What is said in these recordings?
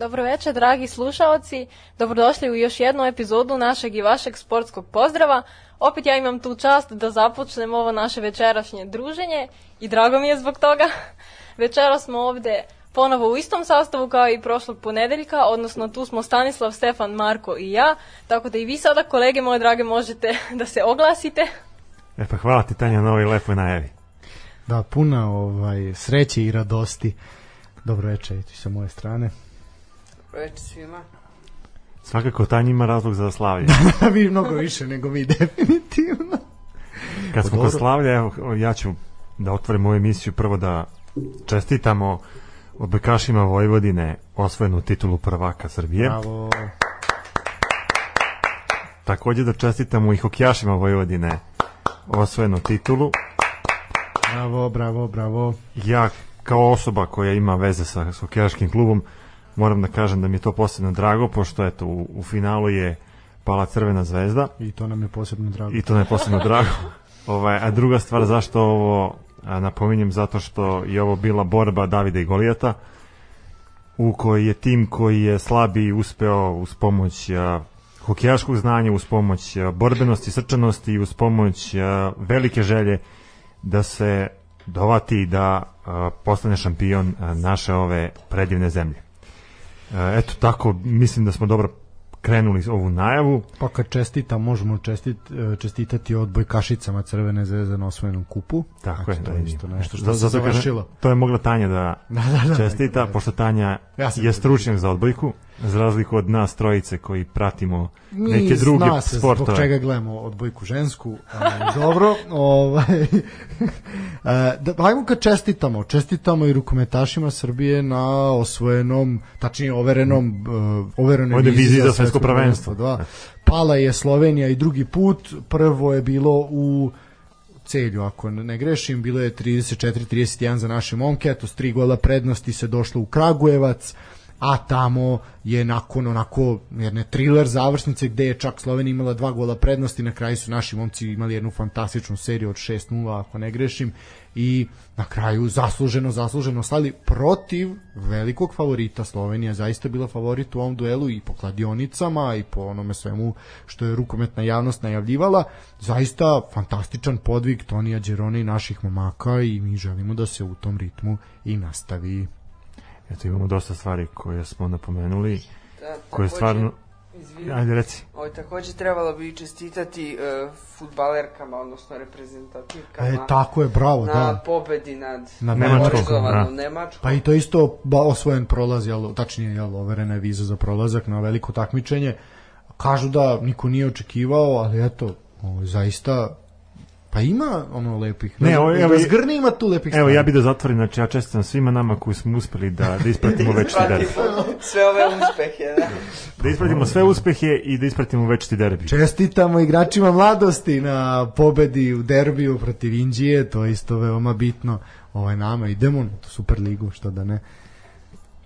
Dobro večer, dragi slušalci. Dobrodošli u još jednu epizodu našeg i vašeg sportskog pozdrava. Opet ja imam tu čast da započnem ovo naše večerašnje druženje i drago mi je zbog toga. Večera smo ovde ponovo u istom sastavu kao i prošlog ponedeljka, odnosno tu smo Stanislav, Stefan, Marko i ja, tako da i vi sada, kolege moje drage, možete da se oglasite. E pa hvala ti Tanja na ovoj lepoj najavi. Da, puna ovaj, sreće i radosti. Dobro večer i sa moje strane. Dobro večer svima. Svakako Tanja ima razlog za slavlje. vi mnogo više nego mi, definitivno. Kad smo kod slavlja, evo, ja ću da otvorim ovu emisiju prvo da čestitamo odbojkašima Vojvodine osvojenu titulu prvaka Srbije. Bravo. Takođe da čestitamo i hokejašima Vojvodine osvojenu titulu. Bravo, bravo, bravo. Ja kao osoba koja ima veze sa, hokejaškim klubom moram da kažem da mi je to posebno drago pošto eto u, u finalu je pala Crvena zvezda I to nam je posebno drago. i to nam je posebno drago. Ovaj, a druga stvar zašto ovo a, napominjem zato što je ovo bila borba Davida i Golijata u kojoj je tim koji je slabiji uspeo uz pomoć a, hokejaškog znanja, uz pomoć a, borbenosti, srčanosti i uz pomoć a, velike želje da se dovati da a, postane šampion a, naše ove predivne zemlje. E, Eto tako, mislim da smo dobro krenuli ovu najavu. Pa kad čestita, možemo čestit, e, čestitati odbojkašicama Crvene zvezde na osvojenom kupu. Tako je, Znači, to da je isto nešto što kažem, završilo. To je mogla Tanja da, Da, da, da. čestita, Da. pošto Tanja Ja je stručnjak za odbojku, za razliku od nas trojice koji pratimo Mi neke druge zna se zbog sportove. čega gledamo odbojku žensku, ali dobro. ovaj, e, da, ajmo kad čestitamo. Čestitamo i rukometašima Srbije na osvojenom, tačnije overenom, uh, overenoj Ovde vizi viziji za svetsko prvenstvo. Da. Pala je Slovenija i drugi put. Prvo je bilo u celju, ako ne grešim, bilo je 34-31 za naše momke, eto s tri gola prednosti se došlo u Kragujevac, a tamo je nakon onako jedne thriller završnice gde je čak Slovenija imala dva gola prednosti, na kraju su naši momci imali jednu fantastičnu seriju od 6-0 ako ne grešim i na kraju zasluženo, zasluženo slali protiv velikog favorita. Slovenija zaista bila favorit u ovom duelu i po kladionicama i po onome svemu što je rukometna javnost najavljivala. Zaista fantastičan podvig Tonija Đerone i naših momaka i mi želimo da se u tom ritmu i nastavi Eto, imamo dosta stvari koje smo napomenuli, Da, koje stvarno... Izvini, Ajde, reci. Ovo takođe trebalo bi čestitati uh, futbalerkama, odnosno reprezentativkama. e, tako je, bravo na da. pobedi nad Nad Nemačkom, da. Nemačkom. Pa i to isto ba, osvojen prolaz, jel, tačnije jel, overena je viza za prolazak na veliko takmičenje. Kažu da niko nije očekivao, ali eto, ovo, zaista pa ima ono lepih. Ne, ovo, evo, Razgrni ima tu lepih Evo, stvari. ja bi da zatvorim, znači ja čestitam svima nama koji smo uspeli da, da ispratimo večiti derbi. Ispratimo sve ove uspehe, da. Da ispratimo sve uspehe i da ispratimo večiti derbi. Čestitamo igračima mladosti na pobedi u derbiju protiv Indije, to je isto veoma bitno. Ovaj nama idemo na tu Super ligu, što da ne.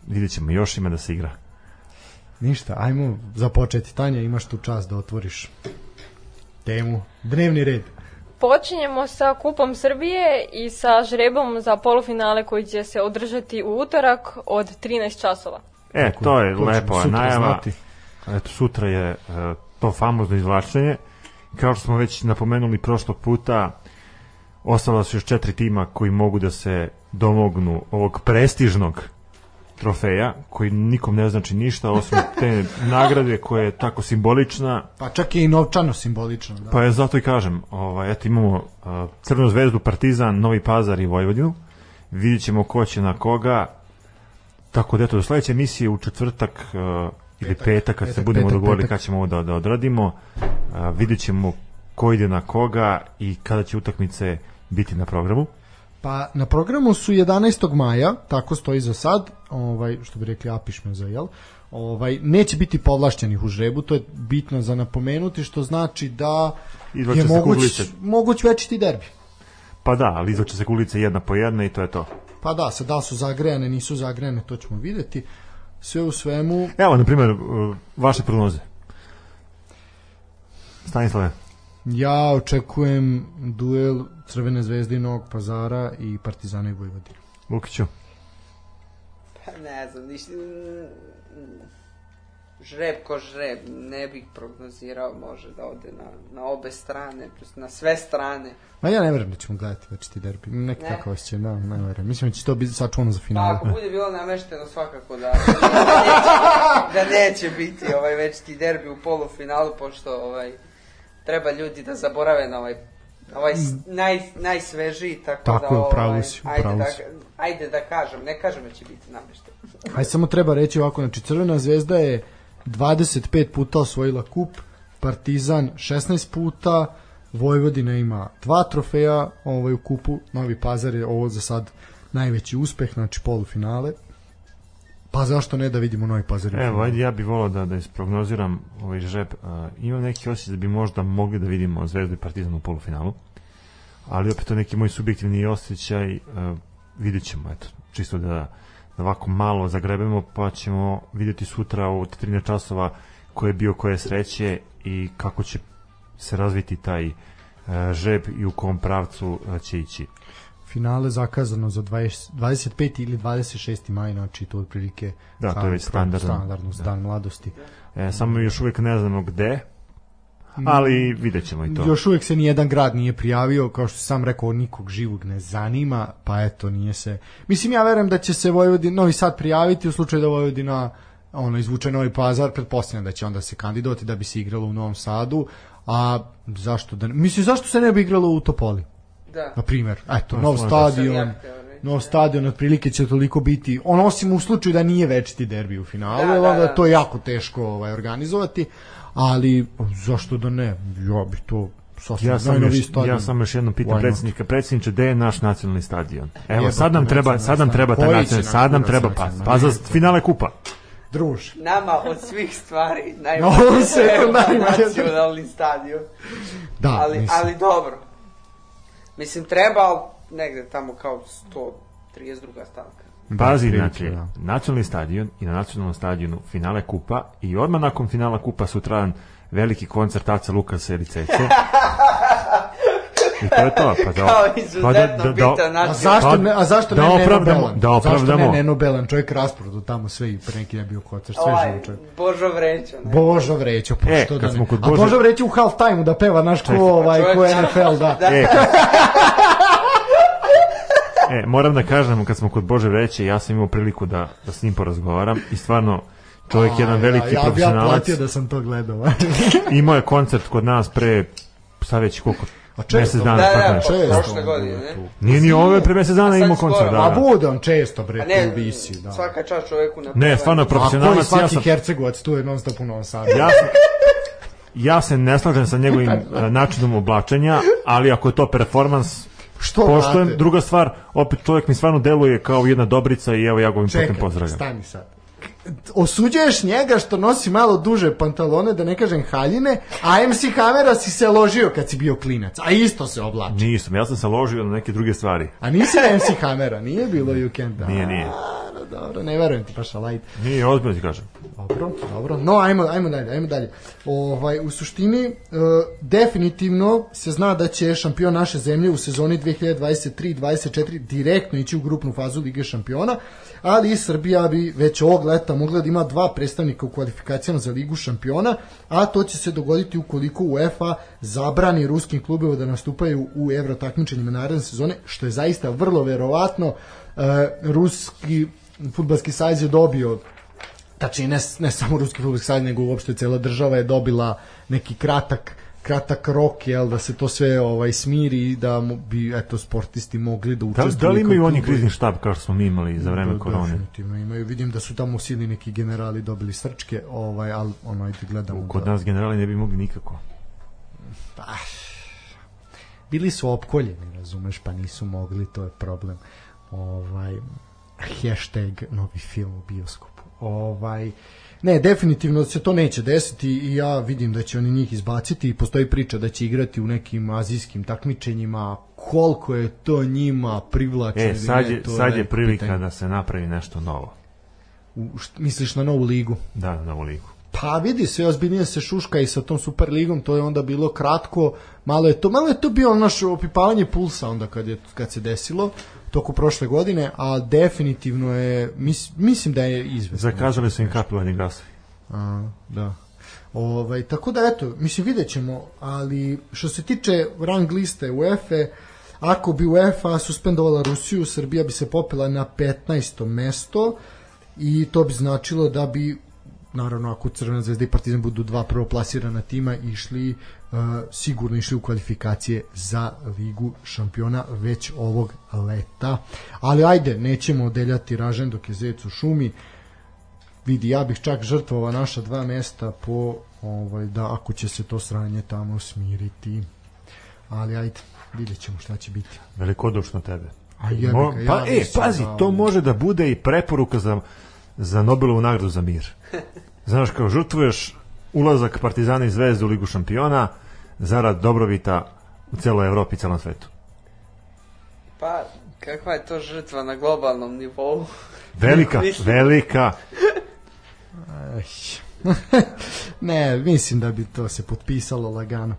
Vidjet ćemo, još ima da se igra. Ništa, ajmo započeti. Tanja, imaš tu čast da otvoriš temu. Dnevni red. Počinjemo sa Kupom Srbije i sa žrebom za polufinale koji će se održati u utorak od 13 časova. E, to je To lepo najava. znati. Eto, sutra je e, to famozno izvlačenje. Kao što smo već napomenuli prošlog puta, ostala su još četiri tima koji mogu da se domognu ovog prestižnog trofeja, koji nikom ne znači ništa, osim te nagrade koja je tako simbolična, Pa čak je i novčano simbolično. Da. pa je zato i kažem, ovaj, eto imamo uh, Crvenu zvezdu, Partizan, Novi Pazar i Vojvodinu, vidjet ćemo ko će na koga, tako da eto, do sledeće emisije u četvrtak uh, ili Petak, petak, kad se petak, budemo petak, dogovorili petak. kada ćemo ovo da, da odradimo, uh, vidjet ćemo ko ide na koga i kada će utakmice biti na programu. Pa na programu su 11. maja, tako stoji za sad, ovaj, što bi rekli apišmeza, jel? Ovaj, neće biti povlašćenih u žrebu, to je bitno za napomenuti, što znači da Izvlače je moguć, moguć večiti derbi. Pa da, ali izvače se kulice jedna po jedna i to je to. Pa da, sad da su zagrejane, nisu zagrejane, to ćemo videti. Sve u svemu, Evo, na primjer, uh, vaše prognoze. Stanislave. Ja očekujem duel Crvene zvezde i Novog pazara i Partizana i Vojvodine. Lukiću. Pa ne znam, ništa, žreb ko žreb, ne bih prognozirao, može da ode na, na obe strane, plus na sve strane. Ma ja ne verujem da ćemo gledati večiti derbi. Neki Ne. tako osjećaj, da, ne verujem. Mislim da će to biti sačuvano za Pa finale. ako bude bilo namešteno svakako da, da, neće, da neće biti ovaj večiti derbi u polufinalu, pošto ovaj, treba ljudi da zaborave na ovaj ovaj s- naj, najsvežiji, tako, Mm. Tako da je, pravu ovaj, si, ajde, da, ajde da kažem, ne kažem da će biti namešten. Aj samo treba reći ovako, znači Crvena zvezda je 25 puta osvojila kup, Partizan 16 puta, Vojvodina ima dva trofeja ovaj, u kupu, Novi Pazar je ovo za sad najveći uspeh, znači polufinale. Pa zašto ne da vidimo Novi Pazar? Evo, ajde, ja bih volao da, da isprognoziram ovaj žreb. A, imam neki osjećaj da bi možda mogli da vidimo Zvezdu i Partizan u polufinalu, ali opet to neki moj subjektivni osjećaj, a, vidjet ćemo, eto, čisto da, da ovako malo zagrebemo, pa ćemo vidjeti sutra u 13 časova ko je bio koje sreće i kako će se razviti taj a, žreb i u kom pravcu a, će ići. Finale zakazano za 20, 25. ili 26. maj, znači to otprilike Da, to je već standardno. standardno Da. dan mladosti. E, samo još uvijek ne znamo gde, ali vidjet ćemo i to. Još uvijek se nijedan grad nije prijavio, kao što sam rekao, nikog živog ne zanima, pa eto, nije se... Mislim, ja verujem da će se Vojvodina, Novi Sad prijaviti u slučaju da Vojvodina ono, izvuče Novi Pazar, pretpostavljam da će onda se kandidovati da bi se igralo u Novom Sadu, a zašto da ne... Mislim, zašto se ne bi igralo u Topoli? Da. Na primjer, eto, To nov stadion, nov stadion otprilike će toliko biti, on osim u slučaju da nije večiti derbi u finalu, Da, da, da, to je jako teško ovaj, organizovati, ali zašto da ne, ja bih to sasvim Ja sam, još, stadion. ja sam još jednom pitam not? predsjednika, predsjedniče, gde je naš nacionalni stadion? Evo, sad nam treba, sad nam treba taj nacionalni, sad nam treba, pa, pa za finale kupa. Druž. Nama od svih stvari najbolje treba najbolje. nacionalni stadion. Da, ali, mislim. ali dobro. Mislim, treba, ali negde tamo kao 132. stavka. Pazi, znači, da. nacionalni stadion i na nacionalnom stadionu finale kupa i odmah nakon finala kupa sutradan veliki koncert Aca Lukasa ili Cece. I to je to. Pa da, Kao pa izuzetno bitan A način. zašto ne, a zašto da ne Neno opravdamo- Belan? da Zašto ne opravdamo- Neno Belan? Čovjek rasprodu tamo sve i pre neki je bio koncert, sve Ovaj, živo čovjek. Božo Vrećo. Ne? Božo Vrećo, pa E, što kad da smo ne. kod A Bože- Božo Vrećo u half time da peva naš ko, Čekaj. ovaj, ko Čovjek- NFL, da. E, kad- e, moram da kažem, kad smo kod Bože Vreće, ja sam imao priliku da, da s njim porazgovaram i stvarno čovjek je jedan A, veliki ja, ja, ja profesionalac. platio da sam to gledao. Imao je koncert kod nas pre, sad već koliko, A često, mesec Da, dana. da, tako da, često prošle godine, ne? Nije ni ove pre mesec dana imao koncert, da, A bude on često, bre, ne, tu visi, da. svaka čast čoveku na Ne, stvarno je A koji profesionalac, ja svaki sam, Hercegovac tu je non stop u Novom Sadu. ja sam, ja se ne slažem sa njegovim e, načinom oblačenja, ali ako je to performans, Što, poštojem. Druga stvar, opet čovjek mi stvarno deluje kao jedna dobrica i evo ja ga ovim putem Čekaj, pozdravljam. stani sad. Osuđuješ njega što nosi malo duže pantalone, da ne kažem haljine, a MC Hamera si se ložio kad si bio klinac, a isto se oblači. Nisam, ja sam se ložio na neke druge stvari. A nisi na MC Hamera, nije bilo You Can Da. Nije, nije. Dobro, dobro, ne verujem ti paša light. Nije, ozbiljno ti kažem. Dobro, dobro. No, ajmo, ajmo dalje, ajmo dalje. Ovaj, u suštini, e, definitivno se zna da će šampion naše zemlje u sezoni 2023-2024 direktno ići u grupnu fazu Lige šampiona, ali i Srbija bi već ovog leta mogla da ima dva predstavnika u kvalifikacijama za Ligu šampiona, a to će se dogoditi ukoliko UEFA zabrani ruskim klubima da nastupaju u evro takmičenjima naredne sezone, što je zaista vrlo verovatno. E, ruski futbalski sajz je dobio tačnije ne, ne samo ruski fudbalski savez nego uopšte cela država je dobila neki kratak kratak rok jel da se to sve ovaj smiri i da bi eto sportisti mogli da Da, učestvuju da li imaju oni krizni štab kao što smo mi imali za vreme Da, korone? Definitivno imaju. Vidim da su tamo sili neki generali dobili srčke, ovaj, ali ono, ajde gledamo. Kod da, nas generali ne bi mogli nikako. Bili su opkoljeni, razumeš, pa nisu mogli, to je problem. Ovaj, hashtag novi film u bioskopu. Ovaj, ne, definitivno se to neće desiti i ja vidim da će oni njih izbaciti i postoji priča da će igrati u nekim azijskim takmičenjima koliko je to njima privlačno E, sad ne, je, je sad je prilika pitanje. da se napravi nešto novo. U, št- misliš na novu ligu? Da, na novu ligu. Pa vidi, sve ozbiljnije se šuška i sa tom Super ligom, to je onda bilo kratko, malo je to, malo je to bio naš opipavanje pulsa onda kad, je, kad se desilo, toku prošle godine, a definitivno je, mis, mislim da je izvesno. Zakazali su im kapilarni gasovi. A, da. Ovaj, tako da eto, mislim vidjet ćemo, ali što se tiče rang liste UEFA, ako bi UEFA suspendovala Rusiju, Srbija bi se popela na 15. mesto i to bi značilo da bi naravno ako Crvena zvezda i Partizan budu dva prvoplasirana tima išli sigurno išli u kvalifikacije za Ligu šampiona već ovog leta. Ali ajde, nećemo odeljati ražen dok je zec u šumi. Vidi, ja bih čak žrtvova naša dva mesta po ovaj, da ako će se to sranje tamo smiriti. Ali ajde, vidjet ćemo šta će biti. Velikodušno tebe. A jebi Mo, ga, pa, ja e, pazi, da- to može da bude i preporuka za, za Nobelovu nagradu za mir. Znaš, kao žrtvuješ ulazak Partizana i Zvezde u Ligu šampiona zarad dobrobita u celoj Evropi i celom svetu. Pa, kakva je to žrtva na globalnom nivou? Velika, velika. Ne, mislim da bi to se potpisalo lagano.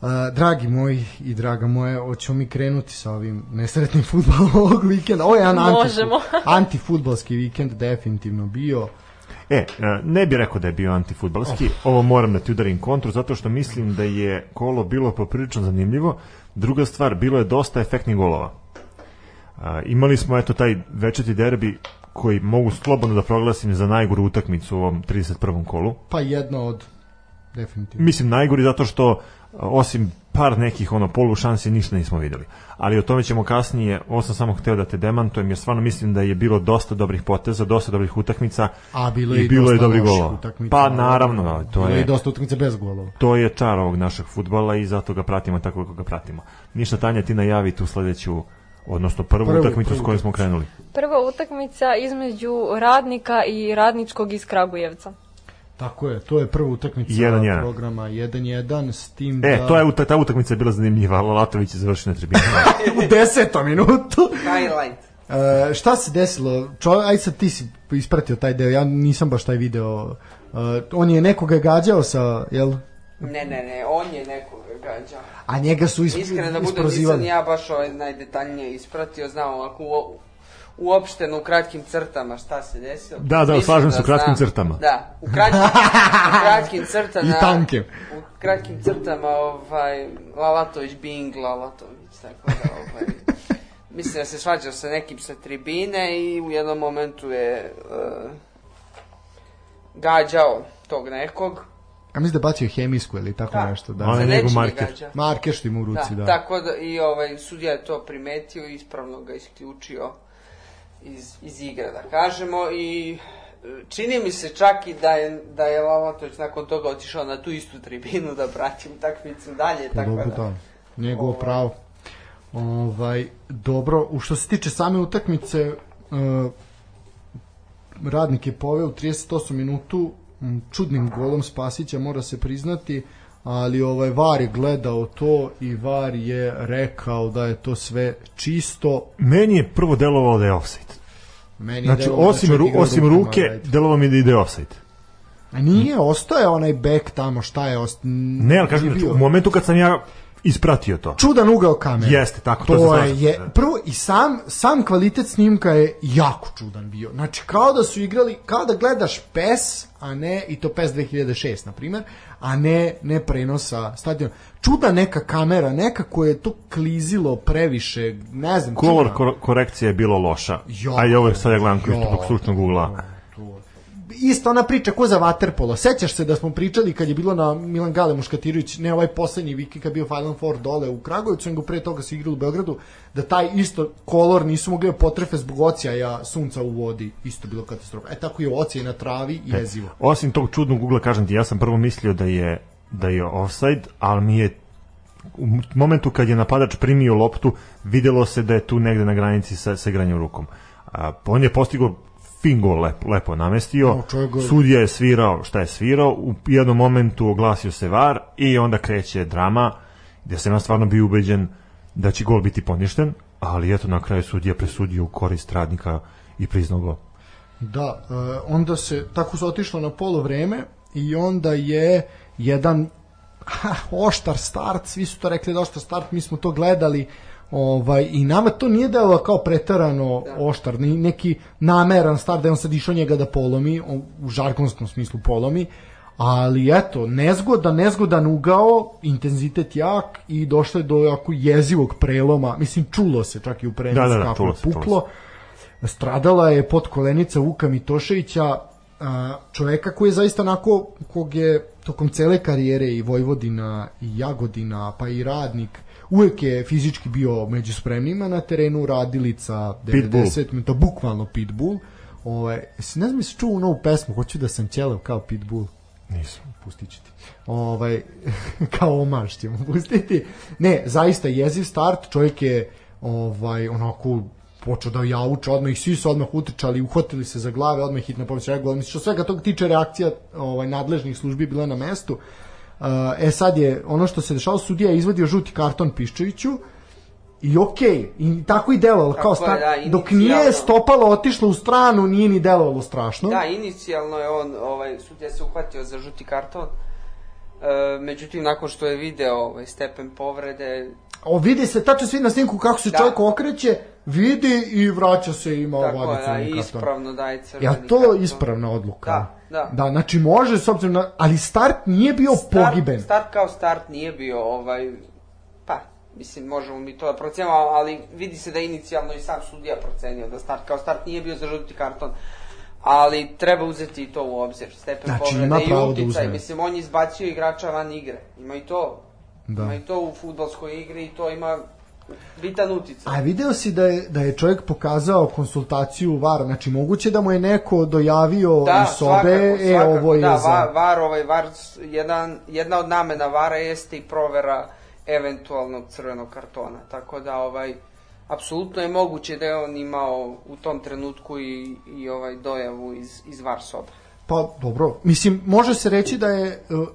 Uh, dragi moji i draga moje, hoćemo mi krenuti sa ovim nesretnim futbolom ovog vikenda. Ovo je jedan Možemo. antifu- antifutbolski vikend definitivno bio. E, e, ne bih rekao da je bio antifutbalski, ovo moram da ti udarim kontru, zato što mislim da je kolo bilo poprilično zanimljivo. Druga stvar, bilo je dosta efektnih golova. Imali smo eto taj večeti derbi koji mogu slobodno da proglasim za najgoru utakmicu u ovom 31. kolu. Pa jedna od definitivno. Mislim najgori zato što osim par nekih ono polu šansi ništa nismo videli. Ali o tome ćemo kasnije, ovo sam samo hteo da te demantujem jer stvarno mislim da je bilo dosta dobrih poteza, dosta dobrih utakmica A bilo je i i bilo je dobrih golova. utakmica. Pa naravno, to bilo je je i dosta utakmica bez golova. to je čar ovog našeg futbala i zato ga pratimo tako kako ga pratimo. Ništa Tanja ti najavi tu sledeću odnosno prvu, Prvu, utakmicu prvu s kojom smo krenuli. Prva utakmica između radnika i radničkog iz Kragujevca. Tako je, to je prva utakmica 1:1. programa 1-1 s tim da... E, to je uta- ta utakmica je bila zanimljiva, Lalatović je završio na tribinu. u desetom minutu. Highlight. E, šta se desilo? Čo, aj sad ti si ispratio taj deo, ja nisam baš taj video. E, on je nekoga gađao sa, jel? Ne, ne, ne, on je nekoga gađao. A njega su is, Iskreno da budem, nisam isprozivali. ja baš ovaj najdetaljnije ispratio, znam ovako u, uopšteno u kratkim crtama šta se desilo. Da, da, slažem se, u kratkim znam. crtama. Da, u kratkim, u kratkim crtama. I tankim. U kratkim crtama, ovaj, Lalatović Bing, Lalatović, tako da, ovaj, mislim da se svađao sa nekim sa tribine i u jednom momentu je uh, gađao tog nekog. A mislim da bacio hemijsku ili tako Da. nešto. Da. On je Za njegov nečije marker. Marker što ima u ruci, da. Da, tako da i ovaj sudija je to primetio i ispravno ga isključio iz, iz igre, da kažemo i e, čini mi se čak i da je, da je Lalatović nakon toga otišao na tu istu tribinu da prati utakmicu dalje, tako dobro, da. da. Njegovo Ovaj. pravo. Ovaj, dobro, u što se tiče same utakmice, uh, radnik je poveo u 38 minutu čudnim golom Spasića, mora se priznati, ali ovaj VAR je gledao to i VAR je rekao da je to sve čisto. Meni je prvo delovalo da je offside. Meni Znači, delovalo da osim, čovjek ru, osim rukama, ruke, ajde. delovalo mi da ide offside. A nije, ostao je onaj bek tamo, šta je ostao? Ne, ali kažem, znači, u momentu kad sam ja ispratio to. čudan ugao kamere. Jeste, tako, to se to slažem. je, prvo i sam sam kvalitet snimka je jako čudan bio. Znači kao da su igrali, kao da gledaš PES, a ne i to PES 2006 na primjer, a ne ne prenosa stadiona. Čuda neka kamera, nekako je to klizilo previše, ne znam. Kolor korekcija je bilo loša. Jo. A i ovo je sad ja gledam Jo. tog stručnog ugla. Isto ona priča ko za waterpolo. Sećaš se da smo pričali kad je bilo na Milan Gale Muškatirović, ne ovaj poslednji vikend kad je bio Final Four dole u Kragujevcu, nego pre toga su igrali u Beogradu, da taj isto kolor nisu mogli da potrefe zbog ocija sunca u vodi. Isto bilo katastrofa. E tako i ocija na travi, jezivo. Osim tog čudnog ugla, kažem ti, ja sam prvo mislio da je da je offside, ali mi je u momentu kad je napadač primio loptu, videlo se da je tu negde na granici sa, sa igranjem rukom. A, on je postigao fin gol lepo, lepo namestio, O, čovjek go- sudija je svirao šta je svirao, u jednom momentu oglasio se VAR i onda kreće drama, gde sam ja stvarno bio ubeđen da će gol biti poništen, ali eto na kraju sudija presudio u korist radnika i priznao gol. Da, e, onda se tako se otišlo na polo vreme i onda je jedan ha, oštar start, svi su to rekli da oštar start, mi smo to gledali, Ovaj, I nama to nije delo kao pretarano Da. oštar, neki nameran start da je on sad išao njega da polomi, on u žargonskom smislu polomi, ali eto, nezgodan, nezgodan ugao, intenzitet jak i došlo je do jako jezivog preloma, mislim čulo se čak i u prenosu Da, da, da, kako čulo puklo. Stradala je pod kolenica Vuka Mitoševića, čoveka koji je zaista onako, kog je tokom cele karijere i Vojvodina i Jagodina, pa i Radnik, uvek je fizički bio među spremnima na terenu, radilica Pitbull. 90 minuta, bukvalno pitbull. Jesi- ne znam jesi čuo novu pesmu, hoću da sam ćelav kao pitbull Nisam. pustit ću ti. Ovaj, kao omaž ćemo pustiti. Ne, zaista jeziv start, čovjek je ovaj, onako počeo da jauče, odmah ih svi su odmah utrčali, uhvatili se za glave, odmah hitna pomoć reagovala. Mislim, što svega tog tiče reakcija ovaj, nadležnih službi bila na mestu. Uh, e sad je, ono što se dešava, sudija je izvadio žuti karton Piščeviću, I okej, i tako i delovalo, Tako kao je, sta, da, dok nije stopalo otišlo u stranu, nije ni delovalo strašno. Da, inicijalno je on, ovaj, sudija se uhvatio za žuti karton. E, međutim, nakon što je video ovaj, stepen povrede, O, vidi se tačno svi na snimku kako se Da. čovjek okreće, vidi i vraća se i ima tako vadi je, da, karton. ispravno daje crveni Ja to karton. ispravna odluka. Da, da. Da, znači može s obzirom na, ali start nije bio Start- pogiben. Start kao start nije bio, ovaj, pa, mislim, možemo mi to da procenimo, ali vidi se da inicijalno i sam sudija procenio da start kao start nije bio za žuti karton. Ali treba uzeti i to u obzir, stepen Znači, povrede i da uticaj. uzme. Mislim, on izbacio igrača van igre. Ima i to. Da. Ima i to u futbolskoj igri i to ima bitan uticaj. A video si da je, da je čovjek pokazao konsultaciju VAR, znači moguće da mu je neko dojavio Da, iz sobe, e, ovo je da, za... va- var, ovaj, var, jedan, jedna od namena vara jeste i provera eventualnog crvenog kartona, tako da, ovaj, apsolutno je moguće da je on imao u tom trenutku i, i ovaj dojavu iz, iz var sobe. Pa dobro, mislim može se reći da je uh,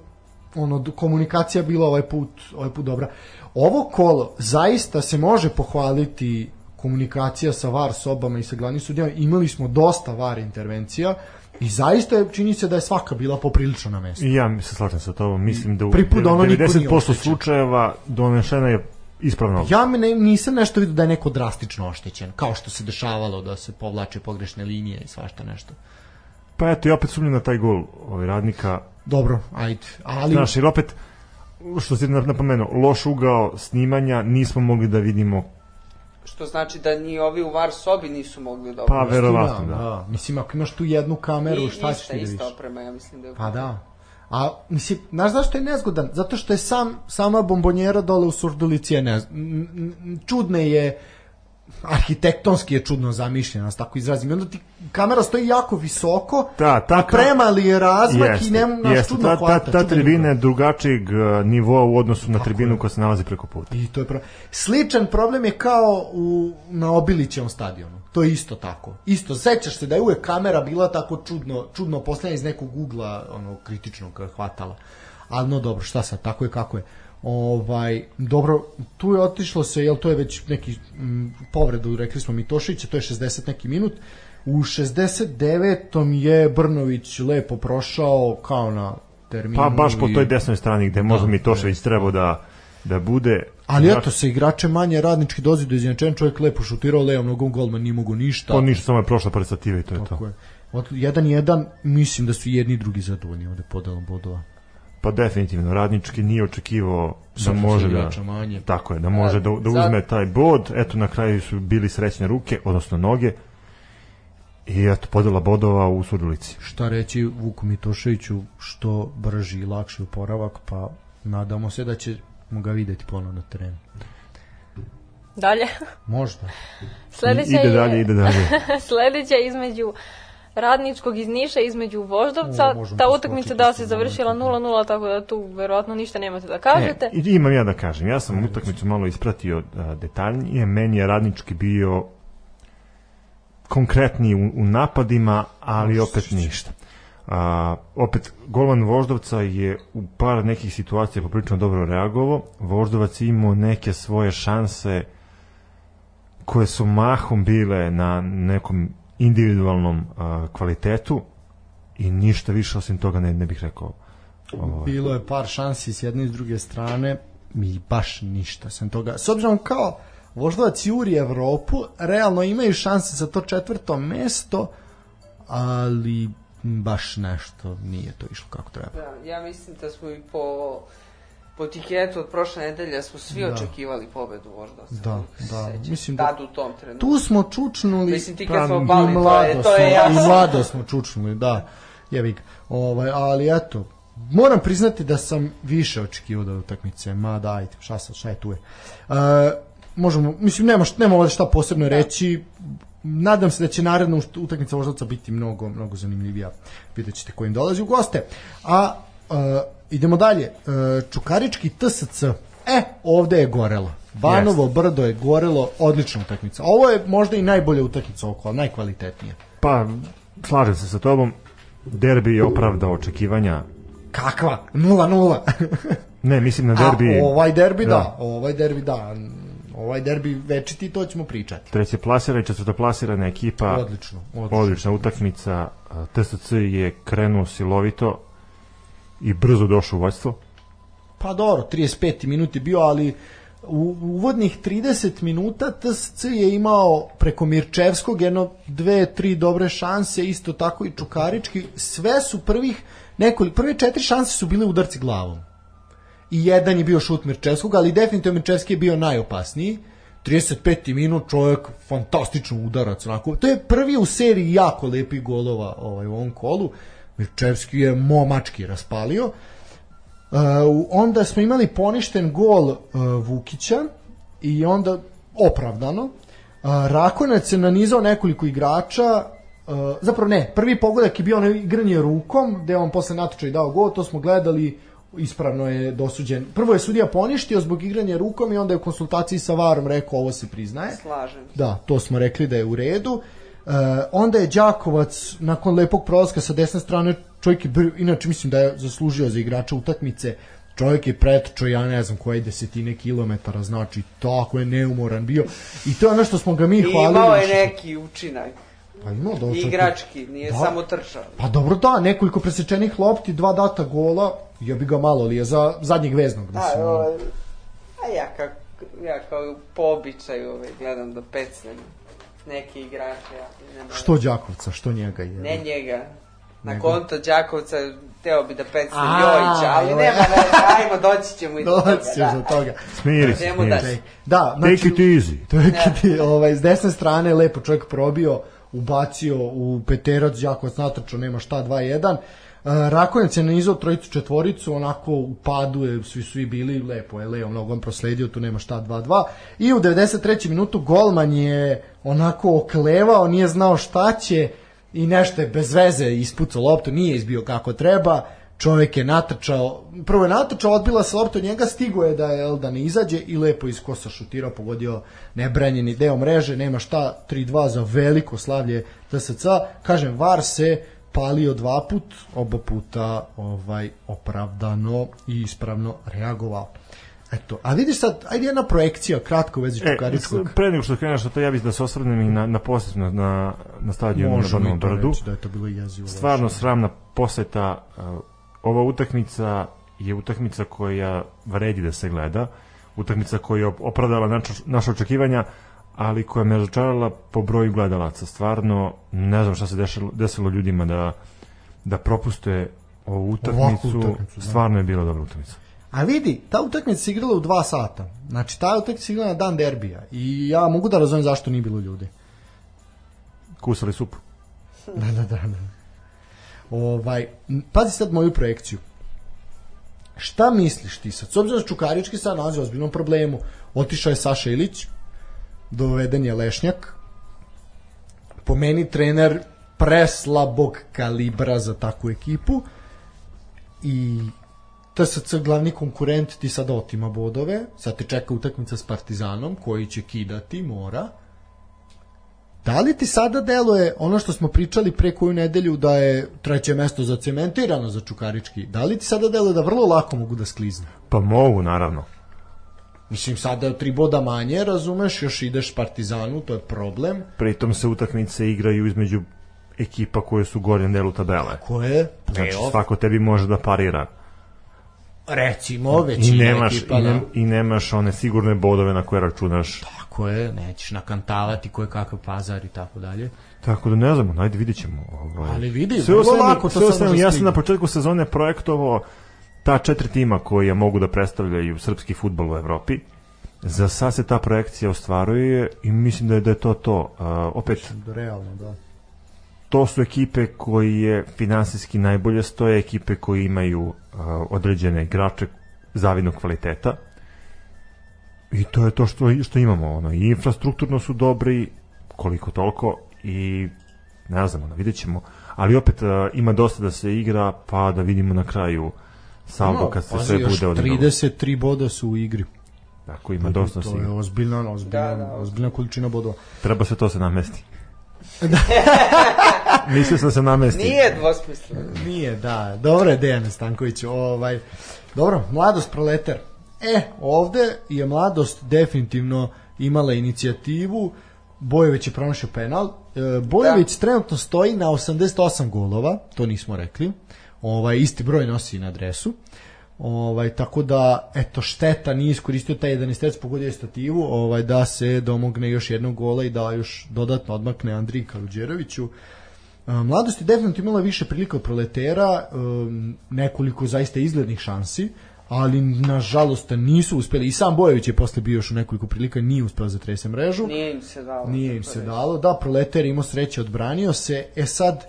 ono komunikacija bila ovaj put ovaj put dobra. Ovo kolo zaista se može pohvaliti komunikacija sa VAR sobama i sa glavnim sudijama. Imali smo dosta VAR intervencija i zaista je, čini se da je svaka bila poprilično na mestu. I ja se slažem sa tobom, mislim da u Prvi put da ono niko nije 90% oštećen. slučajeva donešena je ispravna odluka. Ja me ne, nisam nešto vidio da je neko drastično oštećen, kao što se dešavalo da se povlače pogrešne linije i svašta nešto. Pa eto, i opet sumnjam na taj gol ovaj radnika. Dobro, ajde. Ali, Znaš, jer opet, što si napomenuo, loš ugao snimanja, nismo mogli da vidimo, Što znači da ni ovi u var sobi nisu mogli da pa verovatno, da. da. Mislim, ako imaš tu jednu kameru, I, šta ćeš ista, ti da ista vidiš? oprema, ja mislim da je. Pa da. A, mislim, znaš zašto je nezgodan? Zato što je sam, sama bombonjera dole u Surdulici je nez... n- n- čudne je arhitektonski je čudno zamišljena, da tako izrazim. I onda ti kamera stoji jako visoko, Da, ta a premali je razmak Jeste, i ne naš jeste. čudno ta, hvata. ta, ta tribina je drugačijeg uh, nivoa u odnosu na Tako tribinu je. koja se nalazi preko puta. I to je pravo. Sličan problem je kao u, na Obilićevom stadionu. To je isto tako. Isto, sećaš se da je uvek kamera bila tako čudno, čudno posljednja iz nekog ugla ono, kritičnog hvatala. Ali no dobro, šta sad, tako je kako je. Ovaj, dobro, tu je otišlo se, jel to je već neki m, povredu, rekli smo Mitošića, to je 60 neki minut. U 69. je Brnović lepo prošao kao na terminu. Pa baš po toj desnoj strani gde možda Da, Mitošević trebao da, da bude. Ali eto se igrače manje radnički dozi do izjednačenja, čovjek lepo šutirao, levom nogom golman nije mogu ništa. To ništa, samo je prošla predstativa i to je Tako to. je. Od, jedan jedan, mislim da su jedni i drugi zadovoljni ovde podelom bodova. Pa definitivno, radnički nije očekivao da može da... manje. Tako je, da može da, da Za- uzme taj bod. Eto, na kraju su bili srećne ruke, odnosno noge. I eto, podela bodova u Surdulici. Šta reći Vuku Mitoševiću, što brži i lakši oporavak, pa nadamo se da ćemo ga videti ponovno na terenu. Dalje. Možda. Sledeća ide je, dalje, ide dalje. sledeća između radničkog iz Niša između Voždovca. O, možemo Ta utakmica da se završila momentom. 0-0, tako da tu verovatno ništa nemate da kažete. E, i imam ja da kažem, ja sam utakmicu malo ispratio a, detaljnije, meni je radnički bio konkretniji u, u napadima, ali opet ništa. A, opet, golman Voždovca je u par nekih situacija poprilično dobro reagovao. Voždovac je imao neke svoje šanse koje su mahom bile na nekom individualnom a, kvalitetu i ništa više osim toga ne, ne bih rekao. Ovaj. Bilo je par šansi s jedne i s druge strane, mi baš ništa sem toga. S obzirom kao Voždovac juri Evropu, realno imaju šanse za to četvrto mesto, ali baš nešto nije to išlo kako treba. Da, ja mislim da smo i po po tiketu od prošle nedelje smo svi Da. očekivali pobedu Voždovca. Da, da, sećaš. mislim da- Tad u tom trenutku. Tu smo čučnuli... Mislim, ti kad smo i pali, to je, to je smo- jasno. I mlado smo čučnuli, da. Jevi ga. Ovaj, ali eto, moram priznati da sam više očekivao da utakmice, ma da, ajde, šta sad, šta je tu je. Uh, možemo, mislim, nema, šta- nema šta posebno reći, nadam se da će naredna utakmica Voždovca biti mnogo, mnogo zanimljivija. Vidjet ćete ko im dolazi u goste. A uh, idemo dalje. Uh, Čukarički TSC. E, ovde je gorelo. Banovo brdo je gorelo, odlična utakmica. Ovo je možda i najbolja utakmica oko, najkvalitetnija. Pa, slažem se sa tobom. Derbi je opravdao očekivanja. Kakva? 0-0. Ne, mislim na derbi. A ovaj derbi da. Da. ovaj derbi da. Ovaj derbi večiti, to ćemo pričati. Treće plasira i četvrtoplasirana ekipa. Odlično, odlično. Odlična utakmica. A, TSC je krenuo silovito i brzo došao u vođstvo. Pa dobro, 35 minut je bio, ali u uvodnih 30 minuta TSC je imao preko Mirčevskog jedno dve, tri dobre šanse, isto tako i Čukarički. Sve su prvih nekoliko, prve četiri šanse su bile udarci glavom. I jedan je bio šut Mirčevskog, ali definitivno Mirčevski je bio najopasniji. 35. minut čovjek fantastično udarac onako. To je prvi u seriji jako lepih golova ovaj, u ovom kolu. Mirčevski je momački raspalio. Uh, onda smo imali poništen gol uh, Vukića i onda opravdano. Uh, Rakonac je nanizao nekoliko igrača, uh, zapravo ne, prvi pogodak je bio ono igranje rukom, gde je on posle natoča i dao gol, to smo gledali, ispravno je dosuđen. Prvo je sudija poništio zbog igranja rukom i onda je u konsultaciji sa Varom rekao ovo se priznaje. Slažem. Da, to smo rekli da je u redu. E, onda je Đakovac nakon lepog prolaska sa desne strane čovjek je, inače mislim da je zaslužio za igrača utakmice čovjek je pretrčao ja ne znam koje desetine kilometara znači tako je neumoran bio i to je ono što smo ga mi I hvalili imao je više. neki učinak. pa imao da igrački, nije Da. samo trčao. pa dobro da nekoliko presečenih lopti dva data gola ja bi ga malo li je za zadnjeg veznog Da, mislim, a ja, kako, ja kao po običaju ovaj, gledam da pecnem neke igrače. Ja, nema, što Đakovca što njega je Ne njega. Na Nego? konto Đakovca teo bi da pecnem A, Jojića, ali nema veze, ajmo, doći ćemo i do toga. doći ćeš do toga Smiri se, se. da, Take it easy. Kad je ovaj, s desne strane lepo čovjek probio, ubacio u peterac, Đakovac natrčao, nema šta, 2-1. Uh, Rakonjac je nanizao trojicu četvoricu, onako u padu je, svi su i bili, lepo je Leo nogom prosledio, tu nema šta, 2-2. I u 93. minutu golman je onako oklevao, nije znao šta će i nešto je bez veze ispucao loptu, nije izbio kako treba čovjek je natrčao, prvo je natrčao, odbila se lopta od njega, stigo je da je da ne izađe i lepo iz kosa šutirao, pogodio nebranjeni deo mreže, nema šta, 3-2 za veliko slavlje TSC. Kažem, VAR se palio dva put, oba puta ovaj opravdano i ispravno reagovao. Eto, a vidiš sad, ajde jedna projekcija, kratko u vezi E, Čukaričkog. pre nego što kreneš to, ja bih da se osvrnem i na, na posjet na, na, na stadionu na to brdu. reći da je to bilo jezivo. Stvarno loše. sramna poseta. uh, Ova utakmica je utakmica koja vredi da se gleda. Utakmica koja je op- opravdala naša, naša očekivanja, ali koja me razočarala po broju gledalaca. Stvarno, ne znam šta se desilo, desilo ljudima da, da propuste ovu utakmicu. utakmicu, da. Stvarno je bila dobra utakmica. A vidi, ta utakmica se igrala u dva sata. Znači, ta utakmica se igrala na dan derbija. I ja mogu da razumem zašto nije bilo ljudi. Kusali supu. Da, da, da. da. Ovaj, pazi sad moju projekciju. Šta misliš ti sad? S obzirom da Čukarički sad nalazi u ozbiljnom problemu. Otišao je Saša Ilić, doveden je Lešnjak. Po meni trener preslabog kalibra za takvu ekipu. I TSC glavni konkurent ti sada otima bodove, sad te čeka utakmica s Partizanom koji će kidati, mora. Da li ti sada deluje ono što smo pričali pre koju nedelju da je treće mesto zacementirano za Čukarički? Da li ti sada deluje da vrlo lako mogu da sklizne? Pa mogu, naravno. Mislim, sada je tri boda manje, razumeš, još ideš Partizanu, to je problem. Pritom se utakmice igraju između ekipa koje su u gornjem delu tabele. Ko je? Znači, svako tebi može da parira. Recimo I većina nemaš, ekipa, i, da. ne, i nemaš one sigurne bodove na koje računaš. Tako je, nećeš nakantavati koje kakav pazar i tako dalje. Tako da ne znamo, ajde vidit ćemo. Ovaj. Ali vidi, sve vrlo lako sve može ja sam na početku sezone projektovao ta četiri tima koja mogu da predstavljaju srpski futbol u Evropi. Za sad se ta projekcija ostvaruje i mislim da je, da je to to. Uh, opet, Realno, da. to su ekipe koje finansijski najbolje stoje, ekipe koje imaju određene igrače zavidnog kvaliteta. I to je to što, što imamo. Ono. I infrastrukturno su dobri, koliko toliko, i ne znam, ono, vidjet ćemo. Ali opet uh, ima dosta da se igra, pa da vidimo na kraju saldo kad se sve bude odigralo. 33 boda su u igri. Tako, ima dosta se To je ozbiljna, ozbiljna, Da, da. ozbiljna količina bodova. Treba se to se namesti. Mislio sam da se namesti. Nije dvosmisleno. Nije, da. Dobro je Dejan Stanković. Ovaj, dobro, mladost proletar. E, ovde je mladost definitivno imala inicijativu. Bojević je pronašao penal. E, Bojević trenutno stoji na 88 golova, to nismo rekli. Ovaj, isti broj nosi na adresu. Ovaj, tako da, eto, šteta nije iskoristio taj 11 pogodio je stativu, ovaj, da se domogne još jednog gola i da još dodatno odmakne Andriji Kaluđeroviću. E, Mladost je definitivno imala više prilika od proletera, um, nekoliko zaista izglednih šansi, ali nažalost nisu uspeli. I sam Bojević je posle bio još u nekoliko prilika, nije uspeo za trese mrežu. Nije im se dalo. Nije im se Tako dalo. Da, proletar je imao sreće, odbranio se. E sad,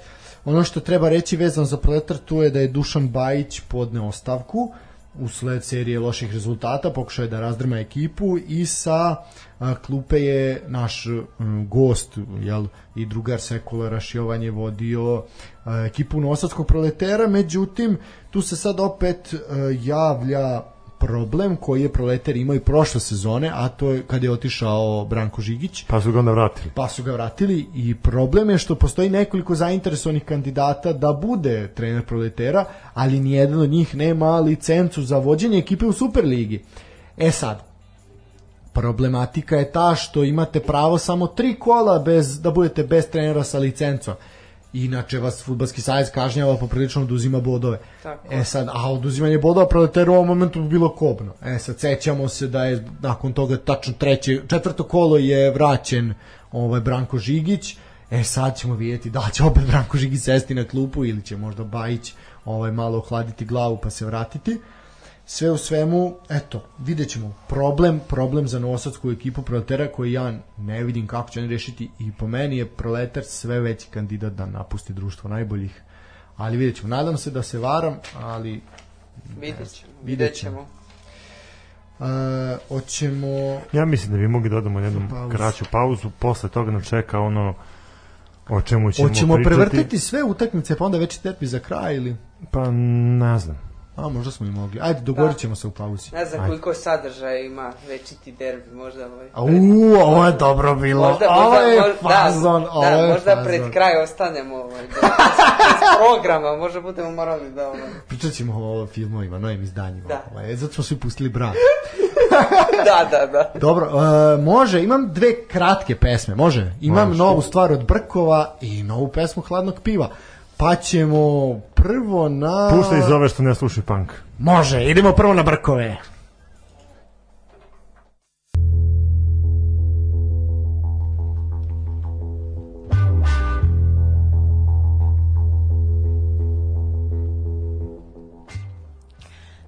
ono što treba reći vezano za proletar, tu je da je Dušan Bajić podneo ostavku usled serije loših rezultata, pokušao je da razdrma ekipu i sa klupe je naš gost jel, i drugar Sekula Rašjovan je vodio ekipu Nosadskog proletera, međutim tu se sad opet javlja problem koji je proletar imao i prošle sezone, a to je kada je otišao Branko Žigić Pa su ga onda vratili. pa su ga vratili i problem je što postoji nekoliko zainteresovanih kandidata da bude trener proletera, ali nijedan od njih nema licencu za vođenje ekipe u Superligi. E sad, problematika je ta što imate pravo samo tri kola bez da budete bez trenera sa licencom. Inače vas futbalski savez kažnjava poprilično da uzima bodove. Tako. E sad, a oduzimanje bodova proletera u ovom momentu bi bilo kobno. E sad, sećamo se da je nakon toga tačno treće, četvrto kolo je vraćen ovaj Branko Žigić. E sad ćemo vidjeti da će opet Branko Žigić sesti na klupu ili će možda Bajić ovaj malo ohladiti glavu pa se vratiti. Sve u svemu, eto, vidjet ćemo problem, problem za novosadsku ekipu proletera koji ja ne vidim kako će oni rešiti i po meni je proletar sve veći kandidat da napusti društvo najboljih. Ali vidjet ćemo, nadam se da se varam, ali Vidjet ćemo. Vidjet ćemo. ćemo. e, hoćemo... Ja mislim da bi mogli da odamo jednu Pauzu. kraću pauzu, posle toga nam čeka ono o čemu ćemo, Hoćemo pričati. prevrtiti sve utakmice pa onda već terpi za kraj ili... Pa ne znam. A, možda smo i mogli. Ajde, dogovorit ćemo se u pauzi. Ne znam Ajde. koliko sadržaja ima večiti derbi, možda ovaj. A, u, ovo je dobro bilo. Možda, ovo je možda, fazon, da, ovo da, je možda fazon. pred kraj ostanemo ovaj, bez, bez programa, možda budemo morali da ovaj, Pričat ćemo o filmovima, novim izdanjima. Da. Ovaj, zato smo svi pustili brat. da, da, da. Dobro, e, može, imam dve kratke pesme, može. Imam Može. novu stvar od Brkova i novu pesmu Hladnog piva. Pa ćemo prvo na... Pušta iz ove što ne sluši punk. Može, idemo prvo na Brkove.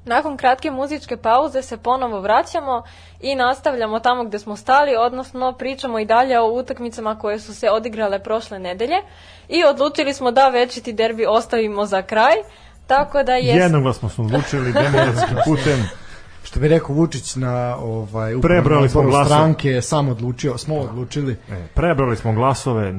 Nakon kratke muzičke pauze se ponovo vraćamo i nastavljamo tamo gde smo stali, odnosno pričamo i dalje o utakmicama koje su se odigrale prošle nedelje i odlučili smo da večiti derbi ostavimo za kraj, tako da je... Jednoglasno smo odlučili demokratskim putem. Što bi rekao Vučić na ovaj Prebrali smo glasove. stranke, sam odlučio, smo odlučili. E, prebrali smo glasove.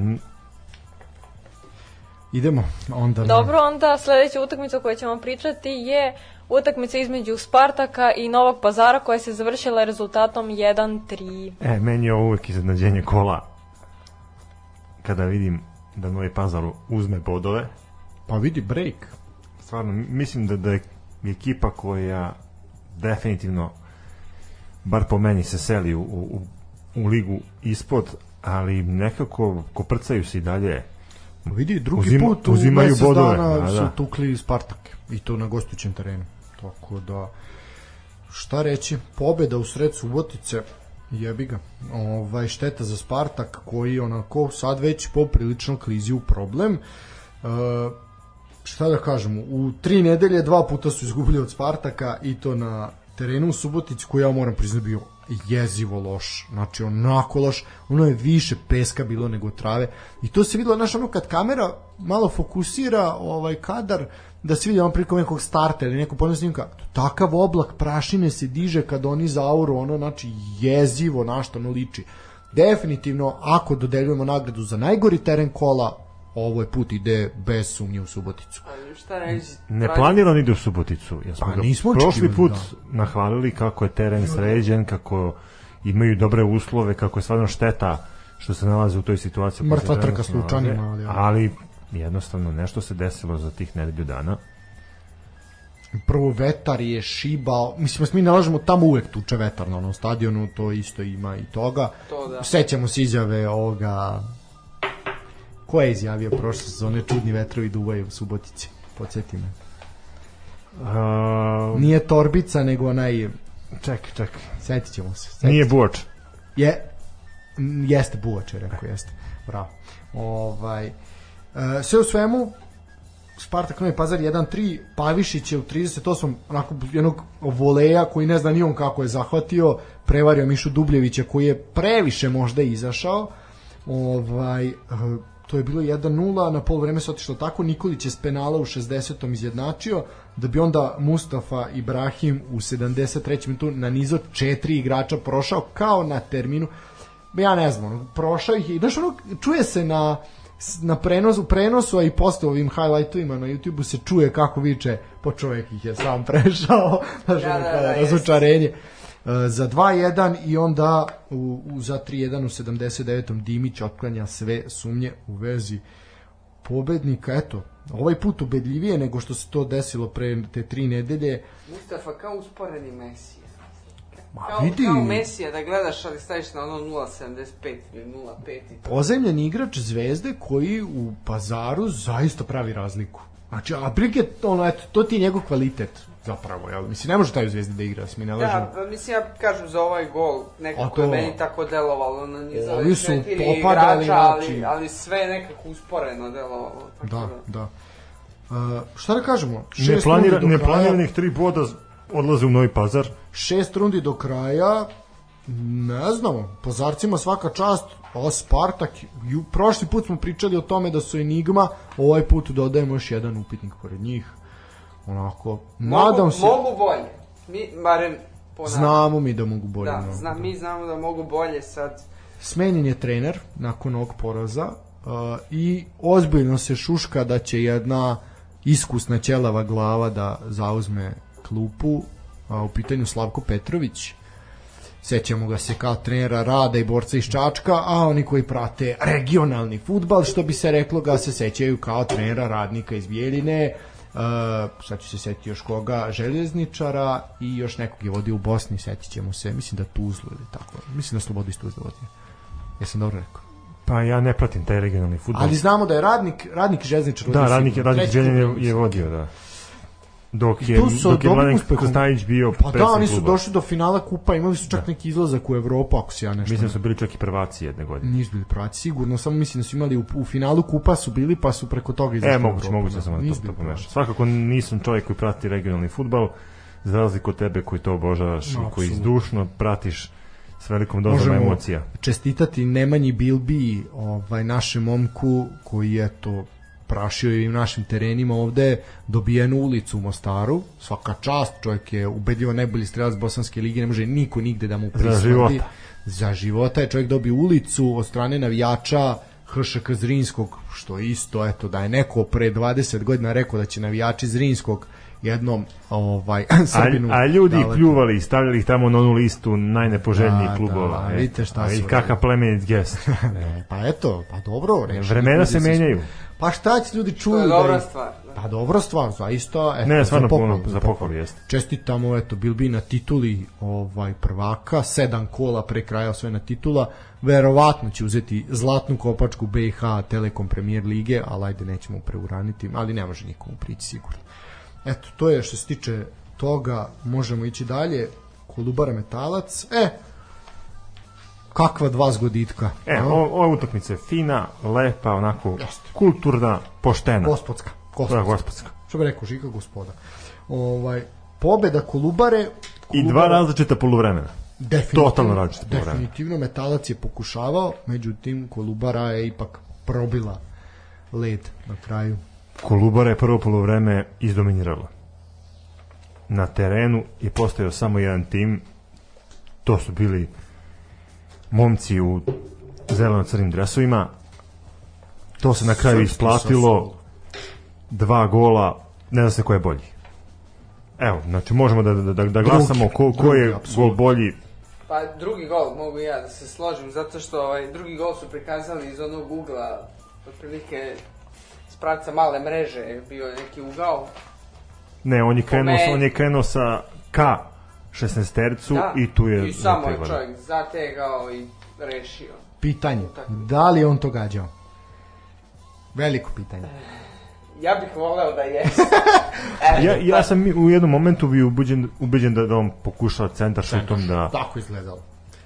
Idemo onda na- Dobro, onda sledeća utakmica o kojoj ćemo pričati je utakmica između Spartaka i Novog Pazara koja se završila rezultatom 1-3. E, meni je ovo uvek iznenađenje kola kada vidim da Novi Pazar uzme bodove. Pa vidi break. Stvarno, mislim da, da je ekipa koja definitivno bar po meni se seli u, u, u ligu ispod, ali nekako koprcaju se i dalje. Ma vidi, drugi Uzima- put u uzimaju mesec bodove, dana da, su da. tukli Spartak. I to na gostujućem terenu. Tako da, šta reći, pobeda u sred Subotice, jebi ga. Ovaj, šteta za Spartak koji onako sad već poprilično klizi u problem. E, šta da kažemo, u tri nedelje dva puta su izgubili od Spartaka i to na terenu u Subotici koji ja moram priznati bio jezivo loš, znači onako loš, ono je više peska bilo nego trave i to se videlo, znaš, ono kad kamera malo fokusira ovaj kadar, da se vidi on prilikom nekog starta ili nekog podnog snimka, takav oblak prašine se diže kad oni zauru, ono, znači jezivo na što ono liči. Definitivno, ako dodeljujemo nagradu za najgori teren kola, ovo je put ide bez sumnje u Suboticu. Ali šta reći? Ne planirano ide u Suboticu. Ja smo Pa nismo prošli put nahvalili kako je teren sređen, kako imaju dobre uslove, kako je stvarno šteta što se nalaze u toj situaciji. Mrtva trka trenutno s Lučanima, nalaze. ali- ali jednostavno nešto se desilo za tih nedelju dana. prvo vetar je šibao, mislim da mi nalažemo tamo uvek tuče vetar na onom stadionu, to isto ima i toga. To da. Sećamo se izjave ovoga ko je izjavio prošle sezone čudni vetrovi duvaju u Subotici, podsjeti me. Uh, Nije torbica, nego onaj, ček, ček. setit ćemo se. Setit Nije Buoč. Je, jeste Buvač, je rekao, jeste. Bravo. Ovaj, sve u svemu, Spartak Novi Pazar 1-3, Pavišić je u 38. onako jednog voleja koji ne zna ni on kako je zahvatio, prevario Mišu Dubljevića koji je previše možda izašao. Ovaj, e, to je bilo 1-0, na pol vreme se otišlo tako, Nikolić je s penala u 60. izjednačio, da bi onda Mustafa Ibrahim u 73. minutu na nizo četiri igrača prošao kao na terminu, ja ne znam, prošao ih i znaš ono, čuje se na na prenosu, prenosu, a i posle ovim highlightovima na YouTubeu se čuje kako viče, po čovjek ih je sam prešao, znaš, Da, da, kao da, razočarenje. E, za 2-1 i onda u, u, za 3-1 u 79. Dimić otklanja sve sumnje u vezi pobednika, eto, ovaj put ubedljivije nego što se to desilo pre te tri nedelje. Mustafa kao usporeni Messi. Ma Kao, vidi, kao Mesija da gledaš, ali staviš na ono 0.75 ili 0.5 i to. pozemljeni igrač zvezde koji u pazaru zaista pravi razliku. Znači, a prilike, ono, eto, to ti je njegov kvalitet zapravo, jel? Mislim, ne može taj u zvezdi da igra, mi ne lažemo. Da, pa mislim ja kažem za ovaj gol, nekako to- je meni tako delovalo na niz Ovi ovih su četiri popadali, igrača, ali, znači- ali sve je nekako usporeno delovalo. Tako Da, da. Uh, šta da kažemo? Ne, planira, ne planiranih tri boda odlaze u Novi Pazar. šest rundi do kraja ne znamo, po zarcima svaka čast a Spartak, ju, prošli put smo pričali o tome da su Enigma ovaj put dodajemo još jedan upitnik pored njih onako, nadam mogu, se Mogu bolje. Mi, barem ponavljam. znamo mi da mogu bolje Da, mnogo. zna, mi znamo da mogu bolje sad. smenjen je trener nakon ovog poraza uh, i ozbiljno se šuška da će jedna iskusna ćelava glava da zauzme klupu a u pitanju Slavko Petrović sećamo ga se kao trenera rada i borca iz Čačka, a oni koji prate regionalni futbal, što bi se reklo ga se sećaju kao trenera radnika iz Bijeljine, Uh, sad ću se setiti još koga, željezničara i još nekog je vodio u Bosni, setit ćemo se, mislim da Tuzlu ili tako, mislim da Slobodu iz Tuzla vodio. Jesam dobro rekao. Pa ja ne pratim taj regionalni futbol. Ali znamo da je radnik, radnik i željezničar da, radnik, radnik je, je vodio, da. Dok I je, dok je Mladen. Kostajić bio Pa da, oni su došli do finala kupa, imali su čak neki izlazak u Evropu, ako se ja nešto... Mislim da su bili čak i prvaci jedne godine. Nisu bili prvaci, sigurno, samo mislim da su imali u, u finalu kupa su bili, pa su preko toga izašli E, moguće, moguće da. sam da to, to pomešao. Svakako nisam čovjek koji prati regionalni futbal, za razliku od tebe koji to obožavaš i No, koji apsolutno. zdušno pratiš s velikom dozom Možemo emocija. čestitati Nemanji Bilbi, ovaj, našem momku koji je to prašio i u našim terenima ovde dobijenu ulicu u Mostaru, svaka čast, čovjek je ubedljivo najbolji strelac Bosanske lige, ne može niko nigde da mu prisladi. života. Za života je čovjek dobio ulicu od strane navijača HŠK Zrinskog, što isto, eto, da je neko pre 20 godina rekao da će navijači Zrinskog jednom ovaj, A, Srbinu a ljudi ih davati. pljuvali i stavljali ih tamo na onu listu najnepoželjnijih Da, klubova. da, e. vidite šta A su kakav plemenit gest. E, pa eto, pa dobro. rešili Vremena ljudi se menjaju. Pa šta će ljudi To čuju? je da dobra ih- stvar. Da. Pa dobra stvar, zaista. Eto, Ne, stvarno za pohvalu, puno za pohvalu jeste. Čestitamo, eto, Bilbi na tituli ovaj prvaka, sedam kola pre kraja osvojena titula, verovatno će uzeti zlatnu kopačku BiH Telekom Premier Lige, ali ajde nećemo preuraniti, ali ne može nikomu prići sigurno. Eto, to je što se tiče toga možemo ići dalje. Kolubara Metalac. E, kakva dva zgoditka. E, no? ova utakmica je fina, lepa, onako Jeste. kulturna, poštena. Gospodska. Da, Gospodska. gospodska. Što bi rekao Žika gospoda. Ovaj, pobeda Kolubare. I Kolubara- dva različita poluvremena. Definitivno, Totalno različito po vremenu. Definitivno metalac je pokušavao, međutim Kolubara je ipak probila led na kraju. Kolubara je prvo poluvreme izdominirala. Na terenu je postojao samo jedan tim. To su bili momci u zeleno-crnim dresovima. To se na kraju isplatilo. Dva gola, ne zna se ko je bolji. Evo, znači možemo da, da, da, da glasamo ko, ko je apsolutno. gol bolji. Pa drugi gol mogu ja da se složim, zato što ovaj, drugi gol su prikazali iz onog ugla, otprilike pravca male mreže je bio neki ugao. Ne, on je krenuo, on je krenuo sa K 16 tercu i tu je I samo je zategao. čovjek zategao i rešio. Pitanje, Tako. da li je on to gađao? Veliko pitanje. Ja bih voleo da jeste. E, Ja, ja sam u jednom momentu bio ubeđen, ubeđen da, da on pokuša centar šutom da... Tako izgledalo.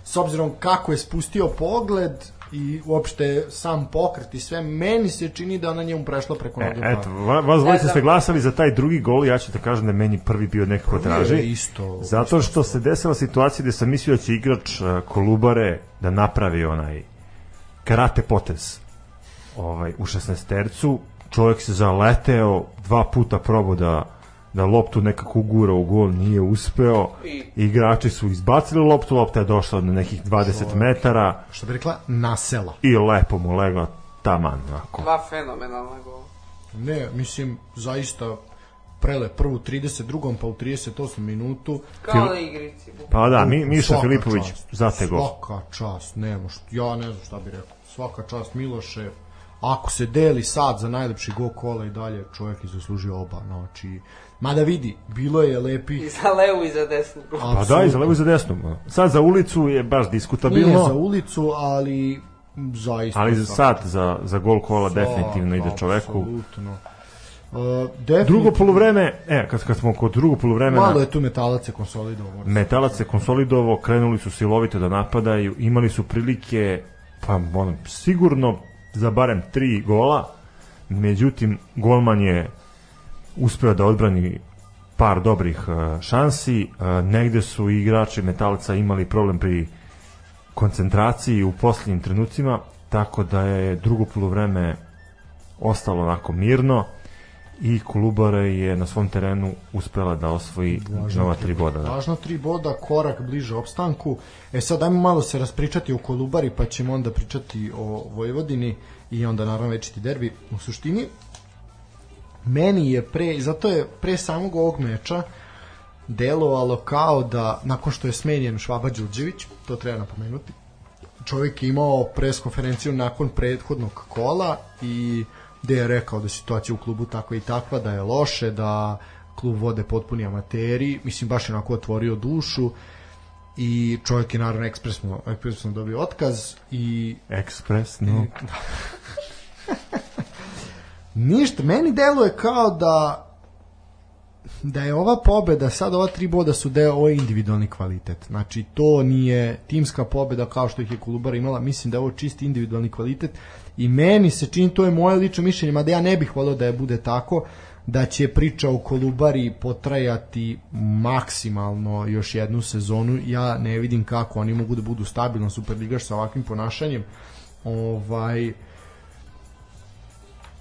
S obzirom kako je spustio pogled i uopšte sam pokret i sve, meni se čini da ona njemu prešla preko E, noge. eto, va- vas dvojice Ne ste glasali za taj drugi gol, ja ću da kažem da meni prvi bio nekako traži. isto- Zato što se desila situacija gde sam mislio da će igrač uh, Kolubare da napravi onaj karate potez ovaj, u 16 tercu. Čovjek se zaleteo, dva puta probao da da loptu nekako ugura u gol, nije uspeo. I- Igrači su izbacili loptu, lopta je došla na nekih 20 metara Što bi rekla, nasela. i lepo mu legla taman. Onako. Dva fenomenalna gola. Ne, mislim, zaista prele prvu 32. pa u 38. minutu. Kao na igrici. Pa da, mi, Miša Svaka Filipović čast. zatego. Svaka čast, nema što, ja ne znam šta bi rekao. Svaka čast Miloše. Ako se deli sad za najlepši go kola i dalje, čovjek je zaslužio oba. Znači, mada vidi, bilo je I lepih za levu i za desnu. Pa da, i za levo i za desno. Sad za ulicu je baš Nije diskutabilno, za ulicu, ali zaista. ali za sad za, za gol kola čast. definitivno ide čoveku. Apsolutno. Uh, definitivno, Drugo poluvreme, e, kad, kad smo kod drugog poluvremena, Malo je tu metalac se konsolidovao. Metalac se konsolidovo, krenuli su silovito da napadaju, imali su prilike, pa ono, sigurno za barem tri gola, međutim, golman je uspeo da odbrani par dobrih e, šansi, e, negde su igrači Metalca imali problem pri koncentraciji u posljednjim trenucima, tako da je drugo poluvreme ostalo onako mirno i Kolubara je na svom terenu uspela da osvoji Važna nova tri boda. Da. Važno tri boda, korak bliže opstanku. E sad ajmo malo se raspričati o Kolubari, pa ćemo onda pričati o Vojvodini i onda naravno večiti derbi. U suštini, meni je pre, i zato je pre samog ovog meča delovalo kao da, nakon što je smenjen Švaba Đurđević, to treba napomenuti, čovjek je imao pres konferenciju nakon prethodnog kola i gde je rekao da je situacija u klubu takva i takva, da je loše, da klub vode potpuni amateri, mislim baš je onako otvorio dušu i čovjek je naravno ekspresno, ekspresno dobio otkaz i Ekspresno. ništa, meni deluje kao da da je ova pobeda, sad ova tri boda su deo, ovo individualni kvalitet. Znači, to nije timska pobeda kao što ih je Kolubara imala, mislim da je ovo čisti individualni kvalitet i meni se čini, to je moje lično mišljenje, mada ja ne bih volio da je bude tako, da će priča o Kolubari potrajati maksimalno još jednu sezonu. Ja ne vidim kako oni mogu da budu stabilan superligaš sa ovakvim ponašanjem. Ovaj,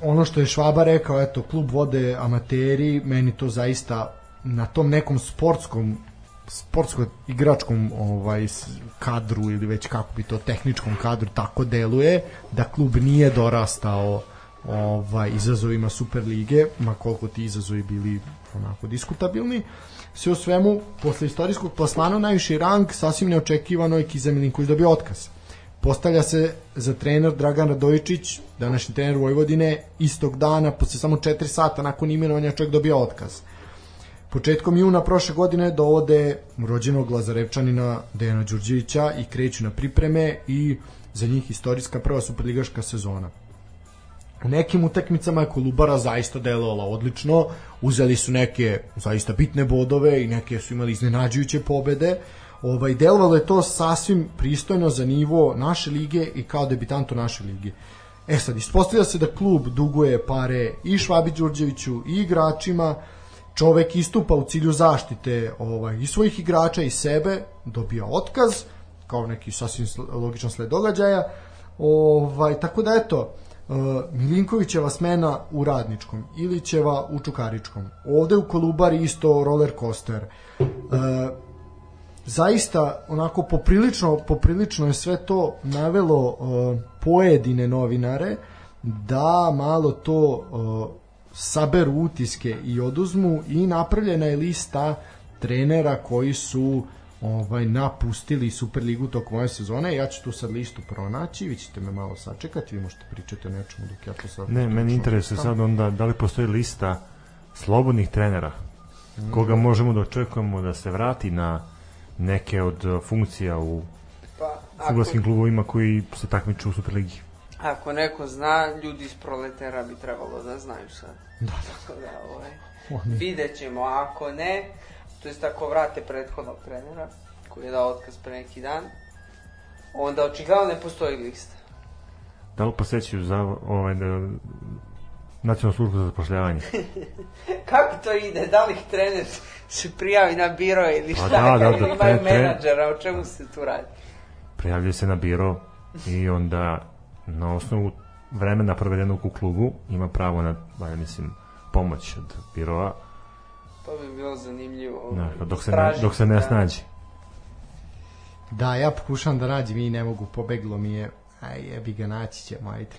ono što je Švaba rekao, eto, klub vode amateri, meni to zaista na tom nekom sportskom sportsko igračkom ovaj kadru ili već kako bi to tehničkom kadru tako deluje da klub nije dorastao ovaj izazovima Superlige, ma koliko ti izazovi bili onako diskutabilni. Sve u svemu, posle istorijskog plasmana najviši rang, sasvim neočekivano je Kiza Milinković dobio otkaz. Postavlja se za trener Dragan Radojičić, današnji trener Vojvodine, istog dana, posle samo 4 sata nakon imenovanja čovjek dobija otkaz. Početkom juna prošle godine dovode rođenog Lazarevčanina Dejana Đurđevića i kreću na pripreme i za njih istorijska prva superligaška sezona. U nekim utakmicama je Kolubara zaista delovala odlično, uzeli su neke zaista bitne bodove i neke su imali iznenađujuće pobede. Ovaj, delovalo je to sasvim pristojno za nivo naše lige i kao debitanto naše lige. E sad, ispostavlja se da klub duguje pare i Švabi Đurđeviću i igračima, čovek istupa u cilju zaštite ovaj, i svojih igrača i sebe, dobija otkaz, kao neki sasvim logičan sled događaja, ovaj, tako da eto, uh, Milinkovićeva smena u Radničkom, Ilićeva u Čukaričkom, ovde u Kolubari isto roller coaster, uh, zaista onako poprilično poprilično je sve to navelo uh, pojedine novinare da malo to uh, saberu utiske i oduzmu i napravljena je lista trenera koji su ovaj napustili Superligu tokom ove sezone. Ja ću tu sad listu pronaći, vi ćete me malo sačekati, vi možete pričati o nečemu dok ja to sad... Ne, meni interesuje sad onda da li postoji lista slobodnih trenera koga možemo da očekujemo da se vrati na neke od uh, funkcija u Pa, futbolskim klubovima koji se takmiču u Superligi. ako neko zna, ljudi iz proletera bi trebalo da znaju sad. Da, Tako da, ovaj, Oni- vidjet ćemo, ako ne, to jest ako vrate prethodnog trenera, koji je dao otkaz pre neki dan, onda očigledno ne postoji lista. Da li posećuju za ovaj, da, nacionalnu službu za zapošljavanje? Kako to ide? Da li trener se prijavi na biro ili Pa šta? da, da, Ili da, imaju tre- tre- menadžera, o čemu se tu radi? Prijavljuje se na biro i onda na osnovu vremena provedenog u klubu ima pravo na, ba, ja mislim, pomoć od biroa To bi bilo zanimljivo. da, dok, se ne, dok se ne da. snađe. Da, ja pokušavam da nađem i ne mogu, pobeglo mi je. Aj, jebi ga, naći ćemo, ajde.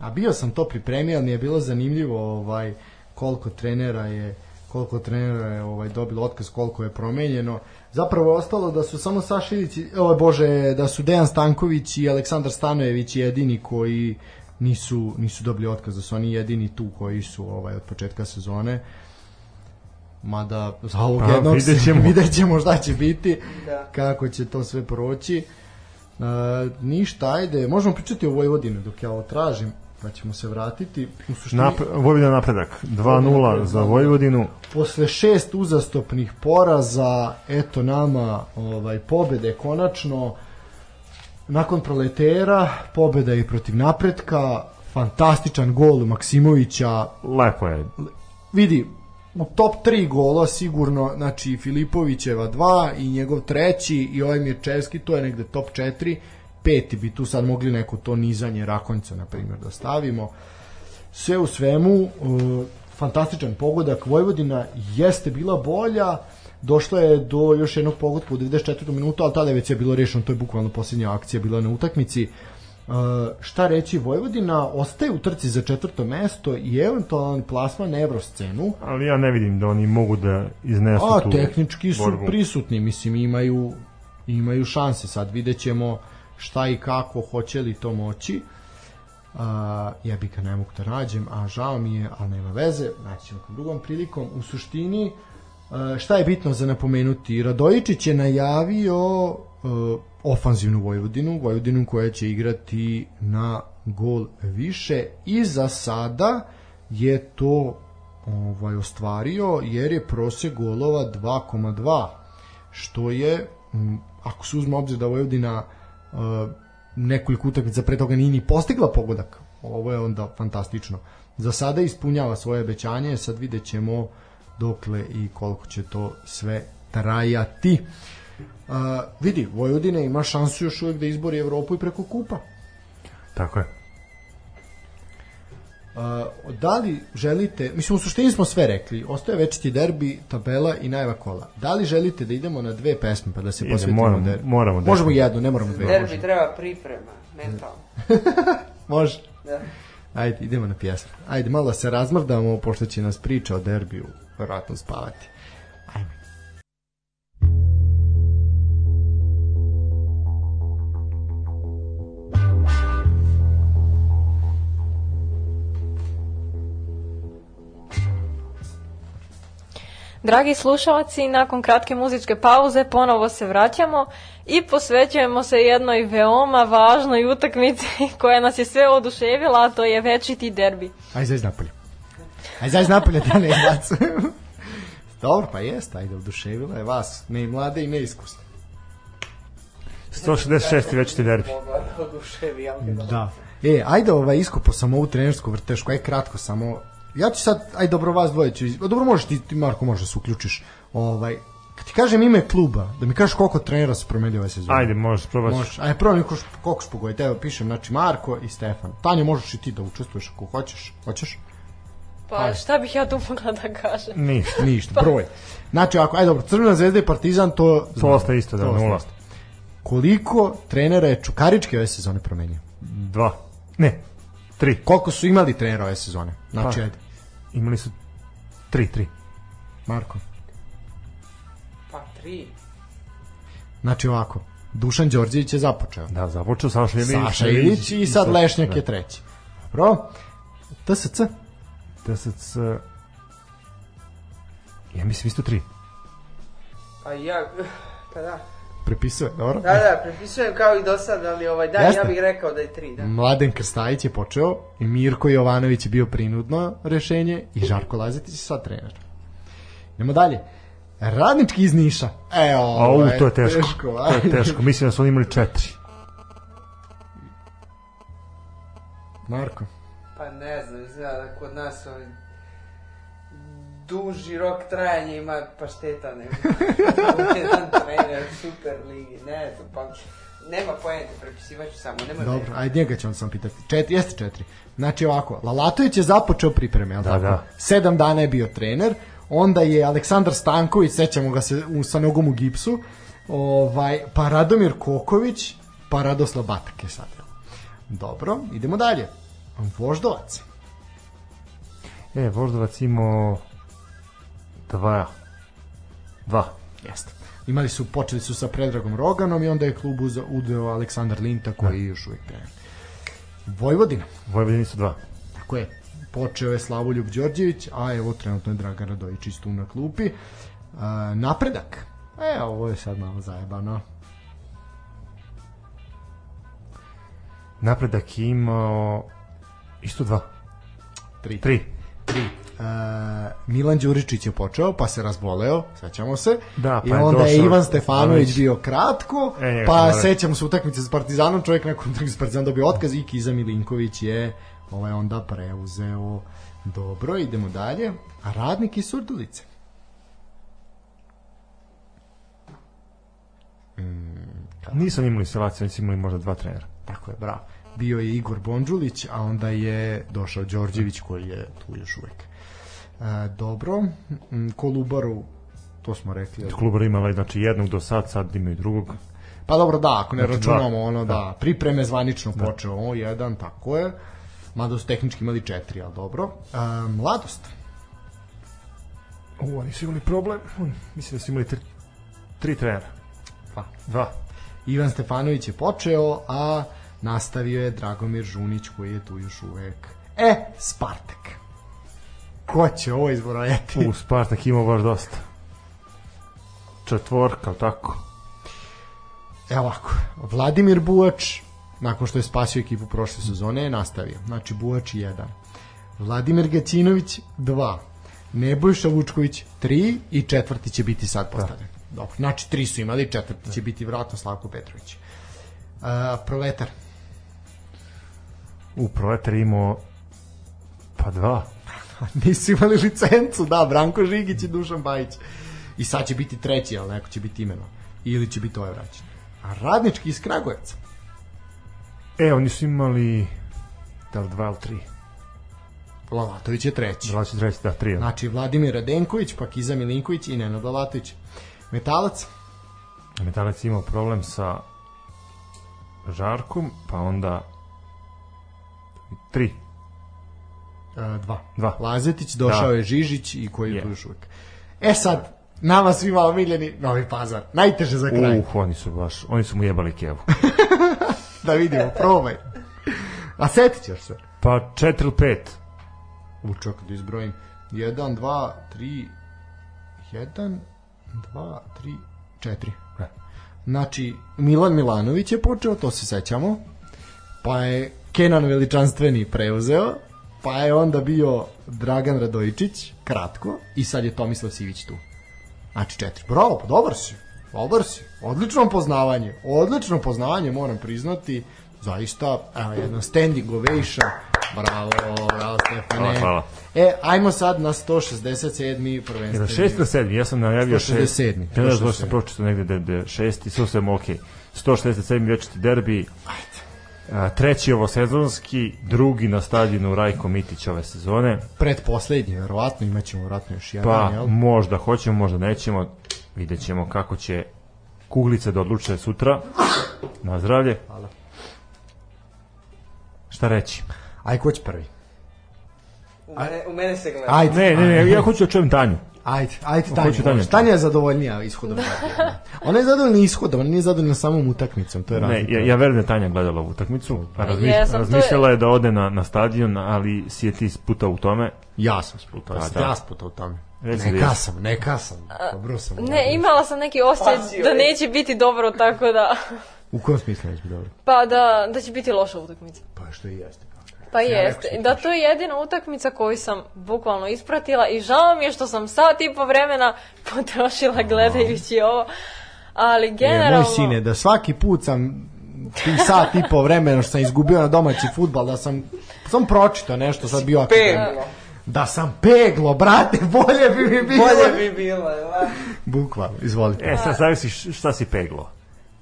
A bio sam to pripremio, ali mi je bilo zanimljivo ovaj, koliko trenera je koliko trenera je ovaj dobilo otkaz, koliko je promenjeno. Zapravo je ostalo da su samo Saša Ilić, i- o bože, da su Dejan Stanković i Aleksandar Stanojević jedini koji nisu nisu dobili otkaz, da su oni jedini tu koji su ovaj od početka sezone. Mada za ovog Pa, jednog vidjet se- ćemo. vidjet ćemo šta će biti Da. kako će to sve proći. E, ništa, ajde, možemo pričati o Vojvodini dok ja ovo tražim, pa ćemo se vratiti. U suštini, Nap, Vojvodina napredak, 2-0 za Vojvodinu. posle šest uzastopnih poraza, eto nama ovaj, pobede konačno, nakon proletera, pobeda i protiv napretka, fantastičan gol Maksimovića, Lepo je. vidi, u top 3 gola sigurno, znači Filipovićeva 2 i njegov treći i ovaj Mirčevski, to je negde top 4, peti bi tu sad mogli neko to nizanje Rakonjca, na primjer, da stavimo. Sve u svemu, uh, fantastičan pogodak, Vojvodina jeste bila bolja, došla je do još jednog pogodka u 94. minutu, ali tada je već je bilo rešeno, to je bukvalno posljednja akcija bila na utakmici. Uh, šta reći, Vojvodina ostaje u trci za četvrto mesto i eventualan plasman na evroscenu, Ali ja ne vidim da oni mogu da iznesu a tu tehnički su borbu. prisutni, mislim imaju imaju šanse, sad vidjet ćemo šta i kako, hoće li to moći. A, ja bi ga ne mogu da nađem, a žao mi je, ali nema veze, naći ćemo drugom prilikom. U suštini, a, šta je bitno za napomenuti? Radojičić je najavio a, ofanzivnu Vojvodinu, Vojvodinu koja će igrati na gol više i za sada je to ovaj ostvario jer je prosek golova 2,2 što je ako se uzme obzir da Vojvodina uh, nekoliko utakmica pre toga nije ni postigla pogodak. Ovo je onda fantastično. Za sada ispunjava svoje obećanje sad vidjet ćemo dokle i koliko će to sve trajati. Uh, vidi, Vojvodina ima šansu još uvijek da izbori Evropu i preko kupa. Tako je. Uh, da li želite, mislim u suštini smo sve rekli, ostaje večiti derbi, tabela i najva kola. Da li želite da idemo na dve pesme pa da se Ide, posvetimo moramo- derbi? moramo Možemo definitivno. jednu, ne moramo dve. Derbi Može. treba priprema, mentalno. Može. Da. Ajde, idemo na pjesmu. Ajde, malo da se razmrdamo, pošto će nas priča o derbiju verovatno spavati. Dragi slušalci, nakon kratke muzičke pauze ponovo se vraćamo i posvećujemo se jednoj veoma važnoj utakmici koja nas je sve oduševila, a to je večiti derbi. Aj, zaiz napolje. Aj, zaiz napolje, da ne. Dobro, pa jest, ajde, oduševila je vas, ne i mlade i neiskusne. 166. već ti derbi. Da Da. E, ajde ovaj iskopo samo ovu trenersku vrtešku, aj kratko samo. Ja ću sad, aj dobro vas dvoje ću, iz- dobro možeš ti, ti Marko možeš da se uključiš. Ovaj, kad ti kažem ime kluba, da mi kažeš koliko trenera su promenili ove sezone. Ajde, možeš probati. Možeš, ajde mi koliko, koliko ćeš pogoditi, evo pišem, znači Marko i Stefan. Tanja, možeš i ti da učestvuješ ako hoćeš, hoćeš? Pa Ajde. šta bih ja tu mogla da kažem? Ništa. Ništa, broj. Znači, ako, ajde dobro, Crvena zvezda i Partizan, to... To ostaje isto, da, nula. isto. Koliko trenera je Čukarički ove sezone promenio? Dva. Ne, tri. Koliko su imali trenera ove sezone? Znači, Pa. ajde, Imali su tri, tri. Marko. Pa tri. Znači ovako, Dušan Đorđević je započeo. Da, započeo Saša Ilić. Saša Ilić i sad Lešnjak je treći. Dobro. TSC? TSC... Ja mislim isto tri. Pa ja, pa da. Prepisuje, dobro? Da, da, prepisujem kao i do sad, ali ovaj, da, Jeste. ja bih rekao da je tri, da. Mladen Krstajić je počeo i Mirko Jovanović je bio prinudno rešenje i Žarko Lazetić je sad trener. Idemo dalje. Radnički iz Niša. Evo, A, u, to je teško. to je teško. Mislim da su oni imali četiri. Marko. Pa ne znam, izgleda da kod nas ovaj duži rok trajanja ima pašteta nego jedan trener super ligi, ne znam, pa nema pojente, prepisivat ću samo, nema Dobro, ajde njega ću vam sam pitati. Četiri, jeste četiri. Znači ovako, Lalatović je započeo pripreme, jel Da, tako? da. Sedam dana je bio trener, onda je Aleksandar Stanković, sećamo ga se u, sa nogom u gipsu, ovaj, pa Radomir Koković, pa Radoslav Batak je sad. jel? Dobro, idemo dalje. Voždovac. E, Voždovac imao dva. Dva. Jeste. Imali su, počeli su sa Predragom Roganom i onda je klub udeo Aleksandar Linta koji je još uvijek trener. Vojvodina. Vojvodini su dva. Tako je. Počeo je Slavoljub Đorđević, a evo trenutno je Dragan Radojić isto na klupi. E, napredak. E, ovo je sad malo zajebano. Napredak je imao isto dva. Tri. Tri. Tri. E, Milan Đuričić je počeo, pa se razboleo, sećamo se. Da, I pa je onda je došao Ivan Stefanović bio kratko, E, njega pa sam moram- sećamo se utakmice s Partizanom, čovjek nakon utakmice s Partizanom dobio otkaz i Kiza Milinković je ovaj onda preuzeo. Dobro, idemo dalje. A radnik iz Surdulice. Nisu oni imali selaciju, su imali možda dva trenera. Tako je, bravo. Bio je Igor Bondžulić, a onda je došao Đorđević koji je tu još uvek. E, dobro, Mm, Kolubaru, to smo rekli. Klubar imala znači jednog do sad, sad imaju drugog. Pa dobro, da, ako ne Znači, dva. računamo ono da, pripreme zvanično počeo ovo jedan, tako je. Mada su tehnički imali četiri, ali dobro. E, mladost. U, oni su imali problem. Mislim da su imali tri, tri trenera. Pa. Dva. Ivan Stefanović je počeo, a nastavio je Dragomir Žunić koji je tu još uvek. E, Spartak. Ko će ovo izbrojati? U, Spartak imao baš dosta. Četvorka, tako. Evo ovako, Vladimir Bujač, nakon što je spasio ekipu prošle sezone, je nastavio. Znači, Bujač 1. Vladimir Gacinović 2. Nebojša Vučković 3 i četvrti će biti sad postavljen. Dobro, znači tri su imali, četvrti će biti vratno Slavko Petrović. Uh, proletar, U, Proletar imao pa dva. nisu imali licencu, da, Branko Žigić i Dušan Bajić. I sad će biti treći, ali neko će biti imeno. Ili će biti ovaj vraćan. A radnički iz Kragujevca. E, oni su imali da li dva ili tri. Lalatović je treći. Li će treći, da, tri. Znači, Znači Vladimir Radenković, pa Kiza Milinković i Nenad Lalatović. Metalac, Metalac je imao problem sa Žarkom, pa onda tri. Dva. Dva. Lazetić, došao Da. je Žižić i koji je tu još uvijek. E sad, nama svima omiljeni Novi Pazar. Najteže za kraj. Uh, oni su baš, oni su mu jebali kevu. Da vidimo, probaj. A setit ćeš se. Pa četiri ili pet. U čak da izbrojim. 1, 2, 3, jedan, dva, tri, četiri. E. Znači, Milan Milanović je počeo, to se sećamo, pa je Kenan Veličanstveni preuzeo, pa je onda bio Dragan Radojičić, kratko, i sad je Tomislav Sivić tu. Znači četiri. Bravo, pa dobar si. Dobar si. Odlično poznavanje. Odlično poznavanje, moram priznati. Zaista, evo, jedan standing ovation. Bravo, bravo Stefane. Hvala, hvala. E, ajmo sad na 167. prvenstveni. Jel ili sedmi? Ja sam najavio 167. šest. Ja ne znam zašto sam pročitao negde da da je šest i sve sam ok. 167. večeti derbi. A, treći ovo sezonski, drugi na stadionu Rajko Mitić ove sezone. Predposlednji, verovatno, imaćemo verovatno još jedan, Pa jel? možda hoćemo, možda nećemo. Vidjet ćemo kako će kuglice da odluče sutra. Na zdravlje. Hvala. Šta reći? Aj, ko će prvi? U mene, u mene se gleda. Ajde, Ne, ne, ne, ja hoću da čujem Tanju. Ajde, ajde Tanja. Hoću Tanja. Tanja je zadovoljnija ishodom. partije. ona je zadovoljna ishodom, ona nije zadovoljna samom utakmicom, to je Ne, razlika. ja, ja verujem da je Tanja gledala ovu utakmicu. Razmi, Jesam, to je- razmišljala je da ode na, na stadion, ali si je ti sputao u tome. Ja sam sputao, Pa ja da. sam ja sputao u tome. Reci da Neka sam, neka sam. Dobro sam. Ne, imala sam neki osjećaj Pasio da je. neće biti dobro, tako da... U kom smislu neće biti dobro? Pa da, da će biti loša utakmica. Pa što i jeste. Pa jeste. Da, to je jedina utakmica koju sam bukvalno ispratila i žao mi je što sam sat i po vremena potrošila gledajući ovo. Ali E, generalno... moj sine, da svaki put sam ti sat i po vremena što sam izgubio na domaći futbal, da sam sam pročitao nešto, sad bio Peglo. Da sam peglo, brate, bolje bi mi bilo. Bolje bi bilo, da? Bukvalno, izvolite. E, sad zavisi šta si peglo.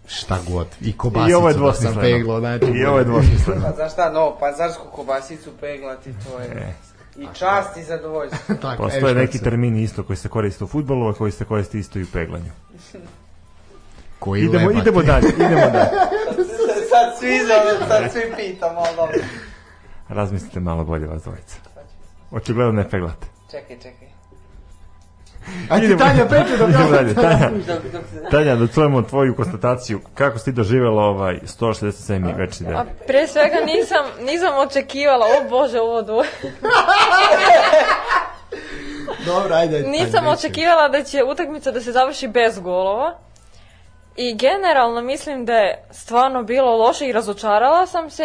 Šta god. I kobasicu I ovo je da sam dvosmisleno. peglo. Znači, I ovo je dvosmisleno. Pa znaš šta, no, pazarsku kobasicu peglati, to je... I čast i zadovoljstvo. Tako, Postoje e, neki se- termini isto koji se koriste u futbolu, a koji se koriste isto i u peglanju. Koji Idemo, lebate. idemo dalje, idemo dalje. sad svi sad svi pitamo, ali dobro. Razmislite malo bolje vas dvojica. Očigledno ne peglate. Čekaj, čekaj. Ajde, Idemo- Tanja, peče da Idemo dalje, Tanja. Dok, dok. Tanja, da čujemo tvoju konstataciju. Kako si ti doživjela ovaj 167. večni A dan? pre svega nisam, nisam očekivala, o bože, ovo dvoje. Dobro, ajde. ajde, Nisam ajde, očekivala da će utakmica da se završi bez golova. I generalno mislim da je stvarno bilo loše i razočarala sam se.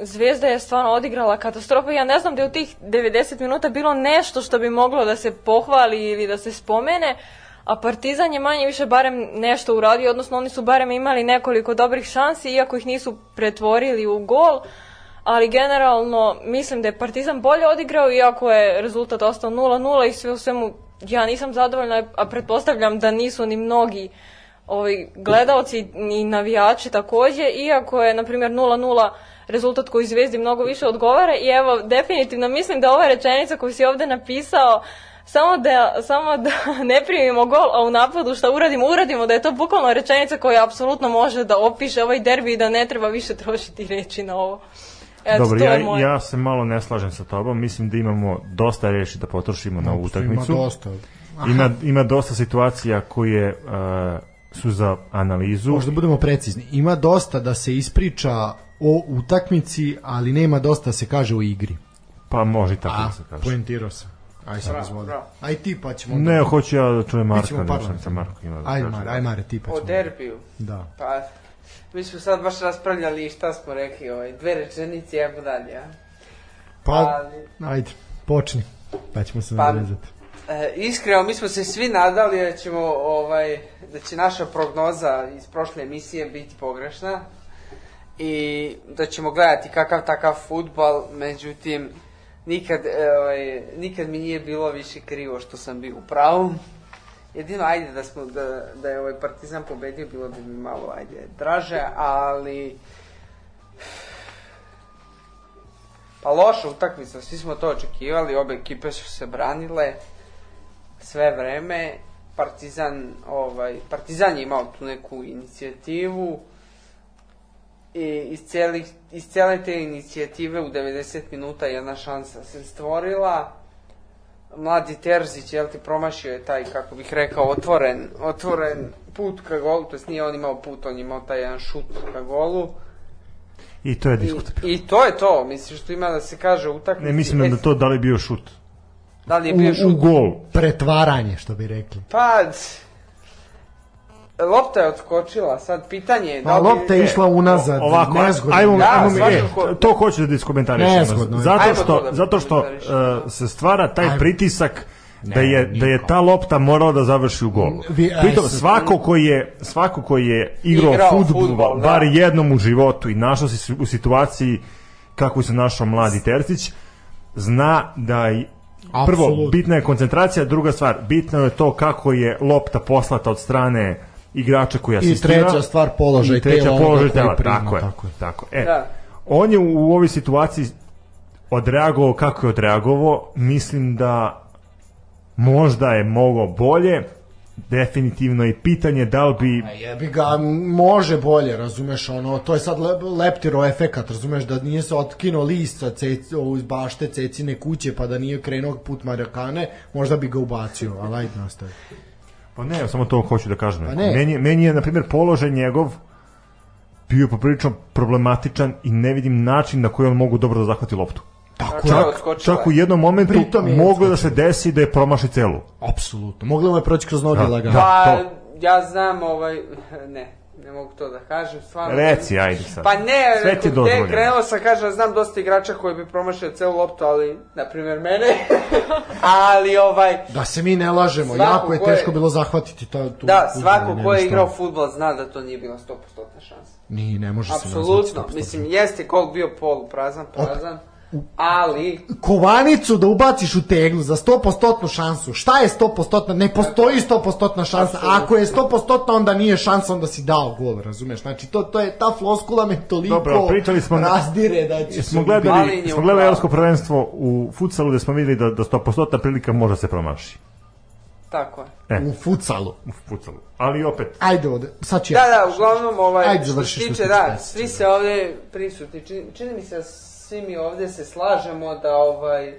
Zvezda je stvarno odigrala katastrofu. Ja ne znam da je u tih 90 minuta bilo nešto što bi moglo da se pohvali ili da se spomene. A Partizan je manje više barem nešto uradio, odnosno oni su barem imali nekoliko dobrih šansi, iako ih nisu pretvorili u gol. Ali generalno mislim da je Partizan bolje odigrao, iako je rezultat ostao 0-0 i sve u svemu ja nisam zadovoljna, a pretpostavljam da nisu ni mnogi ovi gledaoci i navijači takođe, iako je, na primjer, 0-0 rezultat koji Zvezdi mnogo više odgovara i evo, definitivno mislim da ova rečenica koju si ovde napisao samo da, samo da ne primimo gol, a u napadu šta uradimo, uradimo, da je to bukvalno rečenica koja apsolutno može da opiše ovaj derbi i da ne treba više trošiti reči na ovo. Eto, Dobro, ja, je moje. ja se malo ne slažem sa tobom. Mislim da imamo dosta reči da potrošimo na ovu utakmicu. Ima dosta. Ima, ima dosta situacija koje uh, su za analizu. Možda budemo precizni. Ima dosta da se ispriča o utakmici, ali nema dosta da se kaže o igri. Pa može i tako A, da se kaže. poentirao sam. Aj sad bravo. Aj ti pa ćemo... Ne, hoću ja da čujem Marka, da čujem parlamentarno. sa Marko ima da kaže. Mare, aj Mare, ti pa O ćemo. derbiju. Da. Pa, mi smo sad baš raspravljali šta smo rekli, ovaj, dve rečenice, evo dalje, a? Pa, Ali- ajde, počni. Pa ćemo se Pa- nadovezati. E, iskreno, mi smo se svi nadali da ćemo, ovaj, da će naša prognoza iz prošle emisije biti pogrešna i da ćemo gledati kakav takav futbal, međutim, nikad, e, ovaj, nikad mi nije bilo više krivo što sam bio u pravu. Jedino, ajde, da, smo, da, da je ovaj Partizan pobedio, bilo bi mi malo, ajde, draže, ali... Pa loša utakmica, svi smo to očekivali, obe ekipe su se branile sve vreme. Partizan, ovaj, Partizan je imao tu neku inicijativu i iz, celih, iz cele te inicijative u 90 minuta jedna šansa se stvorila. Mladi Terzić, jel ti, promašio je taj, kako bih rekao, otvoren, otvoren put ka golu, to jest nije on imao put, on je imao taj jedan šut ka golu. I to je I, diskutabilno. I to je to, mislim što ima da se kaže u utakmici. Ne, mislim da to da li bio šut. Da li je bio u, u šut? gol. Pretvaranje, što bi rekli. Pa, lopta je odskočila, sad pitanje je Pa da li... lopta je išla unazad, Ovako, nezgodno. ajmo, Da, ajmo, mi- e, to hoću da iskomentarišemo. Nezgodno je. Zato što, to da zato što uh, se stvara taj Ajmo. pritisak da Ne, je, da je ta lopta morala da završi u golu. Vi- aj, Pritom, svako koji je, svako koji je igrao, Igrao fudbal, fudbal, da. bar jednom u životu i našao se u situaciji kako se našao mladi Tercić, zna da i Prvo, bitna je koncentracija, druga stvar, bitno je to kako je lopta poslata od strane igrača koji I asistira. treća stvar, položaj I treća tela položaj tela, tako je. tako je. Tako je. E, Da. on je u, u ovoj situaciji odreagovao kako je odreagovao. Mislim da možda je mogao bolje. Definitivno i pitanje da li bi A jebi ga, može bolje, razumeš, ono, to je sad le, leptiro efekat, razumeš, da nije se otkinuo list sa cec, iz bašte cecine kuće, pa da nije krenuo put Marakane, možda bi ga ubacio, ali ajde nastavi. Pa ne, samo to hoću da kažem. Pa ne. Meni, meni je, na primjer, položaj njegov bio poprilično problematičan i ne vidim način na koji on mogu dobro da zahvati loptu. Tako Čak- Čak u je. jednom momentu Pritom je moglo da se desi da je promaši celu. apsolutno. Moglo mu je proći kroz noge Da, lagano. da. Pa, to. ja znam, ovaj, ne, ne mogu to da kažem, stvarno. Reci, ajde sad. Pa ne, Sve ti rekao, dozvoljeno. krenuo sam, kažem, znam dosta igrača koji bi promašio celu loptu, ali, na primjer, mene. ali, ovaj, Da se mi ne lažemo, Svako jako je ko je- teško bilo zahvatiti ta, tu da, svako ko je igrao futbol zna da to nije bila 100% šansa. Ni, ne može se nazvati Apsolutno, 100%. mislim, jeste kol bio polu prazan, prazan, ali, Kovanicu da ubaciš u teglu za 100% šansu. Šta je 100%? Ne postoji 100% šansa. Ako je 100% onda nije šansa, onda si dao gol, razumeš? Znači to to je ta floskula me toliko Dobro, pričali smo- razdire da će Smo se gledali, smo gledali evropsko prvenstvo u futsalu gde smo videli da, da 100% prilika može se promaši. tako je. E, u futsalu. u futsalu. Ali opet, Ajde ovde, sad ću ja. Da, da, uglavnom, ovaj, Ajde, što se tiče, da, svi se ovde prisutni, čini, čini mi se da svi mi ovde se slažemo da, ovaj,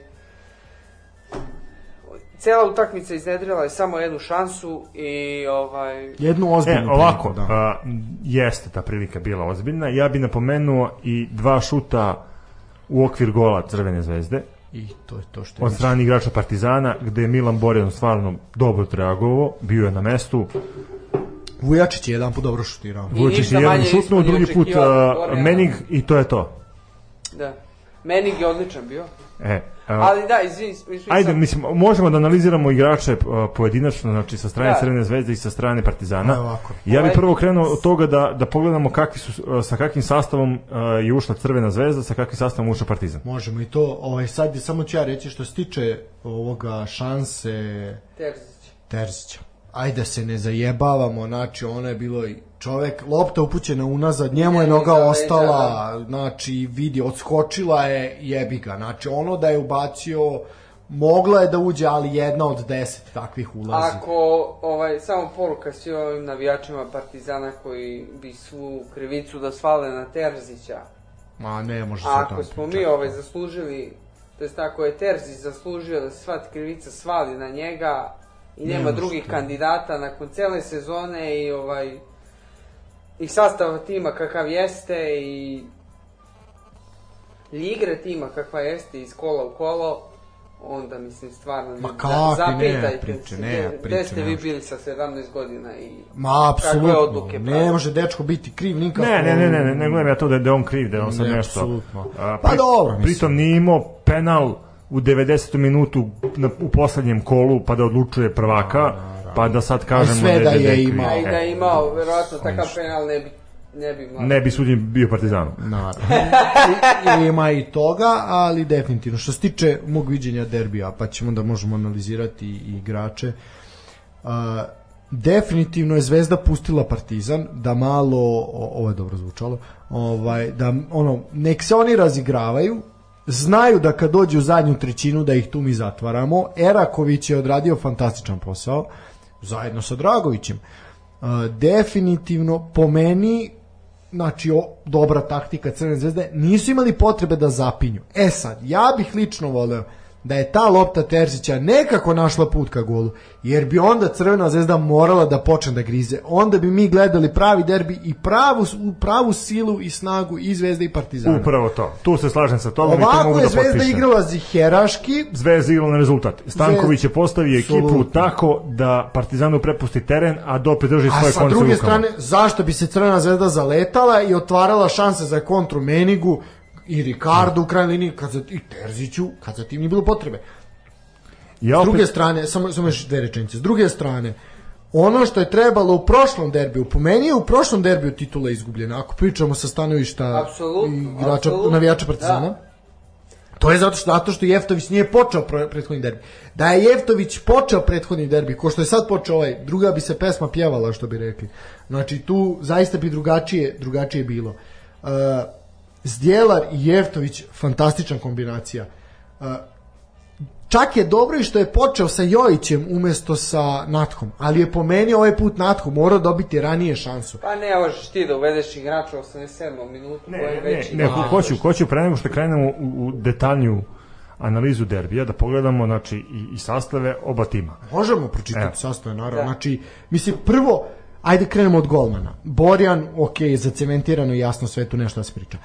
cela utakmica iznedrila je samo jednu šansu i, ovaj, Jednu ozbiljnu e, ovako, priliku, da. a, jeste ta prilika bila ozbiljna. Ja bi napomenuo i dva šuta u okvir gola Crvene zvezde I to je to što je. od strane igrača Partizana, gde je Milan Borjan stvarno dobro reagovao, bio je na mestu. Vujačić je jedan put dobro šutirao. Ništa je jedan šutnuo, drugi put Borjana. Menig i to je to. Da. Menig je odličan bio. E, a, Ali da, izvini, izvini Ajde, sam- mislim, možemo da analiziramo igrače a, pojedinačno, znači sa strane Da. Crvene zvezde i sa strane Partizana. Ovako. Ja bih Ovaj- prvo krenuo od toga da, da pogledamo kakvi su, a, sa kakvim sastavom a, je ušla Crvena zvezda, sa kakvim sastavom ušao Partizan. Možemo i to, ovaj, sad je samo ću ja reći što se tiče ovoga šanse Terzić. Terzića. Ajde se ne zajebavamo, znači ono je bilo i čovek, lopta upućena unazad, njemu je noga ostala, znači vidi, odskočila je, jebi ga, znači ono da je ubacio, mogla je da uđe, ali jedna od deset takvih ulazi. Ako, ovaj, samo poruka svim ovim navijačima Partizana koji bi svu krivicu da svale na Terzića. Ma ne može se ako smo mi ovaj zaslužili, to jest ako je Terzić zaslužio da sva krivica svali na njega i Ne nema može drugih kandidata nakon cele sezone i ovaj i sastava tima kakav jeste i i igre tima kakva jeste iz kola u kolo, onda mislim stvarno Ma kakvi, ne, zapitajte priče, se, ne, priče, gde ste vi bili sa 17 godina i Ma, kakve apsolutno, odluke ne pravi. može dečko biti kriv nikako. Ne, ne, ne, ne, ne, ne gledam ja to da je, da on kriv, da je on sad Ne, nešto. apsolutno. A, Pa dobro, mislim. Pritom nije imao penal u 90. minutu na, u poslednjem kolu pa da odlučuje prvaka, pa da sad kažemo sve da je kriv. imao. A i E, da je imao, verovatno, takav penal ne bi, ne bi mlad. Ne bi suđen bio Partizanu. Naravno. I, ima i toga, ali definitivno. Što se tiče mog viđenja derbija, pa ćemo da možemo analizirati i igrače. Uh, definitivno je Zvezda pustila Partizan da malo o, ovo je dobro zvučalo ovaj da ono nek se oni razigravaju znaju da kad dođu u zadnju trećinu da ih tu mi zatvaramo Eraković je odradio fantastičan posao zajedno sa Dragovićem Uh, definitivno po meni znači o, dobra taktika Crvene zvezde nisu imali potrebe da zapinju. E sad, ja bih lično voleo da je ta lopta Terzića nekako našla put ka golu, jer bi onda Crvena zvezda morala da počne da grize. Onda bi mi gledali pravi derbi i pravu, pravu silu i snagu i Zvezda i Partizana. Upravo to. Tu se slažem sa tobom i to Ovako mogu je da Zvezda potpišem. igrala ziheraški, Zvezda igrala na rezultat. Stanković je postavio ekipu Apsolutno. tako da Partizanu prepusti teren, a Dopre drži a svoje sa konce u druge rukama. strane, zašto bi se Crvena zvezda zaletala i otvarala šanse za kontru Menigu i Ricardo u krajnjoj liniji kad za, i Terziću, kad za tim nije bilo potrebe. Ja S opet, druge strane, samo, samo još dve rečenice, s druge strane, ono što je trebalo u prošlom derbiju, po meni je u prošlom derbiju titula izgubljena, ako pričamo sa stanovišta Apsolutno, igrača, apsolutno. navijača Partizana. Da. To je zato što, zato što Jeftović nije počeo prethodni derbi. Da je Jeftović počeo prethodni derbi, ko što je sad počeo ovaj, druga bi se pesma pjevala, što bi rekli. Znači, tu zaista bi drugačije, drugačije bilo. Uh, Zdjelar i Jeftović, fantastična kombinacija. Uh, čak je dobro i što je počeo sa Jojićem umesto sa Natkom, ali je po meni ovaj put Natko morao dobiti ranije šansu. Pa ne možeš ti da uvedeš igrača u 87. minutu ne, koji je ne, već ne, igra. hoću, hoću pre nego što krenemo u, u detaljnju analizu derbija, da pogledamo znači, i, i sastave oba tima. Možemo pročitati Evo. sastave, naravno. Da. Znači, mislim, prvo, ajde krenemo od golmana. Borjan, ok, zacementirano i jasno sve tu nešto da se priča.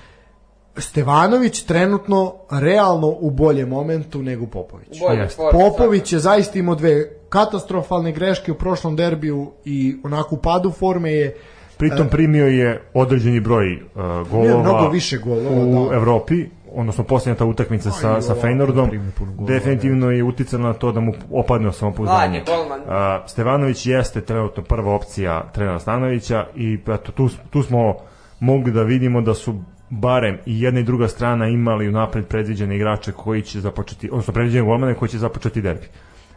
Stevanović trenutno realno u boljem momentu nego Popović. Bolje Popović je zaista imao dve katastrofalne greške u prošlom derbiju i onako u padu forme je Pritom primio je određeni broj uh, golova mnogo više golova, u da. Evropi, odnosno posljednja ta utakmica sa, sa ovako Feynordom, golova, definitivno je uticalo na to da mu opadne samopouzdanje. Uh, Stevanović jeste trenutno prva opcija trenera Stanovića i eto, tu, tu smo mogli da vidimo da su barem i jedna i druga strana imali unapred predviđene igrače koji će započeti, odnosno predviđene golmane koji će započeti derbi.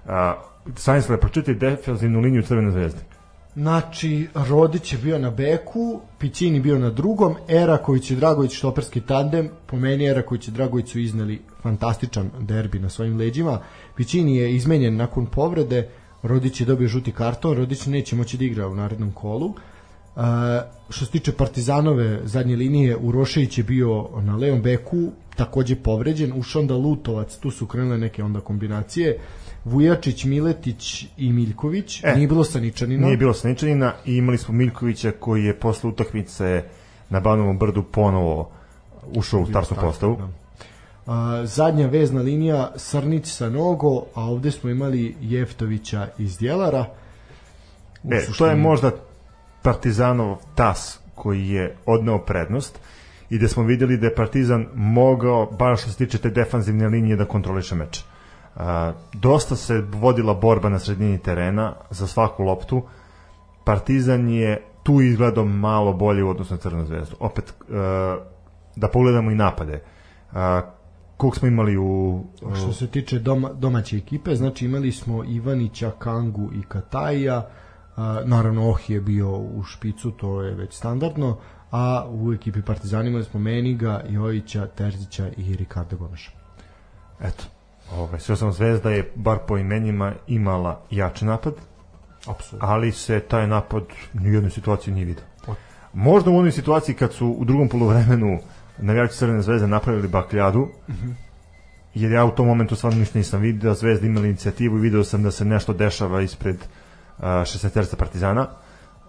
Uh, Stanislav, pročiti defensivnu liniju Crvene zvezde. Znači, Rodić je bio na beku, Pićini bio na drugom, Eraković i Dragović štoperski tandem, po meni Eraković i Dragović su izneli fantastičan derbi na svojim leđima. Pićini je izmenjen nakon povrede, Rodić je dobio žuti karton, Rodić neće moći da igra u narednom kolu. Uh, što se tiče Partizanove zadnje linije, Urošević je bio na levom beku, takođe povređen, ušao onda Lutovac, tu su krenule neke onda kombinacije, Vujačić, Miletić i Miljković, E, nije bilo Saničanina. Nije bilo Saničanina i imali smo Miljkovića koji je posle utakmice na Banovom brdu ponovo ušao u startnu postavu. da. A, zadnja vezna linija Srnić sa Nogo, a ovde smo imali Jeftovića iz Djelara. U E, to je možda Partizanov tas koji je odneo prednost i da smo videli da je Partizan mogao, baš što se tiče te defanzivne linije, da kontroliše meč. Dosta se vodila borba na sredini terena za svaku loptu. Partizan je tu izgledao malo bolje u odnosu na Crvenu zvezdu. Opet, e, da pogledamo i napade. A, koliko smo imali u... Što se tiče doma, domaće ekipe, znači imali smo Ivanića, Kangu i Kataija, a, naravno Ohi je bio u špicu, to je već standardno, a u ekipi Partizana imali smo Meniga, Jojića, Terzića i Ricardo Gomeša. Eto, ovaj, sve sam zvezda je bar po imenima imala jači napad, Apsolutno. ali se taj napad ni u jednoj situaciji nije vidio. Možda u onoj situaciji kad su u drugom poluvremenu navijači Crvene zvezde napravili bakljadu, jer ja u tom momentu stvarno ništa nisam vidio, Zvezda imala inicijativu i video sam da se nešto dešava ispred uh, 16 Partizana.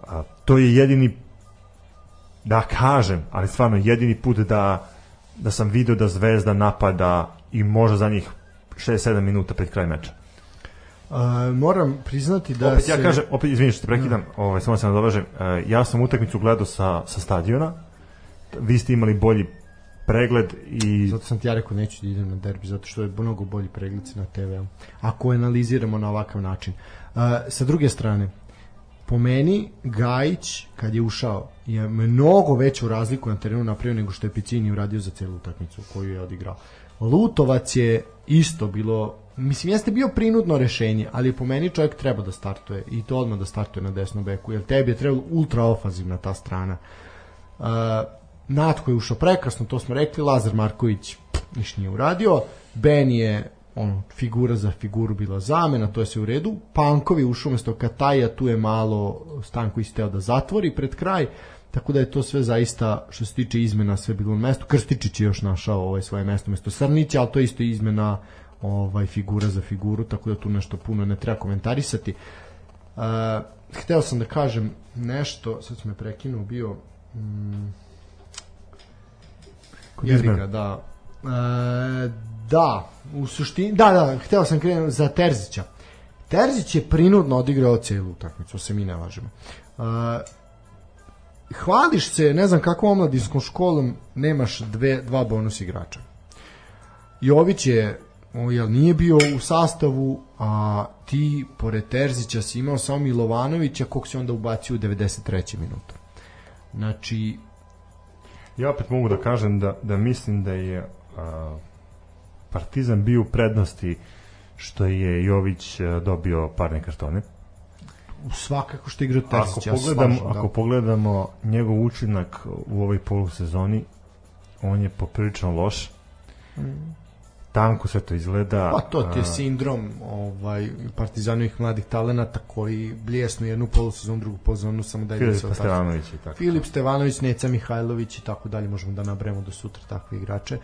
A, to je jedini da kažem, ali stvarno jedini put da da sam video da Zvezda napada i može za njih 6-7 minuta pred kraj meča. A, moram priznati da opet se... ja kažem, opet izvini što te prekidam, ovaj, samo se nadovežem, e, ja sam utakmicu gledao sa, sa stadiona, vi ste imali bolji pregled i Zato sam ti ja rekao neću da idem na derbi, zato što je mnogo bolji pregled na TV-u. Ako analiziramo na ovakav način. Uh, sa druge strane, po meni Gajić kad je ušao je mnogo veću razliku na terenu napravio nego što je Picini uradio za celu utakmicu koju je odigrao. Lutovac je isto bilo mislim jeste bio prinudno rešenje, ali po meni čovjek treba da startuje i to odmah da startuje na desnom beku, jer tebi je trebalo ultra ofanzivna ta strana. Uh, Natko je ušao prekasno, to smo rekli, Lazar Marković niš nije uradio, Ben je ono, figura za figuru bila zamena, to je sve u redu. Pankovi ušao umesto Kataja, tu je malo Stanko isteo da zatvori pred kraj, tako da je to sve zaista, što se tiče izmena, sve bilo na mestu. Krstičić je još našao ovaj svoje mesto mesto Srnića, ali to je isto izmena ovaj figura za figuru, tako da tu nešto puno ne treba komentarisati. Uh, hteo sam da kažem nešto, sad sam me prekinuo, bio mm, jebi ga, da. E, da, u suštini, da, da, hteo sam krenuti za Terzića. Terzić je prinudno odigrao celu utakmicu, se mi ne lažemo. E, hvališ se, ne znam kakvom omladinskom školom, nemaš dve, dva bonus igrača. Jović je o, jel, nije bio u sastavu, a ti, pored Terzića, si imao samo Milovanovića, kog si onda ubacio u 93. minutu. Znači, Ja opet mogu da kažem da, da mislim da je a, Partizan bio u prednosti što je Jović dobio parne kartone. svakako što igra Ako, Terzić, ja se pogledamo, slažem, da. ako pogledamo njegov učinak u ovoj polusezoni, on je poprilično loš. Tanko sve to izgleda. Pa to ti je sindrom ovaj, partizanovih mladih talenata koji bljesnu jednu polusezonu, drugu polusezonu, samo da Filip se. Stevanović i tako. Filip Stevanović, Neca Mihajlović i tako dalje, možemo da nabremo do sutra takve igrače.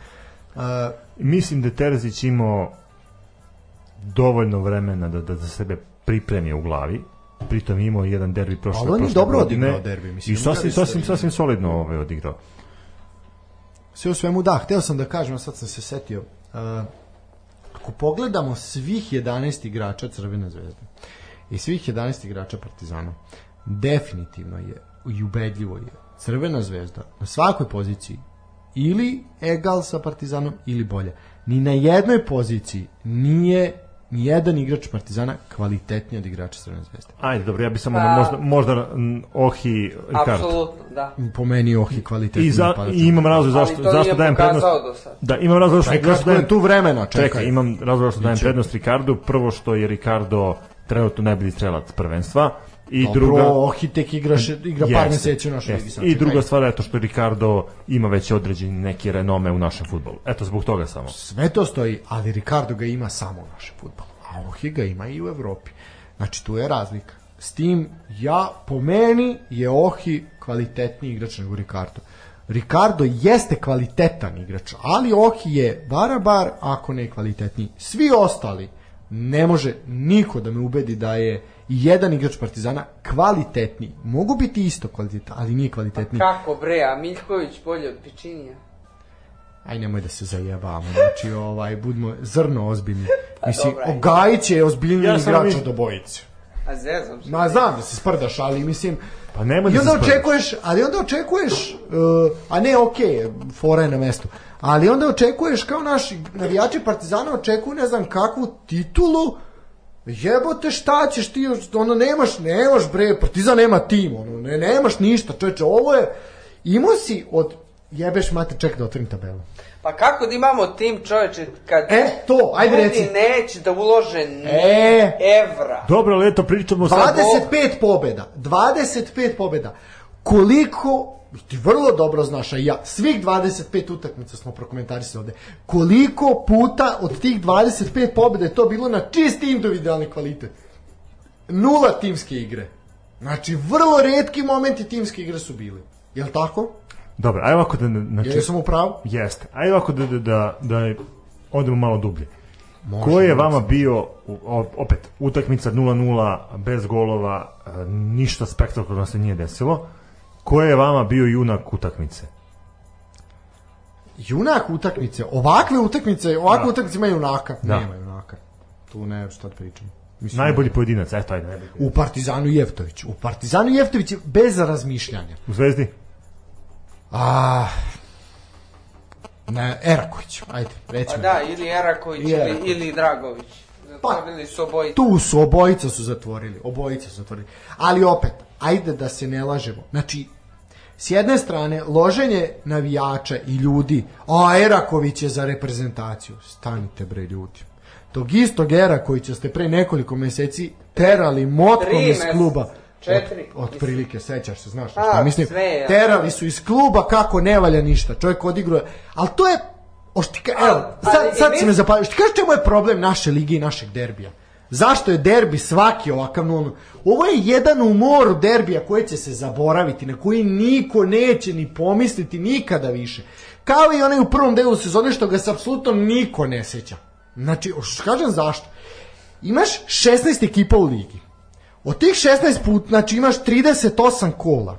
Uh, Mislim da Terzić imao dovoljno vremena da, da za sebe pripremi u glavi. Pritom imao jedan derbi prošle, Ali on je prošle dobro godine. odigrao derbi, mislim, I sasvim, sasvim, sasvim solidno ovaj odigrao. Sve u svemu, da, hteo sam da kažem, a sad sam se setio, uh, ako pogledamo svih 11 igrača Crvene zvezde i svih 11 igrača Partizana, definitivno je i ubedljivo je Crvena zvezda na svakoj poziciji ili egal sa Partizanom ili bolje. Ni na jednoj poziciji nije ni jedan igrač Partizana kvalitetniji od igrača Crvene zvezde. Ajde, dobro, ja bi samo Pa- na, možda, možda Ohi Ricardo. Apsolutno, da. Po meni Ohi kvalitetniji I, za. I imam razlog Ali zašto, to zašto dajem prednost. pokazao do sad. Da, imam razlog zašto, Pa zašto dajem je tu vremena, čekaj. Čekaj, imam razlog zašto dajem prednost Ricardo. Prvo što je Ricardo trenutno najbolji strelac prvenstva. I Dobro, druga, Ohi tek igra, igra par Jeste, meseci u našoj jeste. ligi. I druga stvar je to što Ricardo ima već određeni neki renome u našem futbolu. Eto, zbog toga samo. Sve to stoji, ali Ricardo ga ima samo u našem futbolu, a Ohi ga ima i u Evropi. Znači, tu je razlika. S tim, ja, po meni, je Ohi kvalitetniji igrač nego Ricardo. Ricardo jeste kvalitetan igrač, ali Ohi je barabar ako ne kvalitetniji. Svi ostali, ne može niko da me ubedi da je i jedan igrač Partizana kvalitetniji. Mogu biti isto kvalitetan, ali nije kvalitetniji. Kako bre, a Miljković bolje od Pičinija? Aj nemoj da se zajebamo, znači ovaj budimo zrno ozbiljni. Mislim, dobra. Ogajić je ozbiljniji Ja igrač mi- od obojice. A zezam se. Ma znam da se sprdaš, ali mislim Pa nemoj I da se onda sprdaš. očekuješ, ali onda očekuješ, uh, a ne okej, fora je na mestu, ali onda očekuješ kao naši navijači Partizana očekuju ne znam kakvu titulu, jebote šta ćeš ti, još, ono nemaš, nemaš bre, Partizan nema tim, ono, ne, nemaš ništa, čoveče, ovo je, imao si od, jebeš mate, čekaj da otvorim tabelu. Pa kako da imamo tim čoveče kad E, to, ajde ljudi reci. neće da ulože ni E. evra. Dobro, ali eto, pričamo sad... 25 pobeda, 25 pobeda. Koliko, ti vrlo dobro znaš, a i ja, svih 25 utakmica smo prokomentarisali ovde, koliko puta od tih 25 pobeda je to bilo na čisti individualni kvalitet? Nula timske igre. Znači, vrlo redki momenti timske igre su bili. Jel tako? Dobro, ajde ovako da... Znači, Jel sam u pravu? Jeste. Ajde ovako da, da, da, da odemo malo dublje. Može, Ko je vama bio, opet, utakmica 0-0, bez golova, e, ništa spektakularno se nije desilo. Ko je vama bio junak utakmice? Junak utakmice, ovakve utakmice, ovakve Da. utakmice ima junaka. Da. Nema junaka. Tu ne šta da pričam. Mislim, Najbolji pojedinac, eto, ajde, najbolji. U Partizanu Jeftović. U Partizanu Jeftović je bez razmišljanja. U Zvezdi? A, ne, Eraković. Ajde, Pa recimo. da, ili Eraković I ili, Eraković. ili Dragović. Zatvorili su obojice. Tu su, obojica su zatvorili. Obojica su zatvorili. Ali opet, ajde da se ne lažemo. Znači, s jedne strane, loženje navijača i ljudi, a Eraković je za reprezentaciju. Stanite bre ljudi. Tog istog Erakovića ste pre nekoliko meseci terali motkom iz kluba. Četiri. Od, od prilike, sećaš se, znaš A, šta mislim. sve je. Terali su iz kluba kako ne valja ništa. Čovjek odigrao. Ali to je Oštika, evo, sad, ali sad si me zapalio. Što kažeš čemu je problem naše lige i našeg derbija? Zašto je derbi svaki ovakav nul? Ovo je jedan u moru derbija koji će se zaboraviti, na koji niko neće ni pomisliti nikada više. Kao i onaj u prvom delu sezone što ga se apsolutno niko ne seća. Znači, kažem zašto? Imaš 16 ekipa u ligi. Od tih 16 put, znači imaš 38 kola.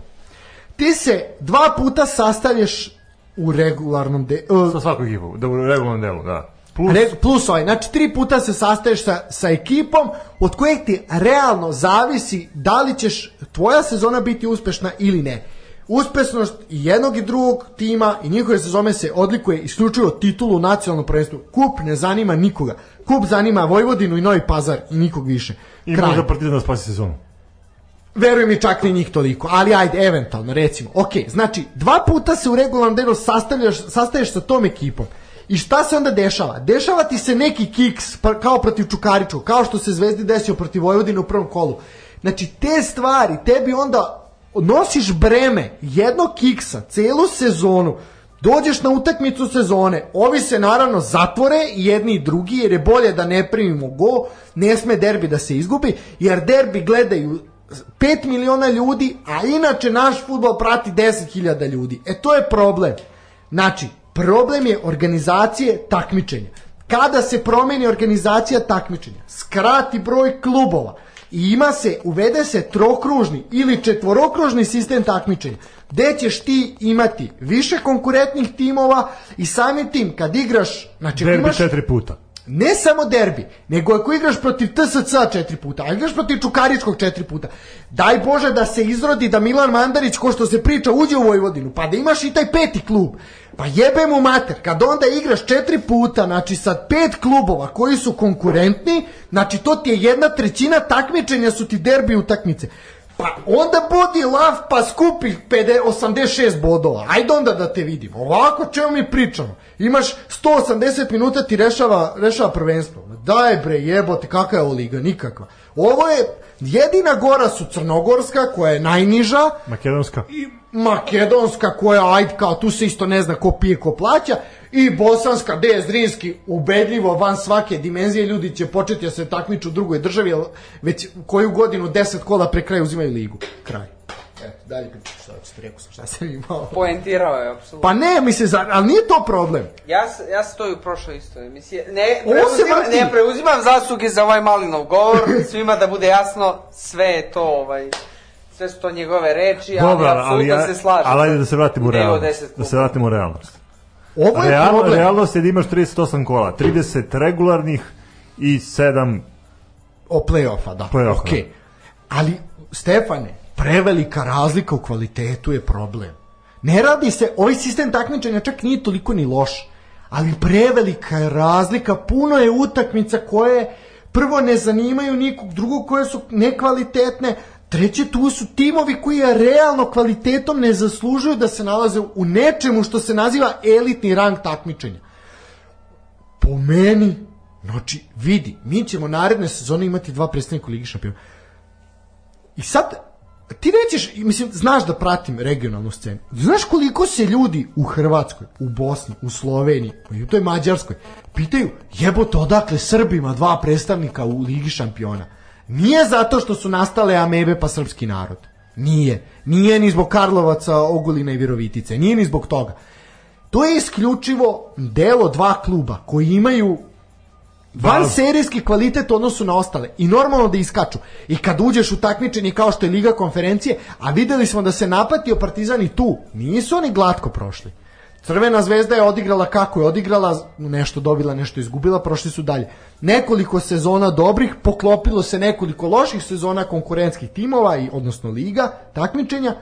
Ti se dva puta sastavljaš u regularnom de, uh, Sa svaku ekipu, da u regularnom delu, da. Plus, Re, plus ovaj, znači tri puta se sastaješ sa, sa ekipom od kojeg ti realno zavisi da li ćeš tvoja sezona biti uspešna ili ne. Uspešnost i jednog i drugog tima i njihove sezone se odlikuje isključivo titulu u nacionalnom prvenstvu. Kup ne zanima nikoga. Kup zanima Vojvodinu i Novi Pazar i nikog više. I Kraj. možda Partizan da spasi sezonu. Verujem mi čak ni njih toliko, ali ajde, eventualno, recimo. Ok, znači, dva puta se u regularnom delu sastavljaš, sastaješ sa tom ekipom. I šta se onda dešava? Dešava ti se neki kiks, kao protiv Čukaričkog, kao što se Zvezdi desio protiv Vojvodine u prvom kolu. Znači, te stvari, tebi onda nosiš breme jednog kiksa, celu sezonu, dođeš na utakmicu sezone, ovi se naravno zatvore jedni i drugi, jer je bolje da ne primimo go, ne sme derbi da se izgubi, jer derbi gledaju 5 miliona ljudi, a inače naš futbol prati 10.000 ljudi. E to je problem. Znači, problem je organizacije takmičenja. Kada se promeni organizacija takmičenja, skrati broj klubova i ima se, uvede se trokružni ili četvorokružni sistem takmičenja, gde ćeš ti imati više konkurentnih timova i samim tim kad igraš, znači Derbi imaš, četiri puta. Ne samo derbi, nego ako igraš protiv TSC četiri puta, a igraš protiv Čukaričkog četiri puta, daj Bože da se izrodi da Milan Mandarić, ko što se priča, uđe u Vojvodinu, pa da imaš i taj peti klub. Pa jebe mu mater, kad onda igraš četiri puta, znači sa pet klubova koji su konkurentni, znači to ti je jedna trećina takmičenja su ti derbi utakmice. Pa onda budi lav pa skupi 50 86 bodova. Ajde onda da te vidimo. Ovako čemu mi pričamo? Imaš 180 minuta ti rešava, rešava prvenstvo. Daj bre jebote, kakva je ovo liga? Nikakva. Ovo je, jedina gora su Crnogorska koja je najniža Makedonska. i Makedonska koja, ajde kao tu se isto ne zna ko pije ko plaća i Bosanska gde je Zrinski ubedljivo van svake dimenzije ljudi će početi da se takmiču u drugoj državi jer već koju godinu 10 kola pre kraja uzimaju ligu. Kraj. Eto, dalje pričam šta hoćete, rekao sam šta sam imao. Poentirao je, apsolutno. Pa ne, mislim, za- ali nije to problem. Ja, ja sam to i u prošloj isto emisiji. Ne, preuzimam, ne preuzimam zasluge za ovaj malinov govor. Svima da bude jasno, sve je to, ovaj, sve su to njegove reči, Dobro, ali ali, apsolutno ja, se slažem. ali ajde da se vratimo u realnost. 10 Da se vratimo u realnost. Ovo je Real, problem. realnost je da imaš 38 kola, 30 regularnih i 7 O play-offa, da. Play-offa, Okej. Ali, Stefane, prevelika razlika u kvalitetu je problem. Ne radi se, ovaj sistem takmičenja čak nije toliko ni loš, ali prevelika je razlika, puno je utakmica koje prvo ne zanimaju nikog, drugo koje su nekvalitetne, treće tu su timovi koji je realno kvalitetom ne zaslužuju da se nalaze u nečemu što se naziva elitni rang takmičenja po meni, znači, vidi, mi ćemo naredne sezone imati dva predstavnika u Ligi šampiona. I sad, ti nećeš, mislim, znaš da pratim regionalnu scenu. Znaš koliko se ljudi u Hrvatskoj, u Bosni, u Sloveniji, pa i u toj Mađarskoj, pitaju, jebote, odakle Srbima dva predstavnika u Ligi šampiona? Nije zato što su nastale amebe pa srpski narod. Nije. Nije ni zbog Karlovaca, Ogulina i Virovitice. Nije ni zbog toga. To je isključivo delo dva kluba koji imaju van serijski kvalitet u odnosu na ostale i normalno da iskaču. I kad uđeš u takmičenje kao što je Liga konferencije, a videli smo da se napatio Partizan i tu, nisu oni glatko prošli. Crvena zvezda je odigrala kako je odigrala, nešto dobila, nešto izgubila, prošli su dalje. Nekoliko sezona dobrih, poklopilo se nekoliko loših sezona konkurentskih timova, i, odnosno liga, takmičenja,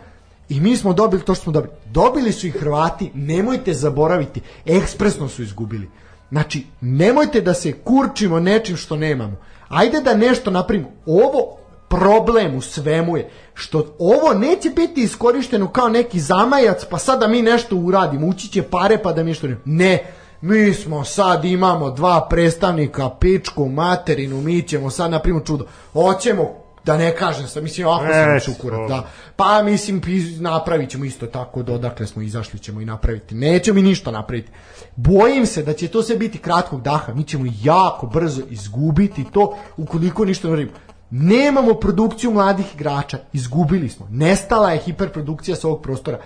i mi smo dobili to što smo dobili. Dobili su i Hrvati, nemojte zaboraviti, ekspresno su izgubili. Znači, nemojte da se kurčimo nečim što nemamo. Ajde da nešto napravimo. Ovo problem u svemu je što ovo neće biti iskorišteno kao neki zamajac pa sada mi nešto uradimo, ući će pare pa da mi nešto ne... Ne, mi smo sad imamo dva predstavnika, pičku, materinu, mi ćemo sad napravimo čudo. Hoćemo da ne kažem sad, mislim, ako sam šukurat, da. Pa mislim, napravit ćemo isto tako, do odakle smo izašli ćemo i napraviti. Nećemo mi ništa napraviti. Bojim se da će to sve biti kratkog daha, mi ćemo jako brzo izgubiti to ukoliko ništa ne radimo. Nemamo produkciju mladih igrača, izgubili smo. Nestala je hiperprodukcija sa ovog prostora.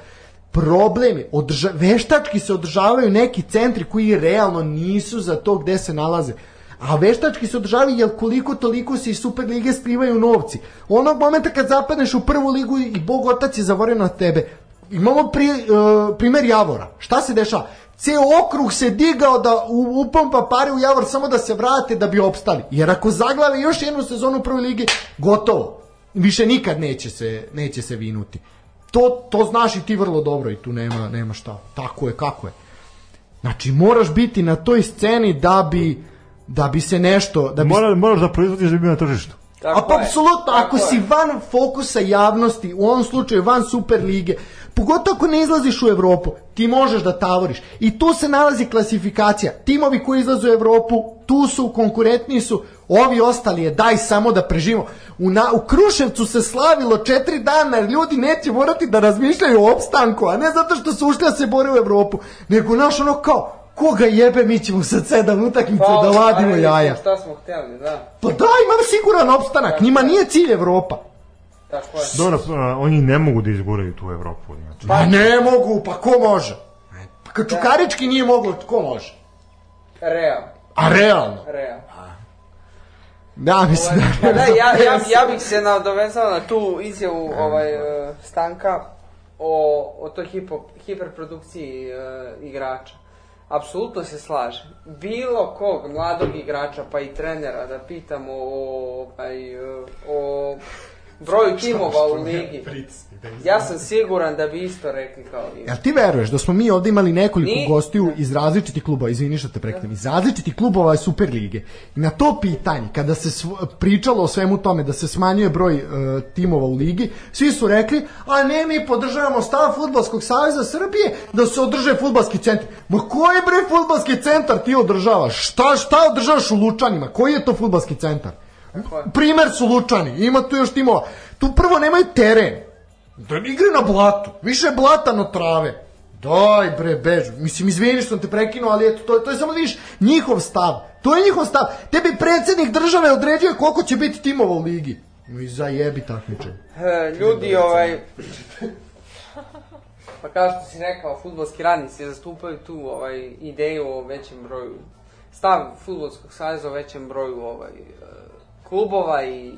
Problem je, održa, veštački se održavaju neki centri koji realno nisu za to gde se nalaze. A veštački se održavaju jer koliko toliko se iz Super lige slivaju novci. Onog momenta kad zapadneš u prvu ligu i Bog otac je zaboravio na tebe. Imamo pri, uh, primer Javora. Šta se dešava? Ceo okrug se digao da upompa pare u Javor samo da se vrate da bi opstali. Jer ako zaglave još jednu sezonu u prvoj ligi, gotovo. Više nikad neće se, neće se vinuti. To, to znaš i ti vrlo dobro i tu nema, nema šta. Tako je, kako je. Znači, moraš biti na toj sceni da bi, da bi se nešto... Da bi Mora, moraš da proizvodiš da bi na tržištu. Tako A pa apsolutno, ako je. si van fokusa javnosti, u ovom slučaju van Super lige, pogotovo ako ne izlaziš u Evropu, ti možeš da tavoriš. I tu se nalazi klasifikacija. Timovi koji izlaze u Evropu, tu su, konkurentni su, ovi ostali je, daj samo da preživimo. U, na, u Kruševcu se slavilo četiri dana, jer ljudi neće morati da razmišljaju o opstanku, a ne zato što su ušli da se bore u Evropu, nego naš ono kao, koga jebe, mi ćemo sad sedam utakmica da ladimo ajde, jaja. Šta smo htjeli, da. Pa da, imam siguran opstanak, njima nije cilj Evropa. Tako je. Dobro, a, oni ne mogu da izguraju tu Evropu. Znači, Pa ne mogu, pa ko može? Pa kad Čukarički nije moglo, ko može? Real. A realno? Real. Da, mislim Pa da... da, ja, ja, ja bih se nadovezao na tu izjavu ovaj, e, Stanka o, o toj hipo, hiperprodukciji e, igrača. Apsolutno se slažem. Bilo kog mladog igrača, pa i trenera, da pitamo o, ovaj, e, o broju timova u ligi. Ja sam siguran da bi isto rekli kao vi. Jel ti veruješ da smo mi ovde imali nekoliko Ni- gostiju iz različitih klubova, izvini što te prekidam, iz različitih klubova Super lige. Na to pitanje, kada se sv- pričalo o svemu tome da se smanjuje broj e, timova u ligi, svi su rekli, a ne, mi podržavamo stav Futbalskog saveza Srbije da se održe futbalski centar. Ma koji bre futbalski centar ti održavaš? Šta, šta održavaš u Lučanima? Koji je to futbalski centar? Tako je. Primer su Lučani, ima tu još timova. Tu prvo nemaju teren. Da igre na blatu. Više blata no trave. Daj bre, bež. Mislim, izvini što sam te prekinuo, ali eto, to, to je samo da vidiš njihov stav. To je njihov stav. Tebi predsjednik države određuje koliko će biti timova u ligi. No i zajebi takmičenje. E, ljudi, ovaj... Pa kao što si rekao, futbolski radnici zastupaju tu ovaj, ideju o većem broju, stav futbolskog saveza o većem broju ovaj, klubova i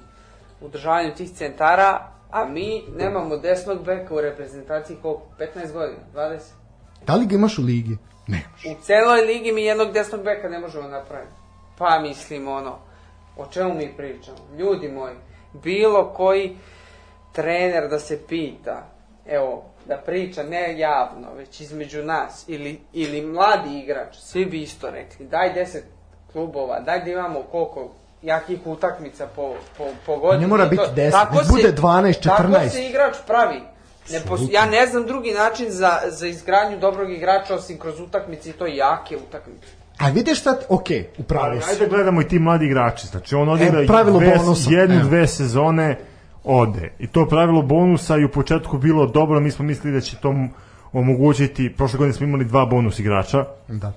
udržavanju tih centara, a mi nemamo desnog beka u reprezentaciji koliko? 15 godina? 20? Da li ga imaš u ligi? Nemaš. U celoj ligi mi jednog desnog beka ne možemo napraviti. Pa mislim ono, o čemu mi pričamo? Ljudi moji, bilo koji trener da se pita, evo, da priča ne javno, već između nas, ili, ili mladi igrač, svi bi isto rekli, daj 10 klubova, daj da imamo koliko jakih utakmica po, po, po godini. Ne mora biti to- 10, tako se- bude 12, Tako 14. se igrač pravi. Ne pos- ja ne znam drugi način za, za izgradnju dobrog igrača osim kroz utakmice i to jake utakmice. A vidiš sad, ok, upravo si. ajde gledamo i ti mladi igrači. Znači on odigra E, pravilo dve, bonusa, jednu, evo. dve sezone ode. I to pravilo bonusa i u početku bilo dobro, mi smo mislili da će to omogućiti, prošle godine smo imali dva bonus igrača, Da.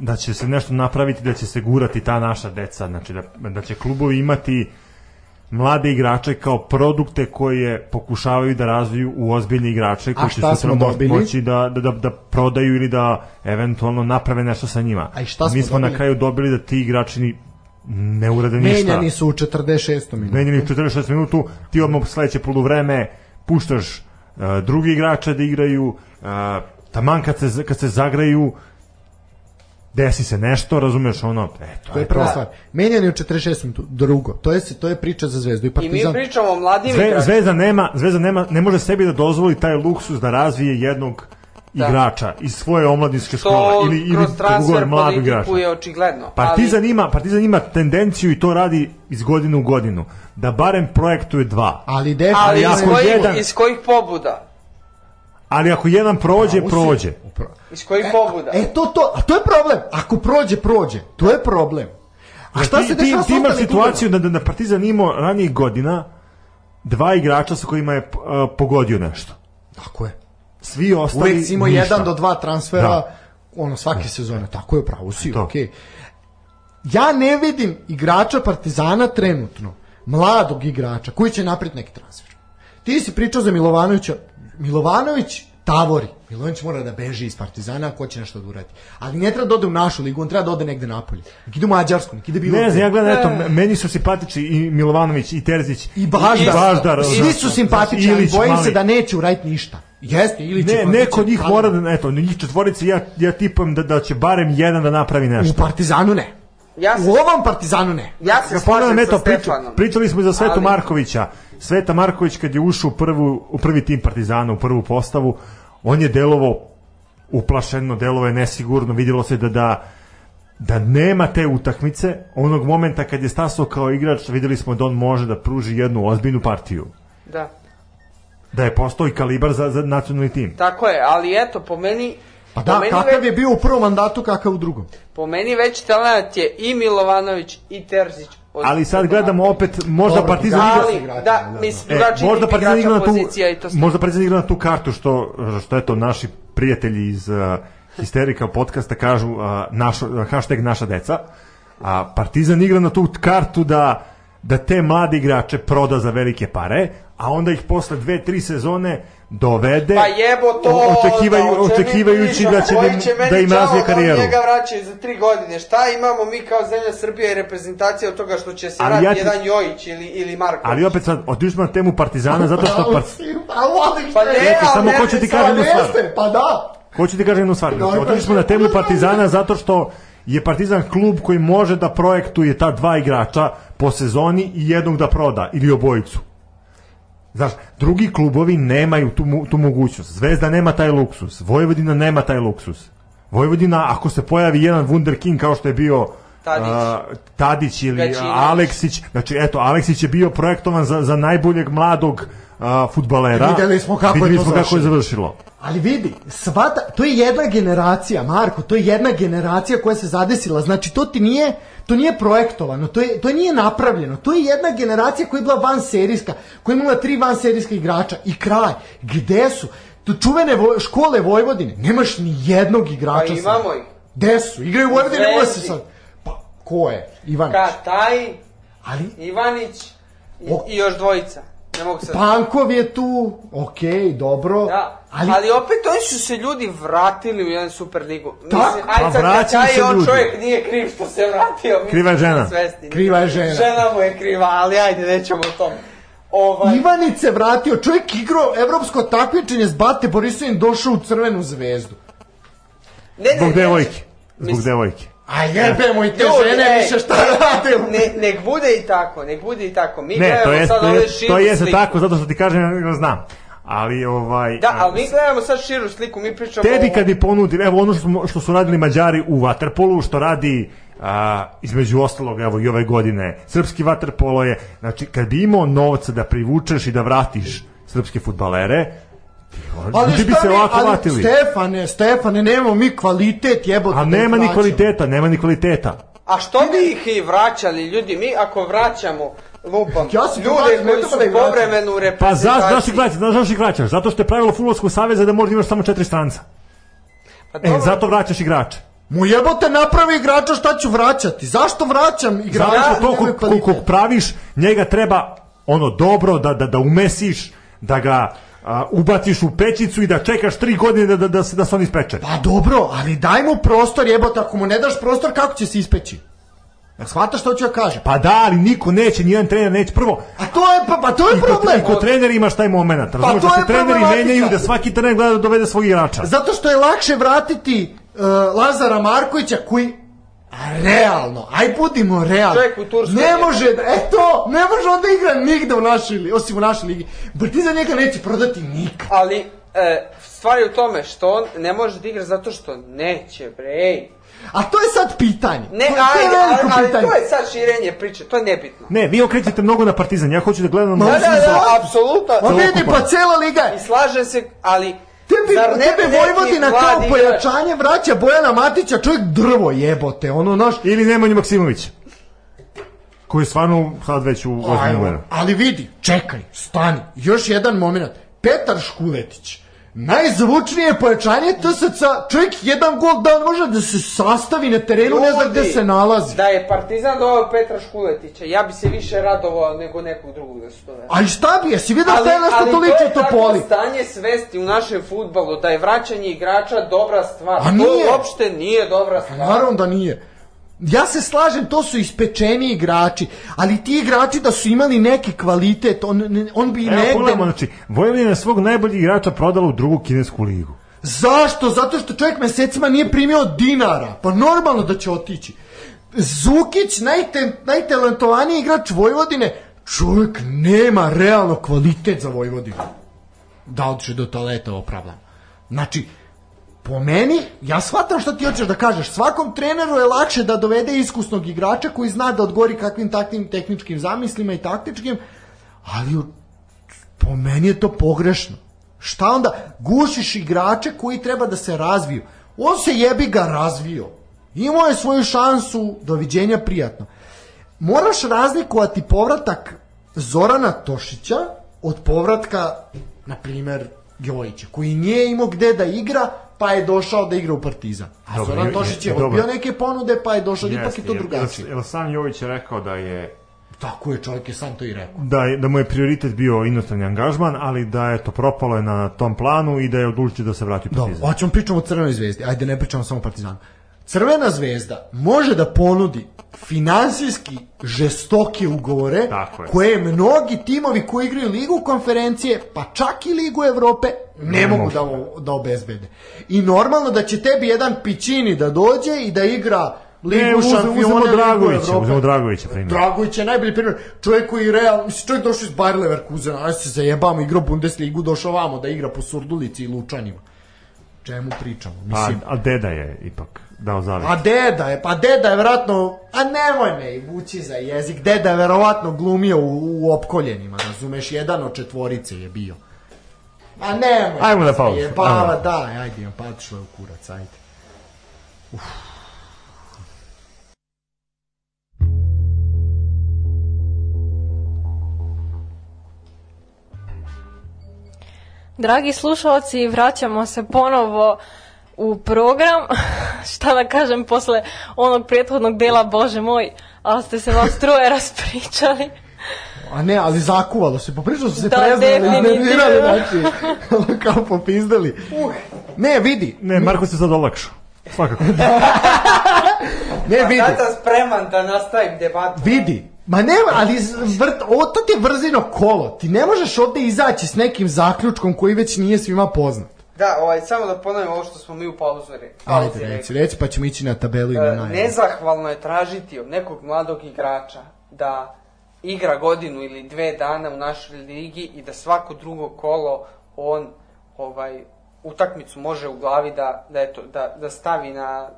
Da će se nešto napraviti, da će se gurati ta naša deca, znači da, da će klubovi imati mlade igrače kao produkte koje pokušavaju da razviju u ozbiljne igrače koji će sutra dobili? moći da, da, da, da prodaju ili da eventualno naprave nešto sa njima. A šta smo Mi smo na dobili? kraju dobili da ti igrači ni- ne urade ništa. Menjani su u 46. minutu. Menjani u 46 minutu, ti odmah sledeće poluvreme puštaš uh, drugi igrače da igraju, uh, taman kad se, kad se zagraju, desi se nešto, razumeš ono, eto, To je prva stvar. Menjani u 46. minutu. Drugo, to je, to je priča za zvezdu i I mi partizan. pričamo o mladim Zve, igračima. Zvezda nema, Zvezda nema, ne može sebi da dozvoli taj luksus da razvije jednog Da. igrača iz svoje omladinske škole To ili ili kroz transfer drugog mladog igrača. politiku je očigledno. Partizan ima, Partizan ima tendenciju i to radi iz godine u godinu da barem projektuje dva. Ali ali, definitivno... ali iz, ako kojih, jedan- iz kojih pobuda? Ali ako jedan prođe, Usi- prođe. Iz kojih pobuda? E, to, to, a to je problem. Ako prođe, prođe. To je problem. A šta ti, se dešava ti sa imaš ostalim situaciju da, da, da Partizan imao ranijih godina dva igrača sa kojima je uh, pogodio nešto. Tako je. Svi ostali si imao ništa. jedan do dva transfera Da. ono svake sezone. Tako je pravo si, To. okej. Ja ne vidim igrača Partizana trenutno, mladog igrača, koji će napraviti neki transfer. Ti si pričao za Milovanovića. Milovanović tavori. Milojević mora da beži iz Partizana ako će nešto da uradi. Ali ne treba da ode u našu ligu, on treba da ode negde napolje. Nek ide u Mađarsku, nek ide bilo Ne znam, ja gledam, eto, meni su simpatični i Milovanović i Terzić. I Baždar. I Baždar. Svi su simpatični, ali bojim se da neće uraditi ništa. Jeste, ili će Ne, neko od njih mora da, eto, njih četvorice, ja, ja tipujem da, da će barem jedan da napravi U nešto. Partizanu ne. Ja se, U ovom Partizanu ne. ja se slažem sa priča, Stefanom. pričali smo i za Svetu Ali- Markovića. Sveta Marković kad je ušao u, prvu, u prvi tim Partizana, u prvu postavu, on je delovo uplašeno, delovo je nesigurno, vidjelo se da, da da nema te utakmice, onog momenta kad je stasao kao igrač, vidjeli smo da on može da pruži jednu ozbiljnu partiju. Da. Da je postao i kalibar za, za nacionalni tim. Tako je, ali eto, po meni... Pa da, meni kakav već, je bio u prvom mandatu, kakav u drugom. Po meni već talent je i Milovanović i Terzić. od- Ali sad gledamo opet, možda Dobro, Partizan da, igra... ali- Ali, igrača, da, da, mislim, E, možda Partizan igra na tu, pozicija i to sve. možda Partizan igra na tu kartu što, što eto naši prijatelji iz uh, Histerika podcasta kažu uh, naš, hashtag naša deca, a Partizan igra na tu kartu da da te mlade igrače proda za velike pare, a onda ih posle dve, tri sezone dovede Pa jebo to, očekivaju, da, očekivajući da će da, će da im đavo razvije da karijeru. njega vraćaju za tri godine. Šta imamo mi kao zemlja Srbije i reprezentacija od toga što će se Ali vratiti ja ti- jedan Jojić ili, ili Marković? Ali opet sad, otišli smo na temu Partizana zato što... Par... Pa Pa te. ne, ali samo ne, ti kaže jednu stvar? Jeste, pa da. Hoću ti kažem jednu stvar. Otišli smo na temu Partizana zato što je Partizan klub koji može da projektuje ta dva igrača po sezoni i jednog da proda ili obojicu. Znaš, drugi klubovi nemaju tu, tu mogućnost. Zvezda nema taj luksus. Vojvodina nema taj luksus. Vojvodina, ako se pojavi jedan Wunderkind kao što je bio Tadić. a, Tadić ili Gaćinović. Aleksić, znači eto, Aleksić je bio projektovan za, za najboljeg mladog a, futbalera. Vidjeli smo kako je Vidjeli to smo kako je završilo. Ali vidi, svata, to je jedna generacija, Marko, to je jedna generacija koja se zadesila. Znači, to ti nije, to nije projektovano, to, je, to nije napravljeno. To je jedna generacija koja je bila van serijska, koja je imala tri van serijska igrača i kraj. Gde su? Tu čuvene vo, škole Vojvodine, nemaš ni jednog igrača. Pa imamo ih. Gde su? Igraju u Vojvodine, Zvezdi. ula se sad. Ko je? Ivanić. Kataj, Ali Ivanić i, O- i još dvojica. Ne mogu sad. Pankov je tu, okej, dobro. Da, ali, ali, opet oni su se ljudi vratili u jedan super ligu. Mislim, ajde pa sad vraćaju se on ljudi. čovjek nije kriv što se vratio. mi Kriva je žena. svesni. Kriva je žena. Žena mu je kriva, ali ajde, nećemo o tom. Ovaj, Ivanić se vratio, čovjek igrao evropsko takmičenje s Bate Borisovim došao u crvenu zvezdu. ne, ne, Zbog ne, devojke. Zbog Mislim- devojke. A jebemo i te Ljudi, žene ej, više šta rade. Ne, nek bude i tako, nek bude i tako. Mi Ne, to gledamo sad to ove je, širu to je tako, zato što ti kažem, ja ga znam. Ali, ovaj... Da, a, ali mi gledamo sad širu sliku, mi pričamo Tebi kad bi ponudili, evo ono što, smo- što su radili Mađari u Waterpolu, što radi a, između ostalog, evo i ove godine, srpski Waterpolo je, znači kad bi imao novca da privučeš i da vratiš srpske futbalere, Ali ljudi bi šta se ovako ali vratili. Stefane, Stefane, nemamo mi kvalitet jebote. A da nema ni kvaliteta, nema ni kvaliteta. A što bi ih i vraćali ljudi? Mi ako vraćamo lupam, Ja sam ljude koji su da ih vraćam. povremeno u Pa zašto ih vraćaš? Znaš zašto ih vraćaš? Zato što je pravilo Futbolskog saveza da možda imaš samo četiri stranca. Pa E, zato vraćaš igrače. Mu jebote napravi igrača, šta ću vraćati? Zašto vraćam igrača? Zato što to kog praviš, njega treba ono dobro da, da, da umesiš, da ga a, ubaciš u pećicu i da čekaš tri godine da, da, da, se, da se on ispeče. Pa dobro, ali daj mu prostor jebote, ako mu ne daš prostor, kako će se ispeći? Ja shvataš što ću ja kažem? Pa da, ali niko neće, nijedan trener neće. Prvo, A to je, pa, pa to je i problem. i kod trenera imaš taj moment. Razumeš to da se treneri menjaju da svaki trener gleda da dovede svog igrača. Zato što je lakše vratiti uh, Lazara Markovića koji a realno, aj budimo realni. Čovjek u Turskoj Ne može, da, eto, ne može on da igra nigde u našoj ligi, osim u našoj ligi. Partizan njega neće prodati nikad. Ali, e, stvar je u tome što on ne može da igra zato što neće, bre, ej. A to je sad pitanje. Ne, to, to je ajde, ali, veliko ali pitanje. to je sad širenje priče, to je nebitno. Ne, vi okrećete mnogo na partizan, ja hoću da gledam na Da, na- da, da, apsolutno. Ma vidi, pa cela liga je. I slažem se, ali... Tebi, zar ne tebe Vojvodina kao pojačanje vraća Bojana Matića, čovjek drvo jebote, ono naš... Ili Nemanju Maksimović. Koji je stvarno sad već u vremenu. ali vidi, čekaj, stani, još jedan moment. Petar Škuletić, Najzvučnije pojačanje TSC, čovjek jedan gol dan može da se sastavi na terenu, ne zna gde Ljudi, se nalazi. Da je Partizan doveo Petra Škuletića, ja bi se više radovao nego nekog drugog da su doveli. A i šta bi, jesi vidio šta je nešto to liči je to poli? takvo stanje svesti u našem futbalu, da je vraćanje igrača dobra stvar. A nije. To uopšte nije dobra stvar. Naravno da nije. Ja se slažem, to su ispečeni igrači, ali ti igrači da su imali neki kvalitet, on, on bi Evo negde... pogledamo, znači, Vojvodina je svog najboljeg igrača prodala u drugu kinesku ligu. Zašto? Zato što čovjek mesecima nije primio dinara. Pa normalno da će otići. Zukić, najte, najtalentovaniji igrač Vojvodine, čovjek nema realno kvalitet za Vojvodinu. Da odše do toaleta opravdano. Znači, po meni, ja shvatam šta ti hoćeš da kažeš. Svakom treneru je lakše da dovede iskusnog igrača koji zna da odgovori kakvim takvim tehničkim zamislima i taktičkim, ali po meni je to pogrešno. Šta onda? Gušiš igrače koji treba da se razviju. On se jebi ga razvio. Imao je svoju šansu, doviđenja prijatno. Moraš razlikovati povratak Zorana Tošića od povratka, na primer, Jojića, koji nije imao gde da igra, pa je došao da igra u Partizan. A Dobro, Zoran Tošić je je- odbio dobro. neke ponude, pa je došao, ipak je to drugačije. Jer sam Jović je rekao da je Tako je, čovjek je sam to i rekao. da, da mu je prioritet bio inostrani angažman, ali da je to propalo je na tom planu i da je odlučio da se vrati u Dobro, Partizan. hoćemo pričamo o Crvenoj zvezdi. Ajde, ne pričamo samo o Partizanu. Crvena zvezda može da ponudi finansijski žestoke ugovore Tako je. koje mnogi timovi koji igraju ligu konferencije, pa čak i ligu Evrope, ne, Ne mogu može. da, da obezbede. I normalno da će tebi jedan Pićini da dođe i da igra ligu Ne, uzem- šampiona, uzmemo ligu Dragovića, uzmemo Dragovića primjer. Dragović je najbolji primjer. Čovjek koji je real, mislim, čovjek došao iz Bayer Leverkusena, aj se zajebamo, igrao Bundesligu, došao vamo da igra po Surdulici i Lučanima. Čemu pričamo? Pa, Mislim, a deda je ipak dao zavjet. a deda je, pa deda je verovatno, a nemoj me i vući za jezik, deda je verovatno glumio u, u opkoljenima, razumeš, jedan od četvorice je bio. A nemoj. Ajmo na pauzu. Jebava, Ajmo. da, ajde, patišlo je u kurac, ajde. Dragi slušalci, vraćamo se ponovo u program. Šta da kažem posle onog prethodnog dela, bože moj, ali ste se vas troje raspričali. A ne, ali zakuvalo se, poprično su se Da, preznali, iznervirali, znači, kao popizdali. Ne, vidi, Ne, Marko se sad olakšao. Svakako. ne, vidi. Sada sam spreman da nastavim debatu. Vidi, ma ne, ali vrt, ovo to ti je vrzino kolo. Ti ne možeš ovde izaći s nekim zaključkom koji već nije svima poznat. Da, ovaj, samo da ponovim ovo što smo mi u pauzu rekli. Ajde, reci, reci, pa ćemo ići na tabelu i na E, najavu. nezahvalno je tražiti od nekog mladog igrača da igra godinu ili dve dana u našoj ligi i da svako drugo kolo on ovaj utakmicu može u glavi da, da, eto, da, da stavi na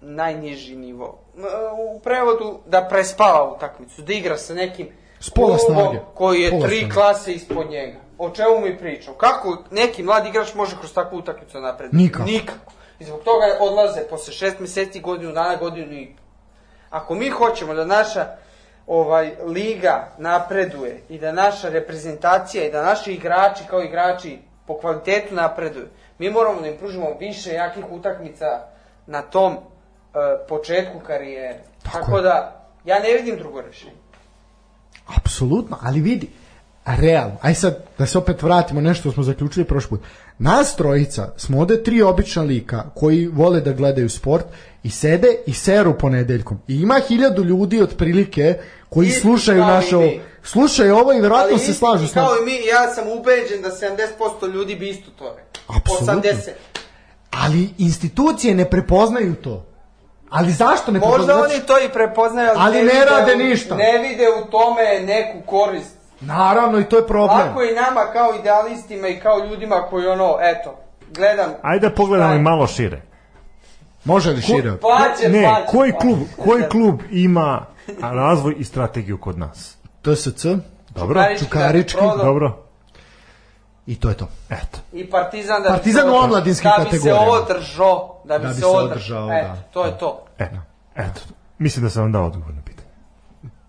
najniži nivo. M, U prevodu da prespava utakmicu, da igra sa nekim S pola klubom snage. koji je Pola tri snage. klase ispod njega. O čemu mi pričamo? Kako neki mladi igrač može kroz takvu utakmicu napred? Nikako. Nikako. I zbog toga odlaze posle šest meseci, godinu dana, godinu i. Ako mi hoćemo da naša ovaj liga napreduje i da naša reprezentacija i da naši igrači kao igrači po kvalitetu napreduju, mi moramo da im pružimo više jakih utakmica na tom e, početku karijere. Tako Tako, da, ja ne vidim drugo rešenje. Apsolutno, ali vidi, realno, aj sad da se opet vratimo nešto što smo zaključili prošli put. Nas trojica smo ovde tri obična lika koji vole da gledaju sport i sede i seru ponedeljkom. I ima hiljadu ljudi otprilike koji Isti slušaju naše ovo. Slušaju ovo i verovatno Ali se isti slažu s nama. Kao i mi, ja sam ubeđen da 70% ljudi bi isto to rekao. Apsolutno. 80. Ali institucije ne prepoznaju to. Ali zašto ne Možda prepoznaju? oni to i prepoznaju, ali, Ali ne vide rade u- ništa. Ne vide u tome neku korist. Naravno i to je problem. Lako je i nama kao idealistima i kao ljudima koji ono, eto, gledam... Ajde da pogledamo i malo šire. Može li šire? od- Plaće, Ne, plaće, koji plaće. klub, koji klub ima razvoj i strategiju kod nas? TSC Dobro? Čukarički Čukarički, da Dobro. i to je to. Eto. I Partizan da Partizan u omladinskim Da bi se kategorijama. održao, da bi, Da bi se, održao. održao, Eto, da. to je to. Eto. Eto. Mislim da sam vam dao odgovor na pitanje.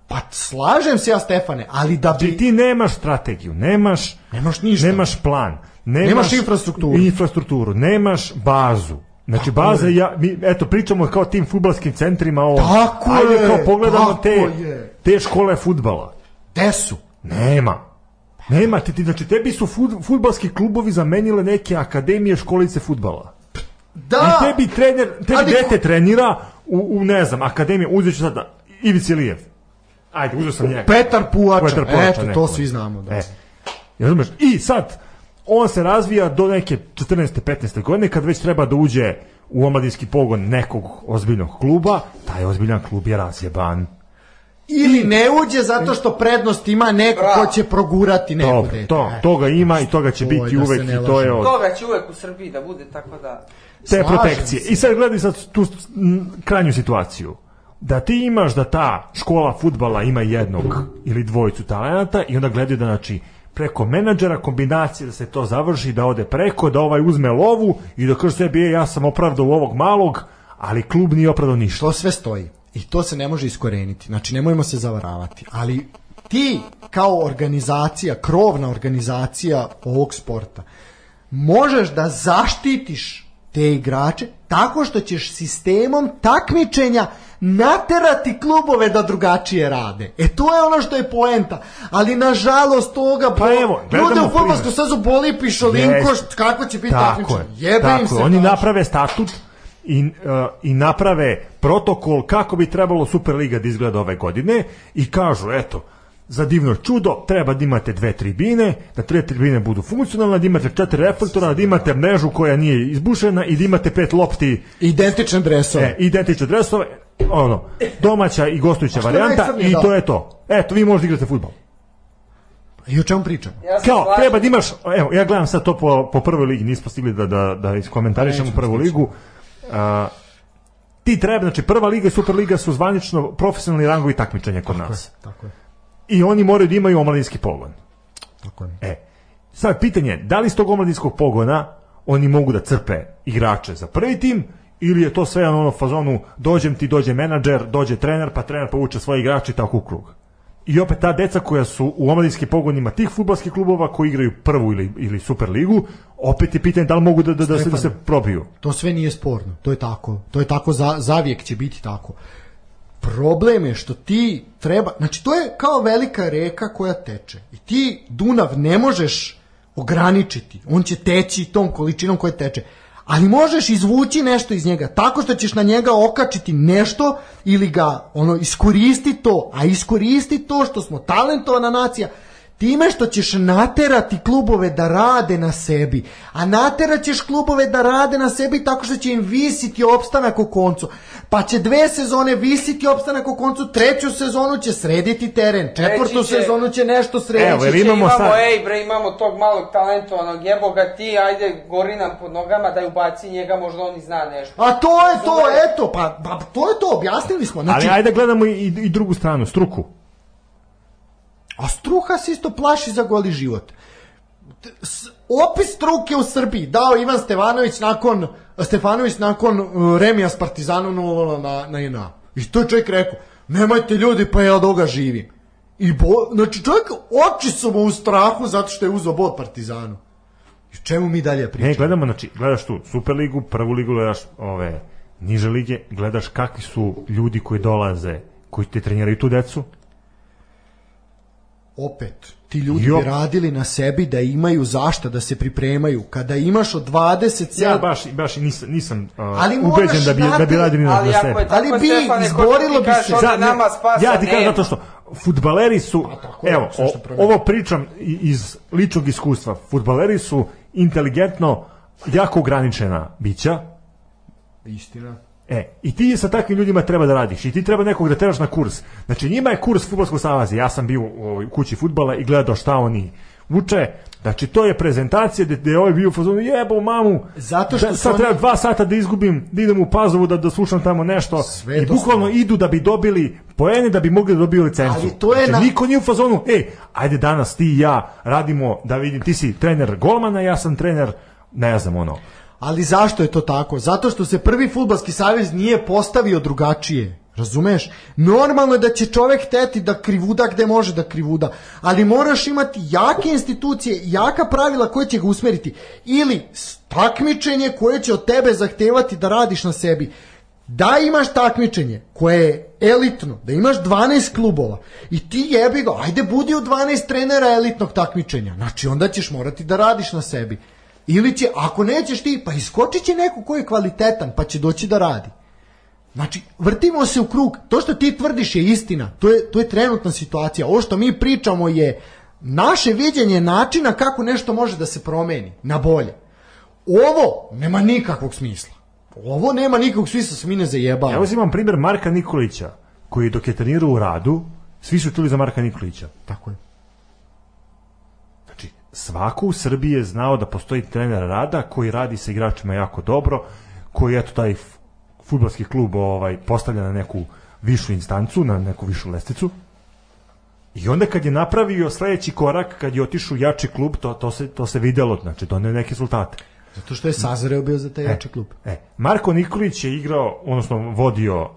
Pa slažem se ja Stefane, ali da Znači bi... ti nemaš strategiju, nemaš Nemaš ništa. nemaš plan. Nemaš infrastrukturu. infrastrukturu, nemaš bazu. Znači baza ja mi eto pričamo kao tim fudbalskim centrima o Tako ajde je, kao pogledamo te je. te škole fudbala. Gde su? Nema. Nema, ti, ti, znači tebi su fud, fudbalski klubovi zamenile neke akademije školice fudbala. Da! I tebi trener, tebi Ali- dete trenira u, u ne znam, akademiju, uzet ću sada Ivici Lijev. Ajde, uzeo sam njega. Petar Puvača. Petar Puvača, Eto, to neko. svi znamo. Da. E, razumeš? I sad, on se razvija do neke 14. 15. godine, kad već treba da uđe u omladinski pogon nekog ozbiljnog kluba, taj ozbiljan klub je razjeban. Ili ne uđe zato što prednost ima neko Bravo. ko će progurati neko Dobro, dete. to, toga ima i toga će To biti da uvek i to je od Toga će uvek u Srbiji da bude, tako da... te Slažem protekcije. se. I sad gledaj sad tu krajnju situaciju. Da ti imaš da ta škola futbala ima jednog ili dvojicu talenata i onda gledaju da znači preko menadžera kombinacije da se to završi, da ode preko, da ovaj uzme lovu i da kaže sebi, "E, ja sam opravdao ovog malog, ali klub nije opravdao ništa. To sve stoji. I to se ne može iskoreniti. Znači, nemojmo se zavaravati. Ali ti, kao organizacija, krovna organizacija ovog sporta, možeš da zaštitiš te igrače tako što ćeš sistemom takmičenja naterati klubove da drugačije rade. E to je ono što je poenta. Ali nažalost toga Pa evo, ljude u fudbalsku primer. stazu boli pišolinko, Jest. št- kako će biti Tako takmičenje. Jebe tako im se. Oni naprave statut i, uh, i naprave protokol kako bi trebalo Superliga da izgleda ove godine i kažu, eto, za divno čudo treba da imate dve tribine, da tre tribine budu funkcionalne, da imate četiri reflektora, da imate mrežu koja nije izbušena i da imate pet lopti Identične dresove. e, identične dresove, ono, domaća i gostujuća je varijanta i da. to je to. Eto, vi možete igrati futbol. I o čemu pričamo? Ja Kao, slažem. treba da imaš, evo, ja gledam sad to po, po prvoj ligi, nismo stigli da, da, da iskomentarišemo prvu ligu. A, ti treba, znači prva liga i superliga su zvanično profesionalni rangovi takmičenja kod nas. Tako je. I oni moraju da imaju omladinski pogon. Tako je. E, sad pitanje je, da li iz tog omladinskog pogona oni mogu da crpe igrače za prvi tim ili je to sve na ono fazonu dođem ti, dođe menadžer, dođe trener, pa trener povuče svoje igrače i tako u krug. I opet ta deca koja su u omladinskim pogonima tih fudbalskih klubova koji igraju prvu ili, ili super ligu, opet je pitanje da li mogu da, da, da, se, da se probiju. To sve nije sporno. To je tako. To je tako za, zavijek će biti tako. Problem je što ti treba, znači to je kao velika reka koja teče. I ti Dunav ne možeš ograničiti. On će teći tom količinom koja teče. Ali možeš izvući nešto iz njega tako što ćeš na njega okačiti nešto ili ga ono iskoristi to, a iskoristi to što smo talentovana nacija time što ćeš naterati klubove da rade na sebi, a naterat ćeš klubove da rade na sebi tako što će im visiti opstanak u koncu. Pa će dve sezone visiti opstanak u koncu, treću sezonu će srediti teren, četvrtu će- sezonu će nešto srediti. Evo, imamo imamo, sad- ej bre, imamo tog malog talentovanog, jebo ga ti, ajde, gori nam pod nogama, daj ubaci njega, možda on i zna nešto. A to je to, Zove- eto, pa, pa to je to, objasnili smo. Znači, Ali ajde gledamo i, i drugu stranu, struku. A struka se isto plaši za goli život. Opis struke u Srbiji dao Ivan Stevanović nakon Stefanović nakon uh, remija s Partizanom 0 na, na INA. I to je čovjek rekao, nemojte ljudi, pa ja od ovoga živim. I bo, znači čovjek, oči su mu u strahu zato što je uzeo bod Partizanu. I čemu mi dalje pričamo? Ne, gledamo, znači, gledaš tu Superligu, prvu ligu, gledaš ove niže lige, gledaš kakvi su ljudi koji dolaze, koji te treniraju tu decu, Opet, ti ljudi Jo. bi radili na sebi da imaju zašta da se pripremaju. Kada imaš od 27... Ja baš, baš nisam, nisam uh, Ali ubeđen da bi, da bi radili na, Ali na ako sebi. je tako, Ali bi, Stefane, izborilo bi se. ne, nama spasa ja ti kažem zato što futbaleri su, Pa, tako je, evo, o- ovo pričam iz ličnog iskustva, futbaleri su inteligentno jako ograničena bića, Istina. E, i ti sa takvim ljudima treba da radiš i ti treba nekog da teraš na kurs. Znači njima je kurs Fudbalskog saveza. Ja sam bio u ovoj kući futbala i gledao šta oni uče. Znači to je prezentacija gde, gde je ovaj bio u fazonu jebo mamu. Zato što da, sad oni- treba dva sata da izgubim, da idem u Pazovu da, da slušam tamo nešto. Sve I bukvalno idu da bi dobili poene da bi mogli da dobiju licencu. Ali to je znači, na- niko nije u fazonu, e, ajde danas ti i ja radimo da vidim, ti si trener golmana, ja sam trener, ne znam ono. Ali zašto je to tako? Zato što se prvi futbalski savez nije postavio drugačije. Razumeš? Normalno je da će čovek teti da krivuda gde može da krivuda, ali moraš imati jake institucije, jaka pravila koje će ga usmeriti. Ili takmičenje koje će od tebe zahtevati da radiš na sebi. Da imaš takmičenje koje je elitno, da imaš 12 klubova i ti jebi ga, ajde budi u 12 trenera elitnog takmičenja. Znači onda ćeš morati da radiš na sebi. Ili će, ako nećeš ti, pa iskočit će neko ko je kvalitetan, pa će doći da radi. Znači, vrtimo se u krug. To što ti tvrdiš je istina. To je, to je trenutna situacija. Ovo što mi pričamo je naše viđenje načina kako nešto može da se promeni na bolje. Ovo nema nikakvog smisla. Ovo nema nikakvog smisla, se mi ne zajebamo. Ja uzimam primjer Marka Nikolića, koji dok je trenirao u radu, svi su čuli za Marka Nikolića. Tako je. Svako u Srbiji je znao da postoji trener rada koji radi sa igračima jako dobro, koji eto taj futbolski klub ovaj postavlja na neku višu instancu, na neku višu lesticu. I onda kad je napravio sledeći korak, kad je otišao jači klub, to, to, se, to se videlo, znači donio neke rezultate. Zato što je sazreo bio za taj jači klub. E, Marko Nikolić je igrao, odnosno vodio uh,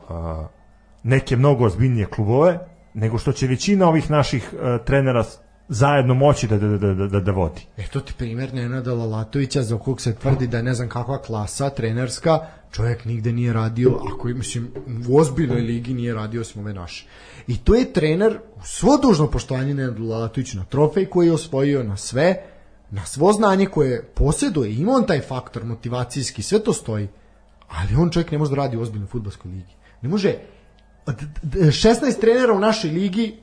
neke mnogo ozbiljnije klubove, nego što će većina ovih naših uh, trenera zajedno moći da, da, da, da, da, da vodi. Eto ti primjer Nenada Lalatovića za kog se tvrdi da je ne znam kakva klasa trenerska, čovjek nigde nije radio, ako je, mislim, u ozbiljnoj ligi nije radio osim ove naše. I to je trener, svo dužno poštovanje Nenadu Lalatoviću na trofej koji je osvojio na sve, na svo znanje koje posjeduje, ima on taj faktor motivacijski, sve to stoji, ali on čovjek ne može da radi u ozbiljnoj futbolskoj ligi. Ne može, 16 trenera u našoj ligi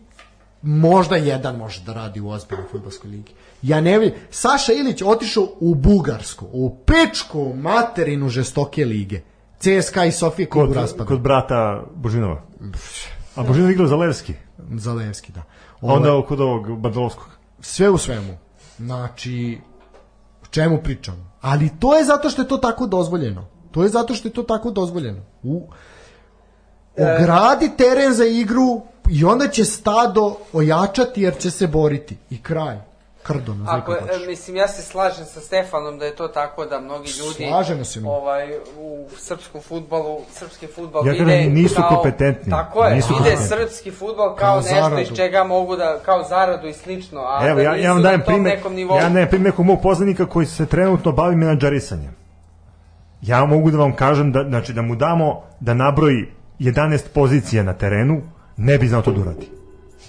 možda jedan može da radi u ozbiljnoj futbolskoj ligi. Ja ne vidim. Saša Ilić otišao u Bugarsku, u pečku materinu žestoke lige. CSKA i Sofije Kod, raspada. kod brata Božinova. A Božinov igrao za Levski. Za Levski, da. A Ovaj, onda kod ovog Badlovskog. sve u svemu. Znači, o čemu pričam? Ali to je zato što je to tako dozvoljeno. To je zato što je to tako dozvoljeno. U, ogradi teren za igru i onda će stado ojačati jer će se boriti. I kraj. Krdo, nazvaj Ako, e, hoćeš. mislim, ja se slažem sa Stefanom da je to tako da mnogi ljudi Slažemo se mi. ovaj, u srpskom futbalu, srpski futbal Ja vide kažem, nisu kao, kompetentni. Tako je, Nisu vide kompetentni. srpski futbal kao, Kao nešto zaradu. iz čega mogu da, kao zaradu i slično, a Evo, da ja, nisu ja vam na dajem tom primjer, nekom nivou. ja dajem primjer nekog mog poznanika koji se trenutno bavi menadžerisanjem. Ja mogu da vam kažem da, znači, da mu damo da nabroji 11 pozicija na terenu, ne bi znao to da uradi.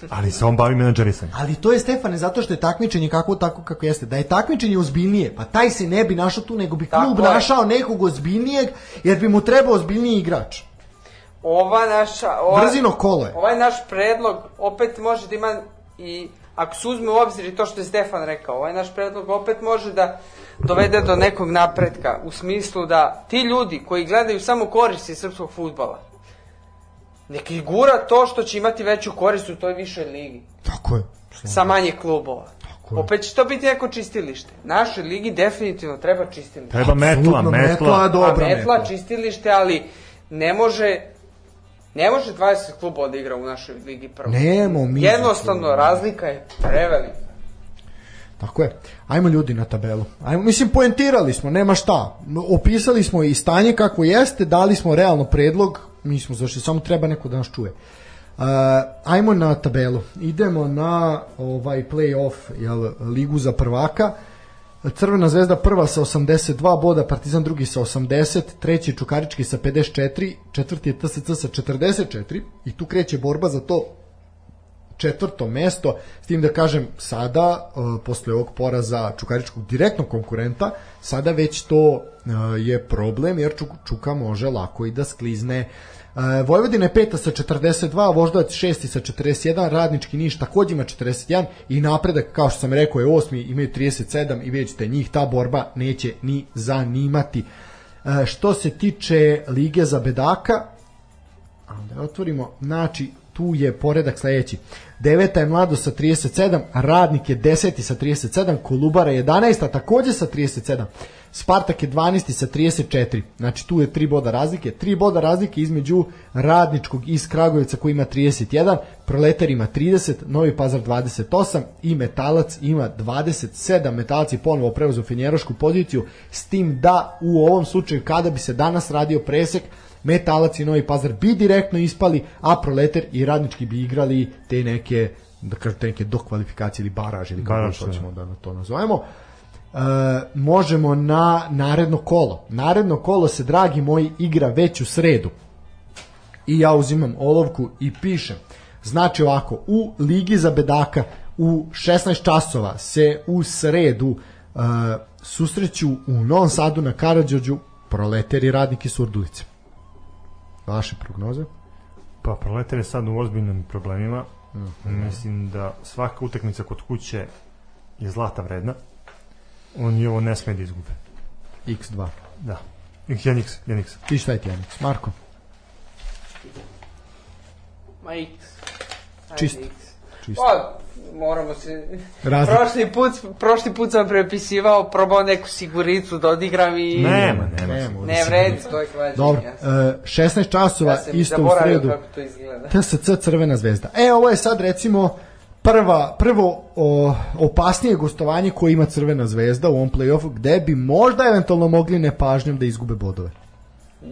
Ali se on bavi menadžerisanjem. Ali to je Stefane zato što je takmičenje kako tako kako jeste. Da je takmičenje ozbiljnije, pa taj se ne bi našao tu, nego bi Tako klub je. našao nekog ozbiljnijeg, jer bi mu trebao ozbiljniji igrač. Ova naša... Ova, Brzino kolo je. Ovaj naš predlog opet može da ima i ako se uzme u obzir i to što je Stefan rekao, ovaj naš predlog opet može da dovede do nekog napretka u smislu da ti ljudi koji gledaju samo koristi srpskog futbala nek ih gura to što će imati veću korist u toj višoj ligi Tako je. sa manje klubova. Tako je. Opet će to biti neko čistilište. Našoj ligi definitivno treba čistilište. Treba metla, metla. metla, dobra A metla, metla. čistilište, ali ne može ne može 20 klubova da igra u našoj ligi prvo. Nemo mi. Jednostavno, razlika je prevelika. Tako je. Ajmo ljudi na tabelu. Ajmo, mislim, poentirali smo, nema šta. Opisali smo i stanje kako jeste, dali smo realno predlog, mi smo zašli, samo treba neko da nas čuje. Uh, ajmo na tabelu. Idemo na ovaj play-off, jel, ligu za prvaka. Crvena zvezda prva sa 82 boda, Partizan drugi sa 80, treći Čukarički sa 54, četvrti je TSC sa 44 i tu kreće borba za to četvrto mesto, s tim da kažem sada, uh, posle ovog poraza Čukaričkog direktnog konkurenta, sada već to uh, je problem, jer Čuk, Čuka može lako i da sklizne. Uh, Vojvodina je peta sa 42, Voždovac šesti sa 41, Radnički Niš takođe ima 41 i napredak, kao što sam rekao, je osmi, imaju 37 i vidjet ćete njih, ta borba neće ni zanimati. Što se tiče Lige za bedaka, da otvorimo, znači tu je poredak sledeći. Deveta je Mlado sa 37, Radnik je deseti sa 37, Kolubara je 11, a takođe sa 37. Spartak je 12 sa 34. Znači tu je 3 boda razlike. 3 boda razlike između Radničkog iz Kragujevca koji ima 31, Proletar ima 30, Novi Pazar 28 i Metalac ima 27. Metalac je ponovo preuzeo finjerošku poziciju s tim da u ovom slučaju kada bi se danas radio presek Metalac i Novi Pazar bi direktno ispali, a Proleter i Radnički bi igrali te neke da kažem, te neke dokvalifikacije ili baraže ili kako što da. hoćemo da to nazovemo. E, možemo na naredno kolo. Naredno kolo se, dragi moji, igra već u sredu. I ja uzimam olovku i pišem. Znači ovako, u Ligi za bedaka u 16 časova se u sredu e, susreću u Novom Sadu na Karadžođu proleteri radnike Surdulice. Vaše prognoze? Pa Proletar je sad u ozbiljnim problemima. Uh -huh. Mislim da svaka utakmica kod kuće je zlata vredna. On je ovo ne sme da izgube. X2. Da. X1X. 1X. I šta je ti 1X? Marko? Ma X. Čist. Čist. Pa, moramo se... Razlik. prošli put, prošli put sam prepisivao, probao neku siguricu da odigram i... Nema, nema. Nema, ne vredi, to je kvađenje. Dobro, e, 16 časova, ja isto u sredu. TSC Crvena zvezda. E, ovo je sad recimo prva, prvo o, opasnije gostovanje koje ima Crvena zvezda u ovom play-offu, gde bi možda eventualno mogli nepažnjom da izgube bodove. Mm,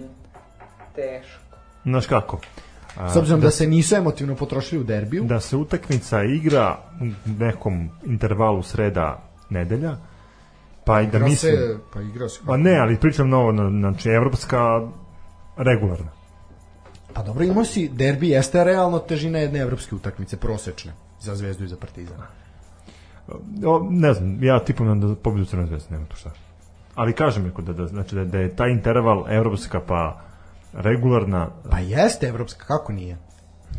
teško. Znaš kako? S obzirom da, da se nisu emotivno potrošili u derbiju. Da se utakmica igra u nekom intervalu sreda nedelja, pa i da mislim... Se, pa igra se. Pa ne, ali pričam novo, znači evropska regularna. Pa dobro, imao si derbi, jeste realno težina jedne evropske utakmice, prosečne, za Zvezdu i za Partizan. O, ne znam, ja tipom da pobedu Crna Zvezda, nema tu šta. Ali kažem je da, da, znači da, da je taj interval evropska pa regularna... Pa jeste evropska, kako nije?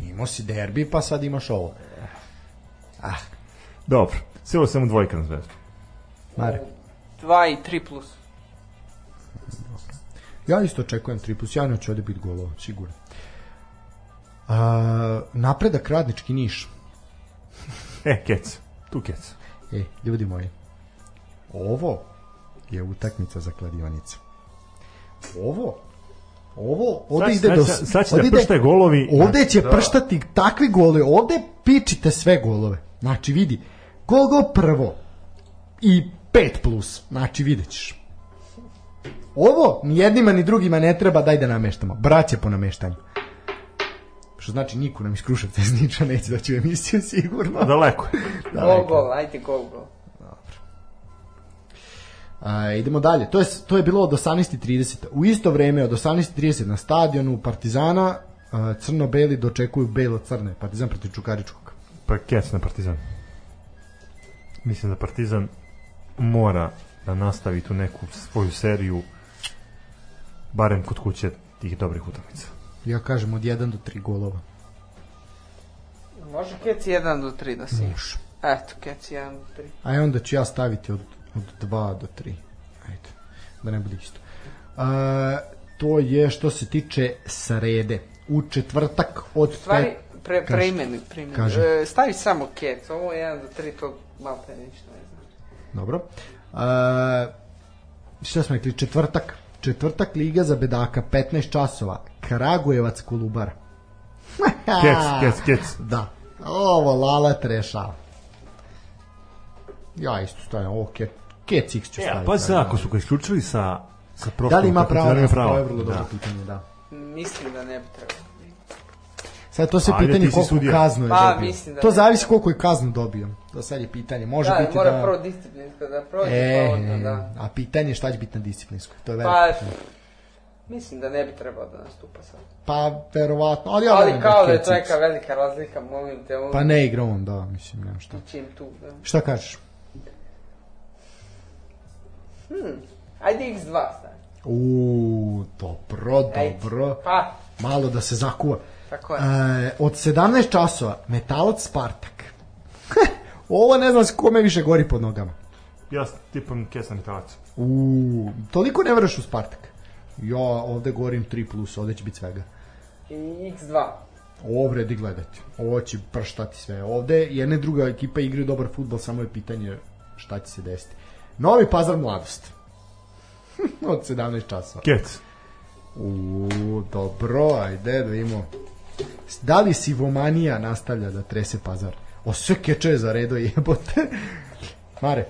Imao si derbi, pa sad imaš ovo. Ah. Dobro, Sve sam samo dvojka na zvezdu. Mare? 2 i 3 plus. Ja isto očekujem 3 plus, ja ne hoću ovde biti golova, sigurno. Uh, napredak radnički niš. e, kec, tu kec. E, ljudi moji, ovo je utakmica za kladionicu. Ovo Ovo, ovde ide do... Sad će da pršte golovi. Ovde će da. prštati takvi golovi ovde pičite sve golove. Znači, vidi, gol, gol prvo i 5 plus. Znači, videćeš. Ovo ni jednima ni drugima ne treba, daj da nameštamo. Braće po nameštanju. Što znači niko nam iz Kruševca iz Niča neće doći u emisiju sigurno. Daleko. Daleko. Gol, gol, ajte gol, gol. A, idemo dalje. To je, to je bilo od 18.30. U isto vreme od 18.30 na stadionu Partizana crno-beli dočekuju belo-crne. Partizan protiv Čukaričkog. Pa kec na Partizan. Mislim da Partizan mora da nastavi tu neku svoju seriju barem kod kuće tih dobrih utakmica. Ja kažem od 1 do 3 golova. Može kec 1 do 3 da si. Može. Eto, kec 1 do 3. A onda ću ja staviti od od 2 do 3. Ajde, da ne bude isto. A, to je što se tiče srede. U četvrtak od... U stvari, pre, preimeni, preimeni. Kaže. E, stavi samo kec, ovo je 1 do 3, to malo te ništa ne znači. Dobro. A, šta smo rekli, četvrtak. Četvrtak Liga za bedaka, 15 časova. Kragujevac Kulubar. kec, kec, kec. Da. Ovo Lala trešava. Ja isto stavljam, ovo okay. kec Kecix ću e, staviti. Ja, pa se, da, ako da. su ga isključili sa, sa prošlom... Da li ima pravo? Da, pravo? Je vrlo da. dobro da. pitanje, da. Mislim da ne bi trebalo. Sad to se Ajde, pitanje koliko sudija. kaznu je pa, dobio. Da to zavisi koliko je kaznu dobio. To sad je pitanje. Može da, biti mora da... mora prvo disciplinsko da prođe, e, pa onda da... A pitanje šta će biti na disciplinsko? To je pa, veliko. Pa, Mislim da ne bi trebao da nastupa sad. Pa, verovatno. Ali, ja ali kao da je to neka velika razlika, molim te. On... Pa ne igra on, da, mislim, nema šta. Čim tu, da. Šta kažeš? Hmm. Ajde x2 stavim. Uuu, dobro, dobro. Ajde. Pa. Malo da se zakuva. Tako je. E, od 17 časova, Metalac Spartak. Ovo ne znam kome više gori pod nogama. Ja tipam Kesa Metalac. Uuu, toliko ne vreš u Spartak. Ja ovde gorim 3+, plus, ovde će biti svega. I x2 ovo vredi gledati. Ovo će prštati sve. Ovde jedna druga ekipa igra dobar futbol, samo je pitanje šta će se desiti. Novi Pazar mladost. Od 17 časova. Kec. U, dobro, ajde da imamo. Da li Sivomanija nastavlja da trese Pazar? O, sve keče za redo jebote. Mare.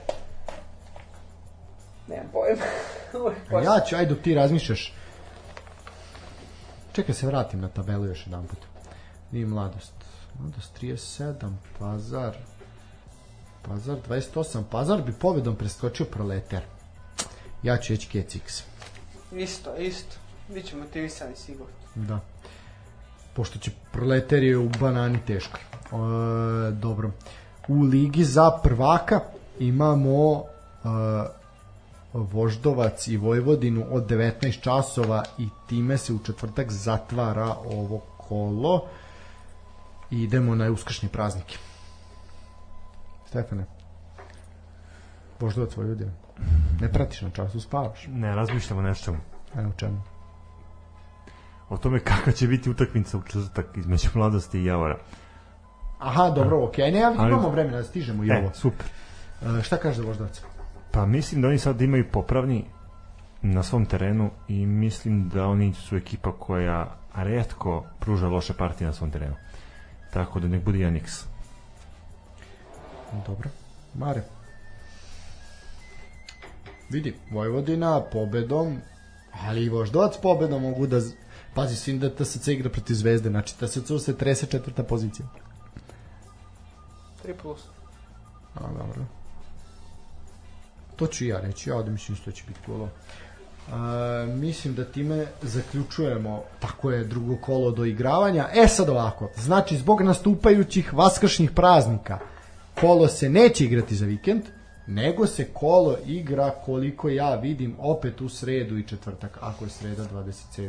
Nemam pojma. Pa ja ću, ajde dok ti razmišljaš. Čekaj se vratim na tabelu još jedan put. Nije mladost. Mladost 37, Pazar Pazar 28. Pazar bi pobedom preskočio proleter. Ja ću reći Kecix. Isto, isto. Biće motivisani sigurno. Da. Pošto će proleter je u banani teško. E, dobro. U ligi za prvaka imamo e, Voždovac i Vojvodinu od 19 časova i time se u četvrtak zatvara ovo kolo idemo na uskršnje praznike. Stefane. Voždovac Vojvodina. Ne pratiš na času, spavaš. Ne, razmišljamo nešto. Evo čemu. O tome kakva će biti utakmica u četvrtak između mladosti i Javora. Aha, dobro, okej. Ne, ja Ali- imamo vremena da stižemo i E, ovo. super. E, šta kaže za Voždovac? Pa mislim da oni sad imaju popravni na svom terenu i mislim da oni su ekipa koja redko pruža loše partije na svom terenu. Tako da nek bude 1x. Dobro. Mare. Vidi, Vojvodina pobedom, ali i Voždovac pobedom mogu da... Pazi, svim da TSC igra protiv Zvezde, znači TSC se trese četvrta pozicija. 3 plus. A, dobro. To ću ja reći, ja da mislim što će biti kolo. A, mislim da time zaključujemo tako je drugo kolo do igravanja. E sad ovako, znači zbog nastupajućih vaskršnjih praznika kolo se neće igrati za vikend, nego se kolo igra koliko ja vidim opet u sredu i četvrtak, ako je sreda 27.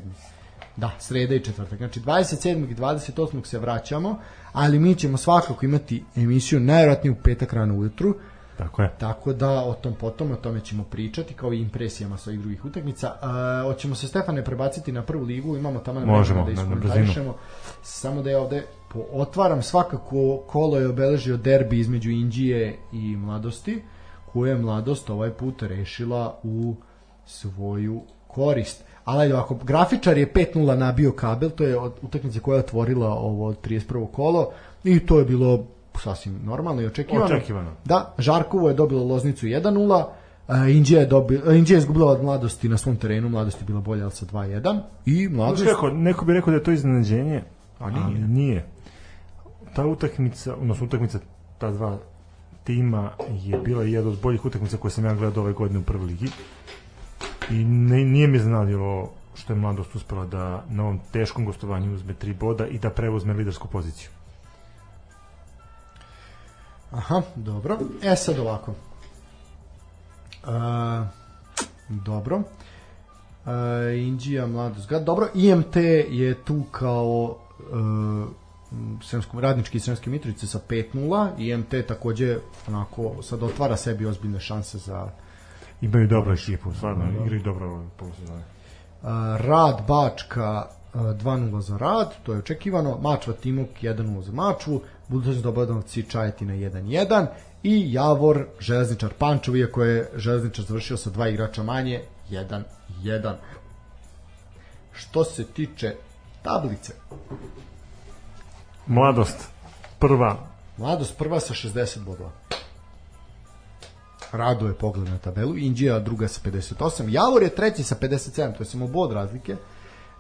Da, sreda i četvrtak. Znači 27. i 28. se vraćamo, ali mi ćemo svakako imati emisiju najvjerojatnije u petak rano ujutru, Tako je. tako da o tom potom, o tome ćemo pričati, kao i impresijama sa ovih drugih utakmica. A, hoćemo se Stefane prebaciti na prvu ligu, imamo tamo Možemo, da na- na iskomentarišemo. Samo da ja ovde po, otvaram svakako kolo je obeležio derbi između Indije i Mladosti, koju je Mladost ovaj put rešila u svoju korist. Ali ovako, grafičar je 5-0 nabio kabel, to je utakmica koja je otvorila ovo 31. kolo i to je bilo sasvim normalno i očekivano. Očekivano. Da, Žarkovo je dobilo Loznicu 1-0, a, Indija je, dobi, a, Indija je izgubila od mladosti na svom terenu, mladost je bila bolja ali sa 2-1 i mladost... Kako, neko bi rekao da je to iznenađenje, A nije. ali nije. Ta utakmica, odnosno utakmica ta dva tima je bila jedna od boljih utakmica koje sam ja gledao ove godine u prvoj ligi. I ne, nije mi iznenadilo što je mladost uspela da na ovom teškom gostovanju uzme tri boda i da preuzme lidersku poziciju. Aha, dobro. E sad ovako. A, dobro. A, Indija, mladost. Dobro, IMT je tu kao uh, Sremsko, radnički iz Sremske Mitrovice sa 5-0. IMT takođe onako sad otvara sebi ozbiljne šanse za Imaju dobru ekipu, stvarno, igraju dobro polusezone. Rad Bačka a, 2-0 za Rad, to je očekivano. Mačva Timok 1-0 za Mačvu, Budućnost Dobanovci Čajetina 1-1 i Javor Železničar Pančevo, iako je Železničar završio sa dva igrača manje, 1-1. Što se tiče tablice, Mladost, prva, Mladost prva sa 60 bodova. Rado je pogled na tabelu, Indija druga sa 58, Javor je treći sa 57, to je samo bod razlike,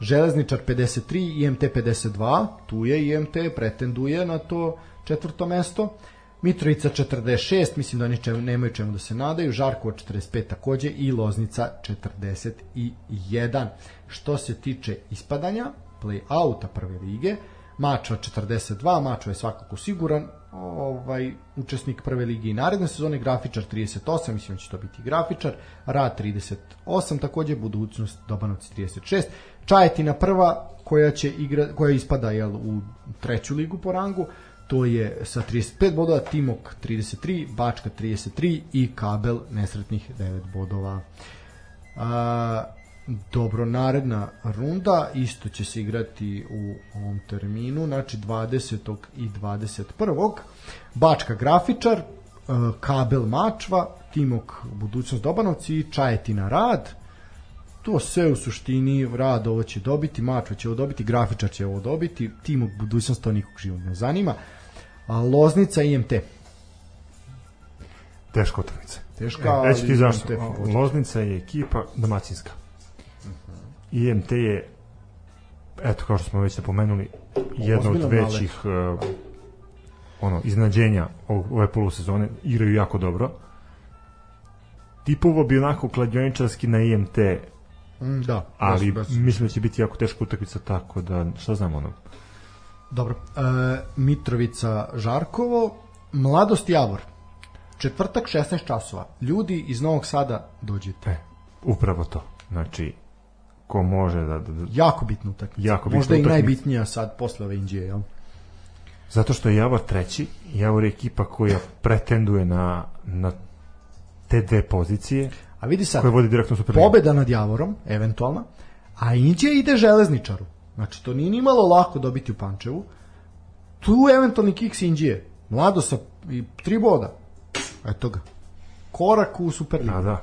Železničar 53, IMT 52, tu je IMT, pretenduje na to četvrto mesto, Mitrovica 46, mislim da oni čemu, nemaju čemu da se nadaju, Žarkovo 45 takođe i Loznica 41. Što se tiče ispadanja, play-outa prve lige, Mačva 42, Mačva je svakako siguran ovaj učesnik prve lige i naredne sezone, Grafičar 38, mislim da će to biti Grafičar, Rad 38, takođe budućnost Dobanovci 36, Čajetina prva koja će igra, koja ispada jel, u treću ligu po rangu, to je sa 35 bodova, Timok 33, Bačka 33 i Kabel nesretnih 9 bodova. A, dobro, naredna runda isto će se igrati u ovom terminu, znači 20. i 21. Bačka Grafičar, e, Kabel Mačva, Timok Budućnost Dobanovci i Čajetina Rad. To sve u suštini Rad ovo će dobiti, Mačva će ovo dobiti, Grafičar će ovo dobiti, Timok Budućnost to nikog živog ne zanima. Loznica i IMT. teška utakmica. Teška, E, Reći ti ali zašto. Loznica je ekipa domaćinska. IMT je eto, kao što smo već napomenuli, jedno od većih uh, ono, iznenađenja ov- ove polusezone, igraju jako dobro. Tipovo bi onako kladioničarski na IMT, Mm, da, ali baš, baš. mislim da će biti jako teška utakmica tako da, šta znam ono, Dobro. E, Mitrovica Žarkovo, Mladost Javor. Četvrtak 16 časova. Ljudi iz Novog Sada dođite. e, upravo to. Znači, ko može da, da, da Jako bitna utakmica. Jako bitna Možda i utakmica. najbitnija sad posle ove Indije, jel? Zato što je Javor treći, Javor je ekipa koja pretenduje na, na te dve pozicije, A vidi sad, koje vodi direktno u Superligu. pobeda nad Javorom, eventualna, a Indija ide železničaru. Znači, to nije ni malo lako dobiti u Pančevu. Tu eventualni kiks Indije. Mlado sa i tri boda. Eto ga. Korak u Superligu. A da.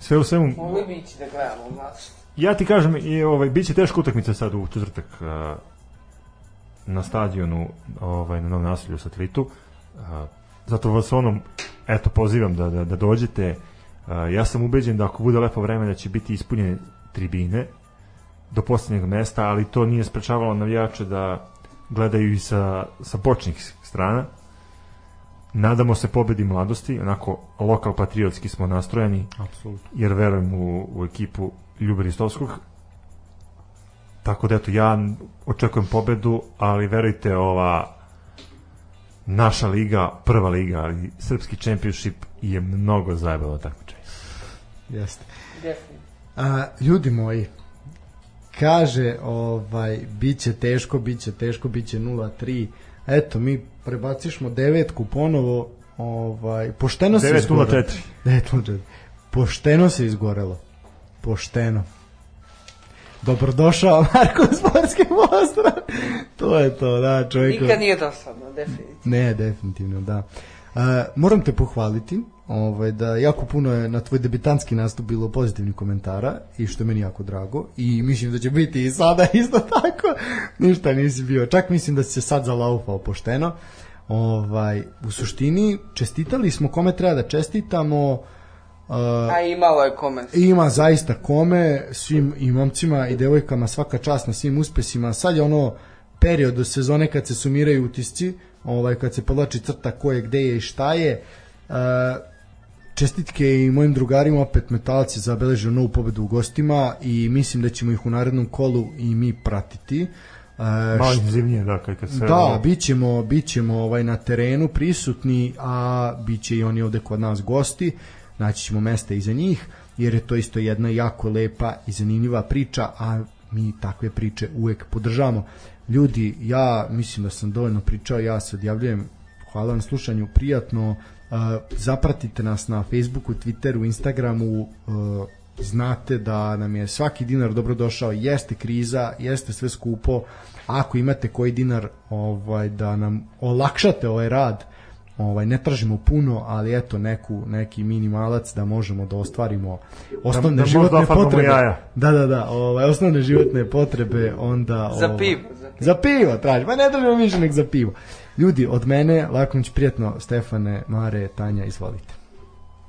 Sve u svemu, Mogli bi ići da gledamo mlađe. Ja ti kažem, i, ovaj, bit će teška utakmica sad u četvrtak a, na stadionu ovaj, na Novom naselju u satelitu. A, zato vas onom, eto, pozivam da, da, da dođete. A, ja sam ubeđen da ako bude lepo vreme da će biti ispunjene tribine do posljednjeg mesta, ali to nije sprečavalo navijače da gledaju i sa, sa bočnih strana. Nadamo se pobedi mladosti, onako lokal patriotski smo nastrojeni, Apsolutno. jer verujem u, u ekipu Ljuba Ristovskog. Tako da eto, ja očekujem pobedu, ali verujte, ova naša liga, prva liga, ali srpski championship je mnogo zajebalo takmičenje. Jeste. A, ljudi moji, kaže, ovaj, bit će teško, bit će teško, bit će 0-3. Eto, mi prebacišmo devetku ponovo, ovaj, pošteno se 9:04. izgorelo. 9:04. Pošteno se izgorelo. Pošteno. Dobrodošao Marko u sportski pozdrav. to je to, da, čovjek. Nikad nije dosadno, definitivno. Ne, definitivno, da. Uh, moram te pohvaliti ovaj, da jako puno je na tvoj debitanski nastup bilo pozitivnih komentara i što je meni jako drago i mislim da će biti i sada isto tako ništa nisi bio čak mislim da si se sad zalaufao pošteno ovaj, u suštini čestitali smo kome treba da čestitamo uh, A imalo je kome. ima zaista kome svim i momcima i devojkama svaka čast na svim uspesima sad je ono period do sezone kad se sumiraju utisci ovaj kad se povlači crta ko je gde je i šta je e, čestitke i mojim drugarima opet metalci zabeležio novu pobedu u gostima i mislim da ćemo ih u narednom kolu i mi pratiti e, Malo intenzivnije, da, kad, kad se... da, bićemo, bićemo ovaj na terenu prisutni, a biće i oni ovde kod nas gosti. Naći ćemo mesta i za njih, jer je to isto jedna jako lepa i zanimljiva priča, a mi takve priče uvek podržavamo. Ljudi, ja mislim da sam dovoljno pričao, ja se odjavljujem. Hvala na slušanju, prijatno. Uh, zapratite nas na Facebooku, Twitteru, Instagramu, uh, znate da nam je svaki dinar dobrodošao, jeste kriza, jeste sve skupo, ako imate koji dinar ovaj da nam olakšate ovaj rad, ovaj ne tražimo puno, ali eto neku neki minimalac da možemo da ostvarimo osnovne da možda životne ofarbamo potrebe. jaja. Da, da, da, ovaj osnovne životne potrebe onda Za ovaj, pivo, za pivo. Za pivo traži, pa ne tražimo više nek za pivo. Ljudi, od mene, Laković prijatno, Stefane, Mare, Tanja, izvolite.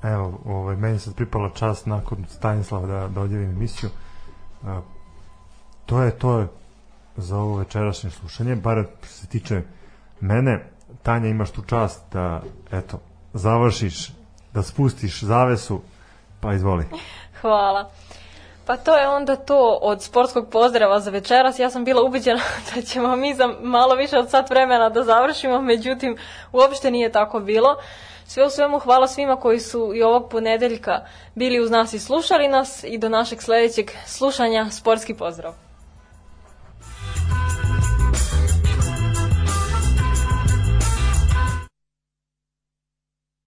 Evo, ovaj, meni se pripala čast nakon Stanislava da, da odjavim emisiju. A, to je to je za ovo večerašnje slušanje, bar se tiče mene. Tanja, imaš tu čast da, eto, završiš, da spustiš zavesu, pa izvoli. Hvala. Pa to je onda to od sportskog pozdrava za večeras. Ja sam bila ubeđena da ćemo mi za malo više od sat vremena da završimo, međutim uopšte nije tako bilo. Sve u svemu hvala svima koji su i ovog ponedeljka bili uz nas i slušali nas i do našeg sledećeg slušanja sportski pozdrav.